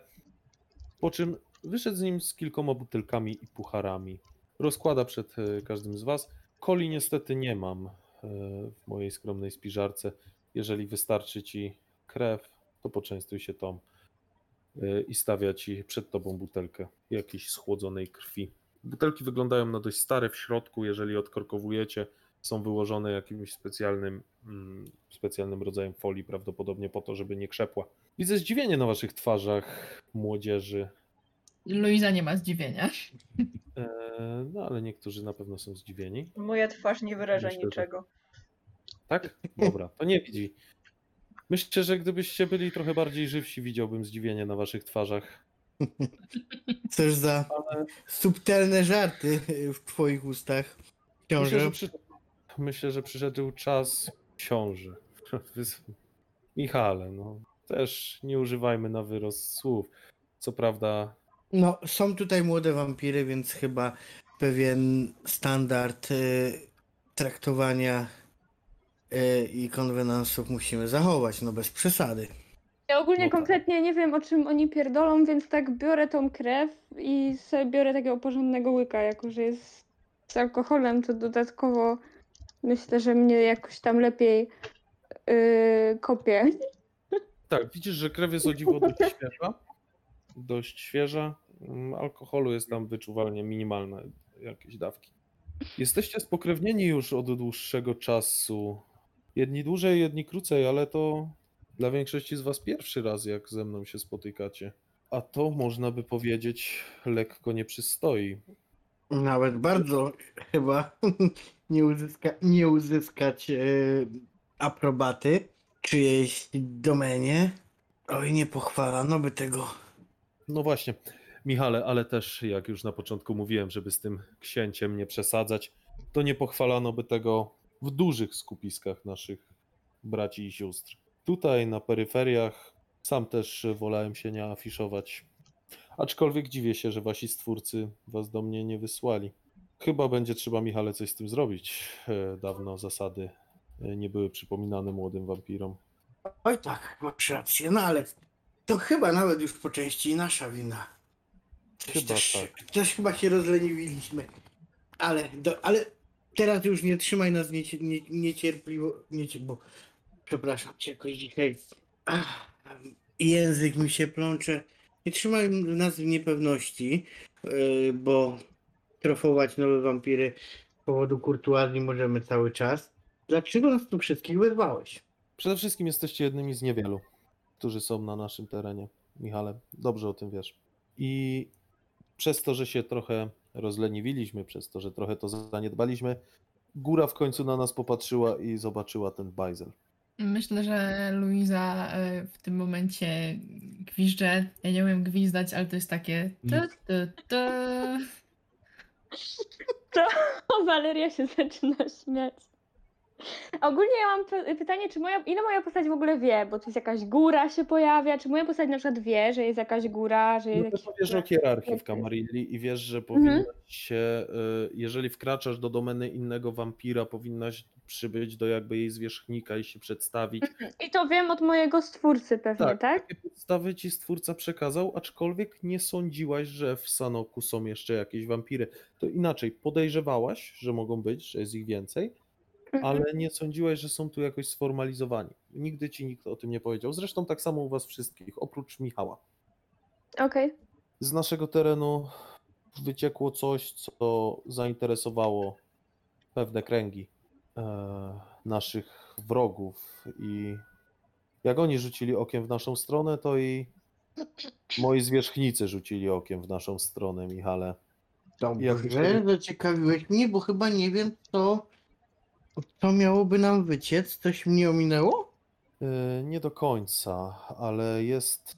Po czym wyszedł z nim z kilkoma butelkami i pucharami. Rozkłada przed y, każdym z was. Coli niestety nie mam y, w mojej skromnej spiżarce. Jeżeli wystarczy ci krew, to poczęstuj się tą i stawia ci przed tobą butelkę jakiejś schłodzonej krwi. Butelki wyglądają na dość stare w środku, jeżeli odkorkowujecie, są wyłożone jakimś specjalnym, mm, specjalnym rodzajem folii, prawdopodobnie po to, żeby nie krzepła. Widzę zdziwienie na waszych twarzach, młodzieży, Luiza nie ma zdziwienia. e, no ale niektórzy na pewno są zdziwieni. Moja twarz nie wyraża Myślę, że- niczego. Tak? Dobra, to nie widzi. Myślę, że gdybyście byli trochę bardziej żywsi, widziałbym zdziwienie na waszych twarzach. (laughs) Cóż za Ale subtelne żarty w twoich ustach. myślę, Książę. że, przyszedł, myślę, że przyszedł czas książę. (laughs) Michale, no też nie używajmy na wyrost słów. Co prawda, No, są tutaj młode wampiry, więc chyba pewien standard y, traktowania y, i konwenansów musimy zachować, no bez przesady. Ja ogólnie No tak. kompletnie nie wiem, o czym oni pierdolą, więc tak biorę tą krew i sobie biorę takiego porządnego łyka, jako że jest z alkoholem, to dodatkowo myślę, że mnie jakoś tam lepiej yy, kopie. tak, widzisz, że krew jest o dziwo dość świeża. Dość świeża. Mm, Alkoholu jest tam wyczuwalnie minimalne jakieś dawki. Jesteście spokrewnieni już od dłuższego czasu. Jedni dłużej, jedni krócej, ale to dla większości z was pierwszy raz, jak ze mną się spotykacie. A to można by powiedzieć lekko nie przystoi. Nawet bardzo chyba (laughs) nie, uzyska, nie uzyskać y, aprobaty czyjejś domenie. Oj, nie pochwalano by tego. No właśnie, Michale, ale też jak już na początku mówiłem, żeby z tym księciem nie przesadzać, to nie pochwalano by tego w dużych skupiskach naszych braci i sióstr. Tutaj na peryferiach sam też wolałem się nie afiszować. Aczkolwiek dziwię się, że wasi stwórcy was do mnie nie wysłali. Chyba będzie trzeba, Michale, coś z tym zrobić. E, Dawno zasady e, nie były przypominane młodym wampirom. Oj tak, masz rację, no ale to chyba nawet już po części nasza wina. Coś Chyba też, tak. Coś chyba się rozleniwiliśmy. Ale, do, ale teraz już nie trzymaj nas niecie, nie, niecierpliwo, niecie, bo przepraszam cię jakoś dzisiaj. Ach, język mi się plącze. Nie trzymaj nas w niepewności, yy, bo trofować nowe wampiry z powodu kurtuazji możemy cały czas. Dlaczego nas tu wszystkich wezwałeś? Przede wszystkim jesteście jednymi z niewielu, którzy są na naszym terenie. Michale, dobrze o tym wiesz. I przez to, że się trochę rozleniwiliśmy, przez to, że trochę to zaniedbaliśmy, góra w końcu na nas popatrzyła i zobaczyła ten bajzel. Myślę, że Luiza e, w tym momencie gwizdże. Ja nie umiem gwizdać, ale to jest takie. Tu, tu, tu. O, Waleria się zaczyna śmiać. Ogólnie ja mam py- pytanie, czy moja, ile moja postać w ogóle wie, bo tu jest jakaś góra się pojawia, czy moja postać na przykład wie, że jest jakaś góra, że jest No jakiś... wiesz o hierarchii w. Kamarilli i wiesz, że Mhm. powinnaś się, y, jeżeli wkraczasz do domeny innego wampira, powinnaś przybyć do jakby jej zwierzchnika i się przedstawić. I to wiem od mojego stwórcy pewnie, tak? Tak, takie podstawy ci stwórca przekazał, aczkolwiek nie sądziłaś, że w Sanoku są jeszcze jakieś wampiry. To inaczej, podejrzewałaś, że mogą być, że jest ich więcej, Mhm. Ale (laughs) nie sądziłaś, że są tu jakoś sformalizowani. Nigdy ci nikt o tym nie powiedział. Zresztą tak samo u was wszystkich, oprócz Michała. Okej. Z naszego terenu wyciekło coś, co zainteresowało pewne kręgi e, naszych wrogów i jak oni rzucili okiem w naszą stronę, to i moi zwierzchnicy rzucili okiem w naszą stronę, Michale. Jak Dobrze, wtedy- zaciekawiłeś mnie, bo chyba nie wiem, co, co miałoby nam wyciec. Coś mnie ominęło? E, Nie do końca, ale jest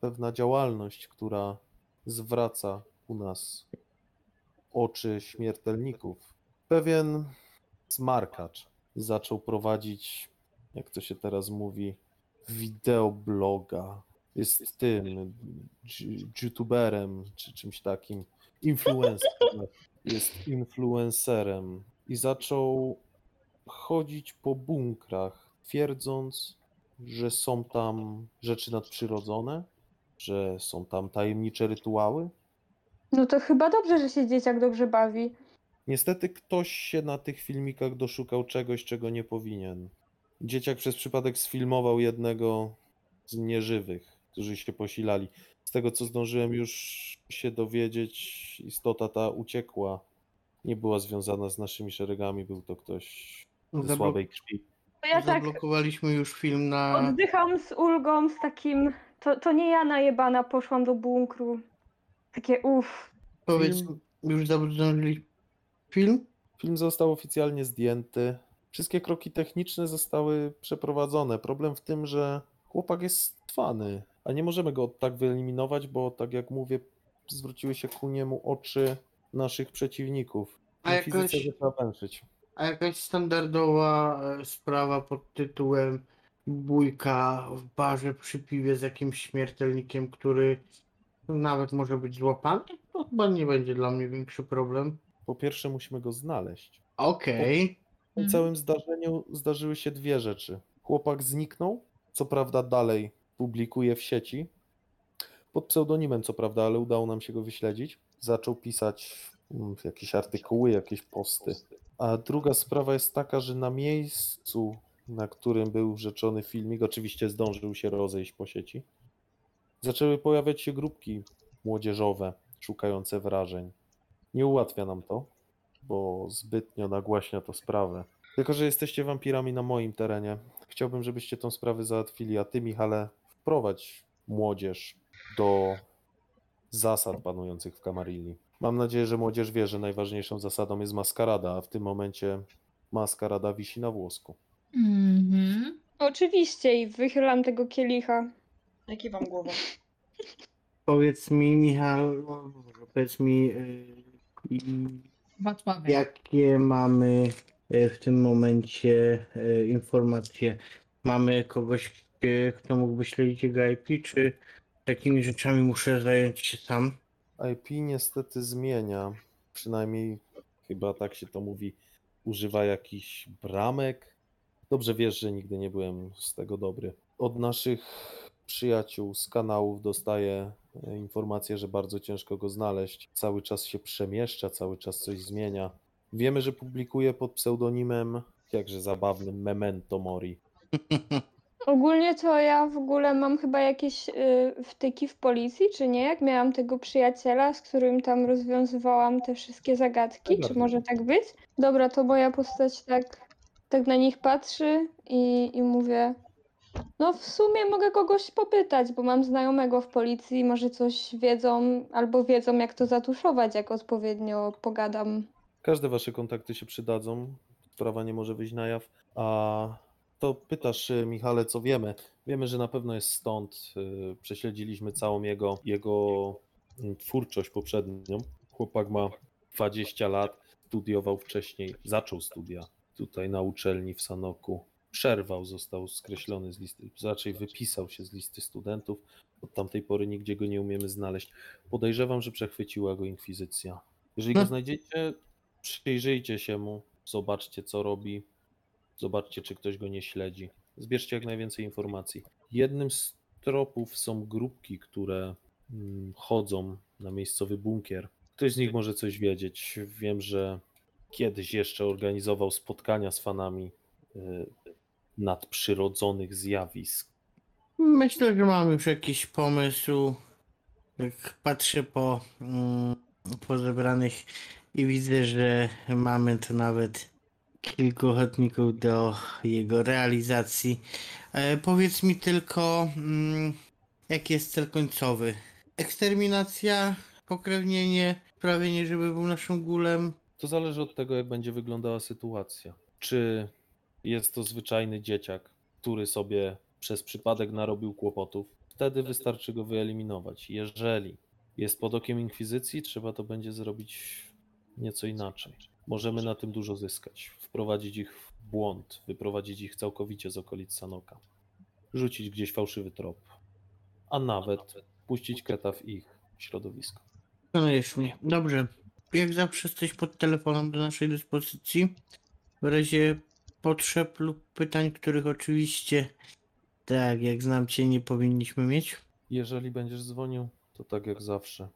pewna działalność, która zwraca u nas oczy śmiertelników. Pewien smarkacz zaczął prowadzić, jak to się teraz mówi, wideobloga. Jest tym youtuberem czy czymś takim, influencerem. Jest influencerem i zaczął chodzić po bunkrach, twierdząc, że są tam rzeczy nadprzyrodzone, że są tam tajemnicze rytuały. No to chyba dobrze, że się dzieciak dobrze bawi. Niestety ktoś się na tych filmikach doszukał czegoś, czego nie powinien. Dzieciak przez przypadek sfilmował jednego z nieżywych, którzy się posilali. Z tego co zdążyłem już się dowiedzieć, istota ta uciekła. Nie była związana z naszymi szeregami, był to ktoś ze słabej krwi. To ja tak Zablokowaliśmy już film na... oddycham z ulgą, z takim... To, to nie ja najebana poszłam do bunkru. Takie uff. Powiedz, Film- już zdążyli film? Film został oficjalnie zdjęty. Wszystkie kroki techniczne zostały przeprowadzone. Problem w tym, że chłopak jest twany, a nie możemy go tak wyeliminować, bo tak jak mówię, zwróciły się ku niemu oczy naszych przeciwników. A I jakoś- fizyce zaczęła węszyć. A jakaś standardowa e, sprawa pod tytułem bójka w barze przy piwie z jakimś śmiertelnikiem, który nawet może być złapany? To chyba nie będzie dla mnie większy problem. Po pierwsze musimy go znaleźć. Okej. W tym całym zdarzeniu zdarzyły się dwie rzeczy. Chłopak zniknął, co prawda dalej publikuje w sieci, pod pseudonimem co prawda, ale udało nam się go wyśledzić. Zaczął pisać mm, jakieś artykuły, jakieś posty. A druga sprawa jest taka, że na miejscu, na którym był rzeczony filmik, oczywiście zdążył się rozejść po sieci, zaczęły pojawiać się grupki młodzieżowe, szukające wrażeń. Nie ułatwia nam to, bo zbytnio nagłaśnia to sprawę. Tylko, że jesteście wampirami na moim terenie. Chciałbym, żebyście tą sprawę załatwili, a ty, Michale, wprowadź młodzież do zasad panujących w Kamarilli. Mam nadzieję, że młodzież wie, że najważniejszą zasadą jest maskarada, a w tym momencie maskarada wisi na włosku. Mhm. Oczywiście i wychylam tego kielicha. Jaki wam głową? (laughs) Powiedz mi, Michał, powiedz mi, y, i- jakie mamy y, w tym momencie y, informacje? Mamy kogoś, y, kto mógłby śledzić jego IP, czy takimi rzeczami muszę zająć się sam? IP niestety zmienia, przynajmniej chyba tak się to mówi, używa jakichś bramek. Dobrze wiesz, że nigdy nie byłem z tego dobry. Od naszych przyjaciół z kanałów dostaję e, informację, że bardzo ciężko go znaleźć. Cały czas się przemieszcza, cały czas coś zmienia. Wiemy, że publikuje pod pseudonimem, jakże zabawnym, Memento Mori. (laughs) Ogólnie to ja w ogóle mam chyba jakieś y, wtyki w policji, czy nie? Jak miałam tego przyjaciela, z którym tam rozwiązywałam te wszystkie zagadki, czy może tak być? Dobra, to moja postać tak, tak na nich patrzy i, i mówię, No w sumie mogę kogoś popytać, bo mam znajomego w policji, może coś wiedzą, albo wiedzą jak to zatuszować, jak odpowiednio pogadam. Każde wasze kontakty się przydadzą. Sprawa nie może wyjść na jaw. A to pytasz, y, Michale, co wiemy? Wiemy, że na pewno jest stąd. y, Prześledziliśmy całą jego, jego mm, twórczość poprzednią. Chłopak ma 20 lat, studiował wcześniej, zaczął studia tutaj na uczelni w Sanoku. Przerwał, został skreślony z listy, raczej wypisał się z listy studentów. Od tamtej pory nigdzie go nie umiemy znaleźć. Podejrzewam, że przechwyciła go inkwizycja. Jeżeli go No. znajdziecie, przyjrzyjcie się mu, zobaczcie co robi, zobaczcie czy ktoś go nie śledzi. Zbierzcie jak najwięcej informacji. Jednym z tropów są grupki, które mm, chodzą na miejscowy bunkier. Ktoś z nich może coś wiedzieć. Wiem, że kiedyś jeszcze organizował spotkania z fanami y, nadprzyrodzonych zjawisk. Myślę, że mam już jakiś pomysł. Jak patrzę po, mm, po zebranych i widzę, że mamy tu nawet kilku ochotników do jego realizacji. E, powiedz mi tylko, mm, jaki jest cel końcowy? Eksterminacja, pokrewnienie, sprawienie, żeby był naszym gulem. To zależy od tego, jak będzie wyglądała sytuacja. Czy jest to zwyczajny dzieciak, który sobie przez przypadek narobił kłopotów, wtedy wystarczy go wyeliminować. Jeżeli jest pod okiem inkwizycji, trzeba to będzie zrobić nieco inaczej. Możemy na tym dużo zyskać. Wprowadzić ich w błąd, wyprowadzić ich całkowicie z okolic Sanoka, rzucić gdzieś fałszywy trop, a nawet puścić keta w ich środowisko. Przekonujesz mnie. Dobrze. Jak zawsze jesteś pod telefonem do naszej dyspozycji. W razie potrzeb lub pytań, których oczywiście, tak jak znam cię, nie powinniśmy mieć. Jeżeli będziesz dzwonił, to tak jak zawsze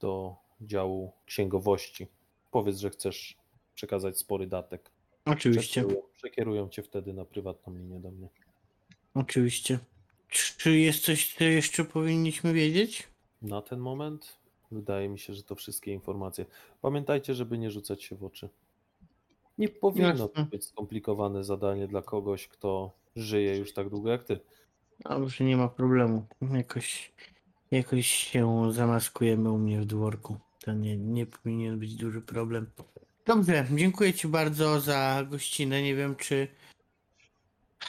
do działu księgowości. Powiedz, że chcesz przekazać spory datek. Oczywiście, Przekierują, przekierują cię wtedy na prywatną linię do mnie. oczywiście. Czy jest coś, co jeszcze powinniśmy wiedzieć? Na ten moment wydaje mi się, że to wszystkie informacje. Pamiętajcie, żeby nie rzucać się w oczy. Nie powinno to Jasne. być skomplikowane zadanie dla kogoś, kto żyje już tak długo jak ty. Dobrze, nie ma problemu. Jakoś, jakoś się zamaskujemy u mnie w dworku. To nie, nie powinien być duży problem. Dobrze, dziękuję ci bardzo za gościnę. Nie wiem, czy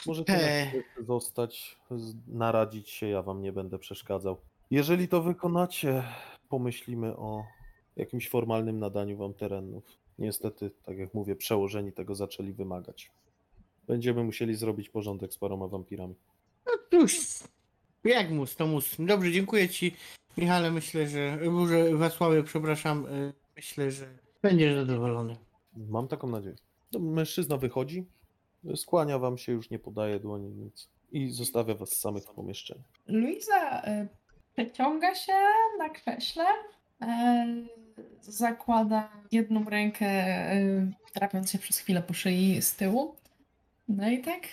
Możecie na Eee. zostać, z- naradzić się, ja wam nie będę przeszkadzał. Jeżeli to wykonacie, pomyślimy o jakimś formalnym nadaniu wam terenów. Niestety, tak jak mówię, przełożeni tego zaczęli wymagać. Będziemy musieli zrobić porządek z paroma wampirami. No już, jak mus, to mus. Dobrze, dziękuję ci, Michale. Myślę, że. Boże, Wacławie, przepraszam. y, Myślę, że będziesz zadowolony. Mam taką nadzieję. No, mężczyzna wychodzi, skłania wam się, już nie podaje dłoni, nic. I zostawia was samych w pomieszczeniu. Luiza y, przeciąga się na krześle, y, zakłada jedną rękę, y, trapiąc się przez chwilę po szyi z tyłu. No i tak. (laughs)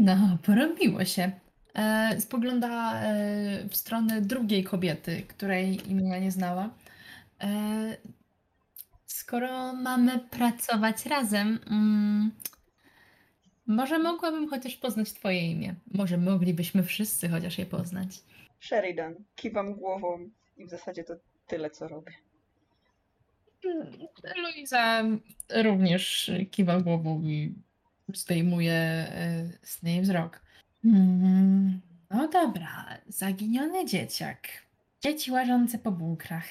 No, porobiło się. E, Spogląda e, w stronę drugiej kobiety, której imienia nie znała. E, Skoro mamy pracować razem, mm, może mogłabym chociaż poznać Twoje imię. Może moglibyśmy wszyscy chociaż je poznać. Sheridan. Kiwam głową i w zasadzie to tyle, co robię. Luiza również kiwa głową i zdejmuje e, z niej wzrok. Mm, No dobra, zaginiony dzieciak. Dzieci łażące po bunkrach.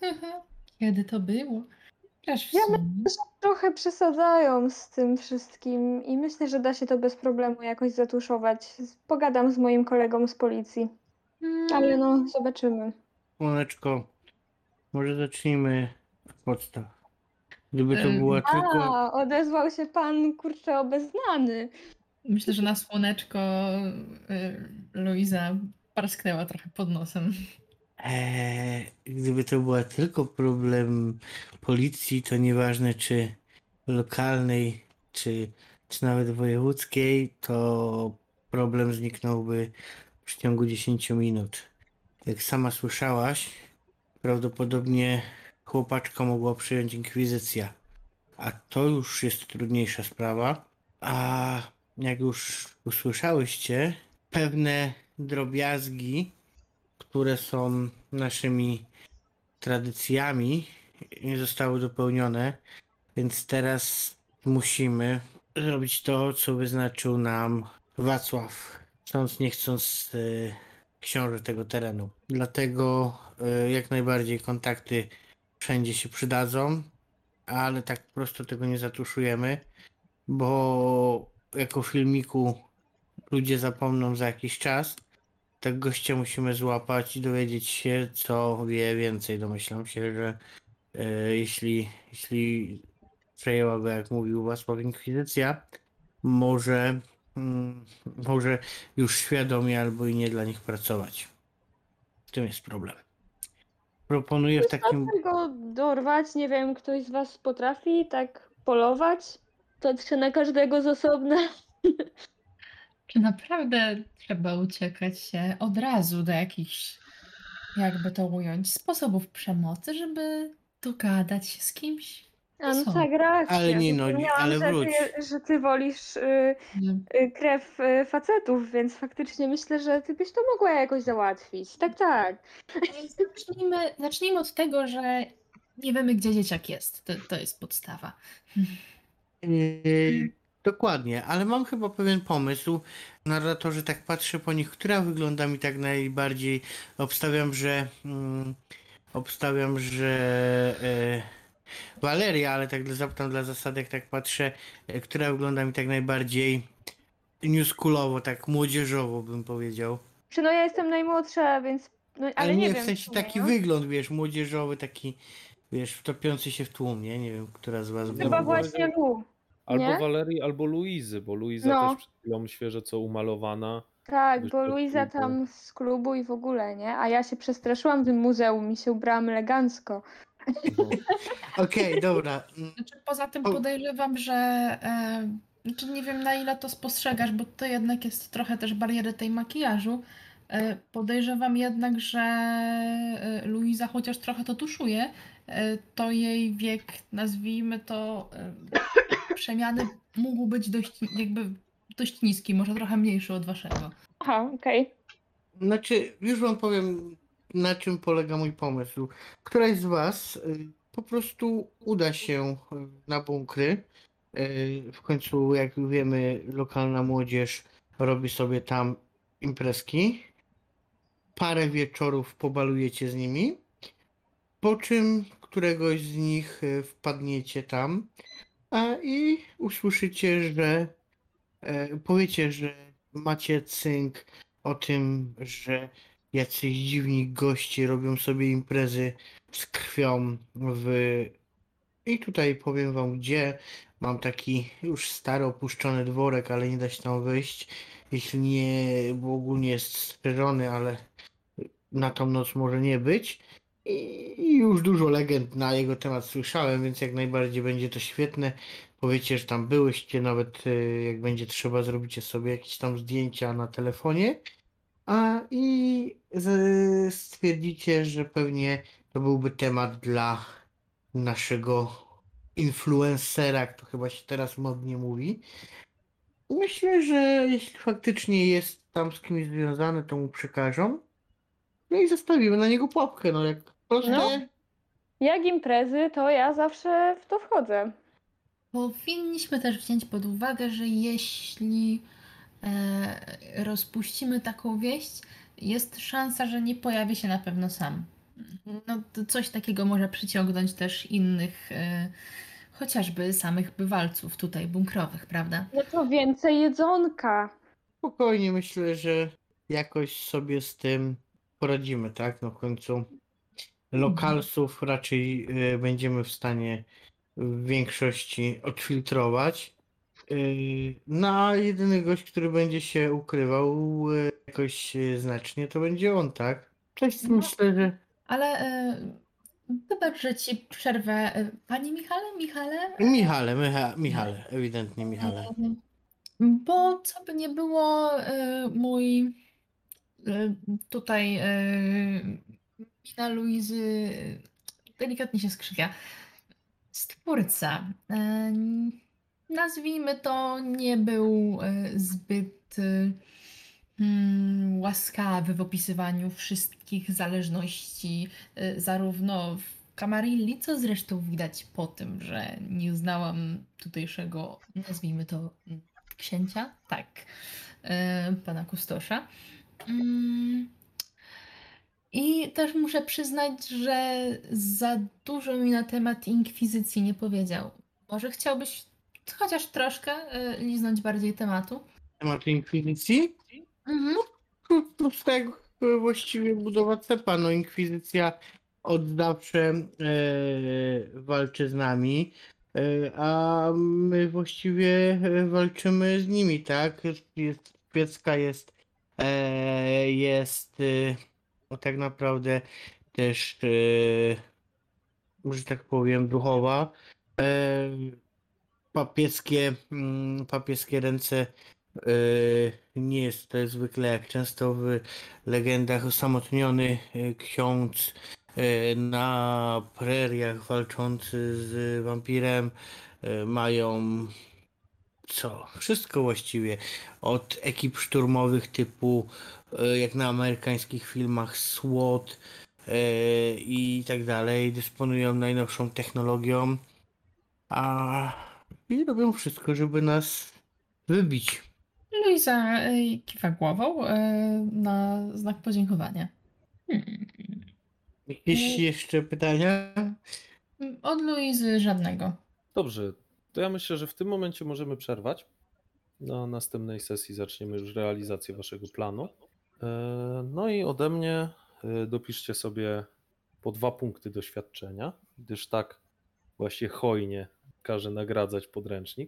(laughs) Kiedy to było? Też Ja sumie. Trochę przesadzają z tym wszystkim i myślę, że da się to bez problemu jakoś zatuszować. Pogadam z moim kolegą z policji, ale no, zobaczymy. Słoneczko, może zacznijmy od podstaw. Gdyby to Ym, była tylko. A, odezwał się pan, kurczę, obeznany. Myślę, że na słoneczko y, Luiza parsknęła trochę pod nosem. Eee, gdyby to była tylko problem policji, to nieważne czy lokalnej, czy, czy nawet wojewódzkiej, to problem zniknąłby w ciągu 10 minut. Jak sama słyszałaś, prawdopodobnie chłopaczka mogła przyjąć inkwizycja. A to już jest trudniejsza sprawa. A jak już usłyszałyście, pewne drobiazgi, które są naszymi tradycjami, nie zostały dopełnione, więc teraz musimy zrobić to, co wyznaczył nam Wacław, chcąc nie chcąc e, książę tego terenu. Dlatego e, jak najbardziej kontakty wszędzie się przydadzą, ale tak po prostu tego nie zatuszujemy, bo jako filmiku ludzie zapomną za jakiś czas. Tak gościa musimy złapać i dowiedzieć się, co wie więcej. Domyślam się, że e, jeśli, jeśli przejęła go, jak mówił Wacław Inkwizycja, może, mm, może już świadomie albo i nie dla nich pracować. W tym jest problem. Proponuję w takim. Wystarczy go dorwać, nie wiem, ktoś z was potrafi tak polować? To czy na każdego z osobna? (laughs) Czy naprawdę trzeba uciekać się od razu do jakichś, jakby to ująć, sposobów przemocy, żeby dogadać się z kimś? A no tak, racja. Ale nie, no, ale że wróć. Ty, że ty wolisz y, y, krew y, facetów, więc faktycznie myślę, że ty byś to mogła jakoś załatwić. Tak, tak. Zacznijmy, zacznijmy od tego, że nie wiemy, gdzie dzieciak jest. To, to jest podstawa. Yy, dokładnie, ale mam chyba pewien pomysł. Narratorzy tak patrzę po nich, która wygląda mi tak najbardziej. Obstawiam, że. Mm, obstawiam, że. E, Waleria, ale tak dla, zapytam dla zasadek, tak patrzę, e, która wygląda mi tak najbardziej newschoolowo, tak młodzieżowo bym powiedział. Czy no ja jestem najmłodsza, więc. No, ale, nie, wiem. w sensie sumie, taki no. wygląd, wiesz, młodzieżowy, taki, wiesz, wtopiący się w tłum, nie? Nie wiem, która z was Chyba była. właśnie Lu. Albo Nie? Walerii, albo Luizy, bo Luiza No. też przed chwilą świeżo co umalowana. Tak, bo Luiza tam z klubu i w ogóle, nie? A ja się przestraszyłam w tym muzeum i się ubrałam elegancko. No. (laughs) Okej, dobra. Mm, Znaczy, poza tym podejrzewam, że. E, znaczy nie wiem na ile to spostrzegasz, bo to jednak jest trochę też bariery tej makijażu. E, podejrzewam jednak, że e, Luiza chociaż trochę to tuszuje, to jej wiek, nazwijmy to, e, przemiany mógł być dość, jakby dość niski, może trochę mniejszy od waszego. Aha, okej. Znaczy, już wam powiem, na czym polega mój pomysł. Któraś z was y, po prostu uda się y, na bunkry. Y, W końcu, jak wiemy, lokalna młodzież robi sobie tam imprezki. Parę wieczorów pobalujecie z nimi. Po czym któregoś z nich y, wpadniecie tam a i usłyszycie, że e, powiecie, że macie cynk o tym, że jacyś dziwni goście robią sobie imprezy z krwią w... I tutaj powiem wam gdzie. Mam taki już stary opuszczony dworek, ale nie da się tam wyjść. Jeśli nie, bo ogólnie jest strzeżony, ale na tą noc może nie być. I już dużo legend na jego temat słyszałem, więc jak najbardziej będzie to świetne. Powiecie, że tam byłyście, nawet y, jak będzie trzeba, zrobicie sobie jakieś tam zdjęcia na telefonie. A i stwierdzicie, że pewnie to byłby temat dla naszego influencera, jak to chyba się teraz modnie mówi. Myślę, że jeśli faktycznie jest tam z kimś związany, to mu przekażą. No i zostawimy na niego pułapkę, no jak No. Jak imprezy, to ja zawsze w to wchodzę. Powinniśmy też wziąć pod uwagę, że jeśli e, rozpuścimy taką wieść, jest szansa, że nie pojawi się na pewno sam. No, to coś takiego może przyciągnąć też innych, e, chociażby samych bywalców tutaj bunkrowych, prawda? No to więcej jedzonka. Spokojnie myślę, że jakoś sobie z tym poradzimy, tak? No w końcu lokalsów raczej y, będziemy w stanie w większości odfiltrować. Y, no a jedyny gość, który będzie się ukrywał y, jakoś znacznie, to będzie on, tak? Coś No. myślę, że Ale wybacz, że ci przerwę. Panie Michale, Michale? Michale, Micha, Michale, ewidentnie Michale. Bo co by nie było, mój tutaj mina Luizy delikatnie się skrzywia. Stwórca. e, nazwijmy to, nie był e, zbyt mm, łaskawy w opisywaniu wszystkich zależności, zarówno w Kamarilli, co zresztą widać po tym, że nie znałam tutejszego, nazwijmy to, mm, księcia, tak, pana Kustosza. I też muszę przyznać, że za dużo mi na temat inkwizycji nie powiedział. Może chciałbyś chociaż troszkę e, liznąć bardziej tematu? Temat inkwizycji? Mhm. No, tak e, właściwie budowa cepa. No inkwizycja od zawsze e, walczy z nami, e, a my właściwie e, walczymy z nimi, tak? Jest, Piecka jest, e, jest e, no, tak naprawdę też, e, że tak powiem, duchowa. E, papieskie, mm, papieskie ręce Yy, nie jest to zwykle jak często w legendach osamotniony yy, ksiądz na preriach walczący z wampirem mają co? Wszystko właściwie. Od ekip szturmowych typu yy, jak na amerykańskich filmach SWAT yy, i tak dalej. Dysponują najnowszą technologią, a i robią wszystko, żeby nas wybić. Luisa e, kiwa głową e, na znak podziękowania. Hmm. Jakieś jeszcze pytania? Od Luizy żadnego. Dobrze, to ja myślę, że w tym momencie możemy przerwać. Na następnej sesji zaczniemy już realizację waszego planu. E, No i ode mnie e, dopiszcie sobie po dwa punkty doświadczenia, gdyż tak właśnie hojnie każe nagradzać podręcznik.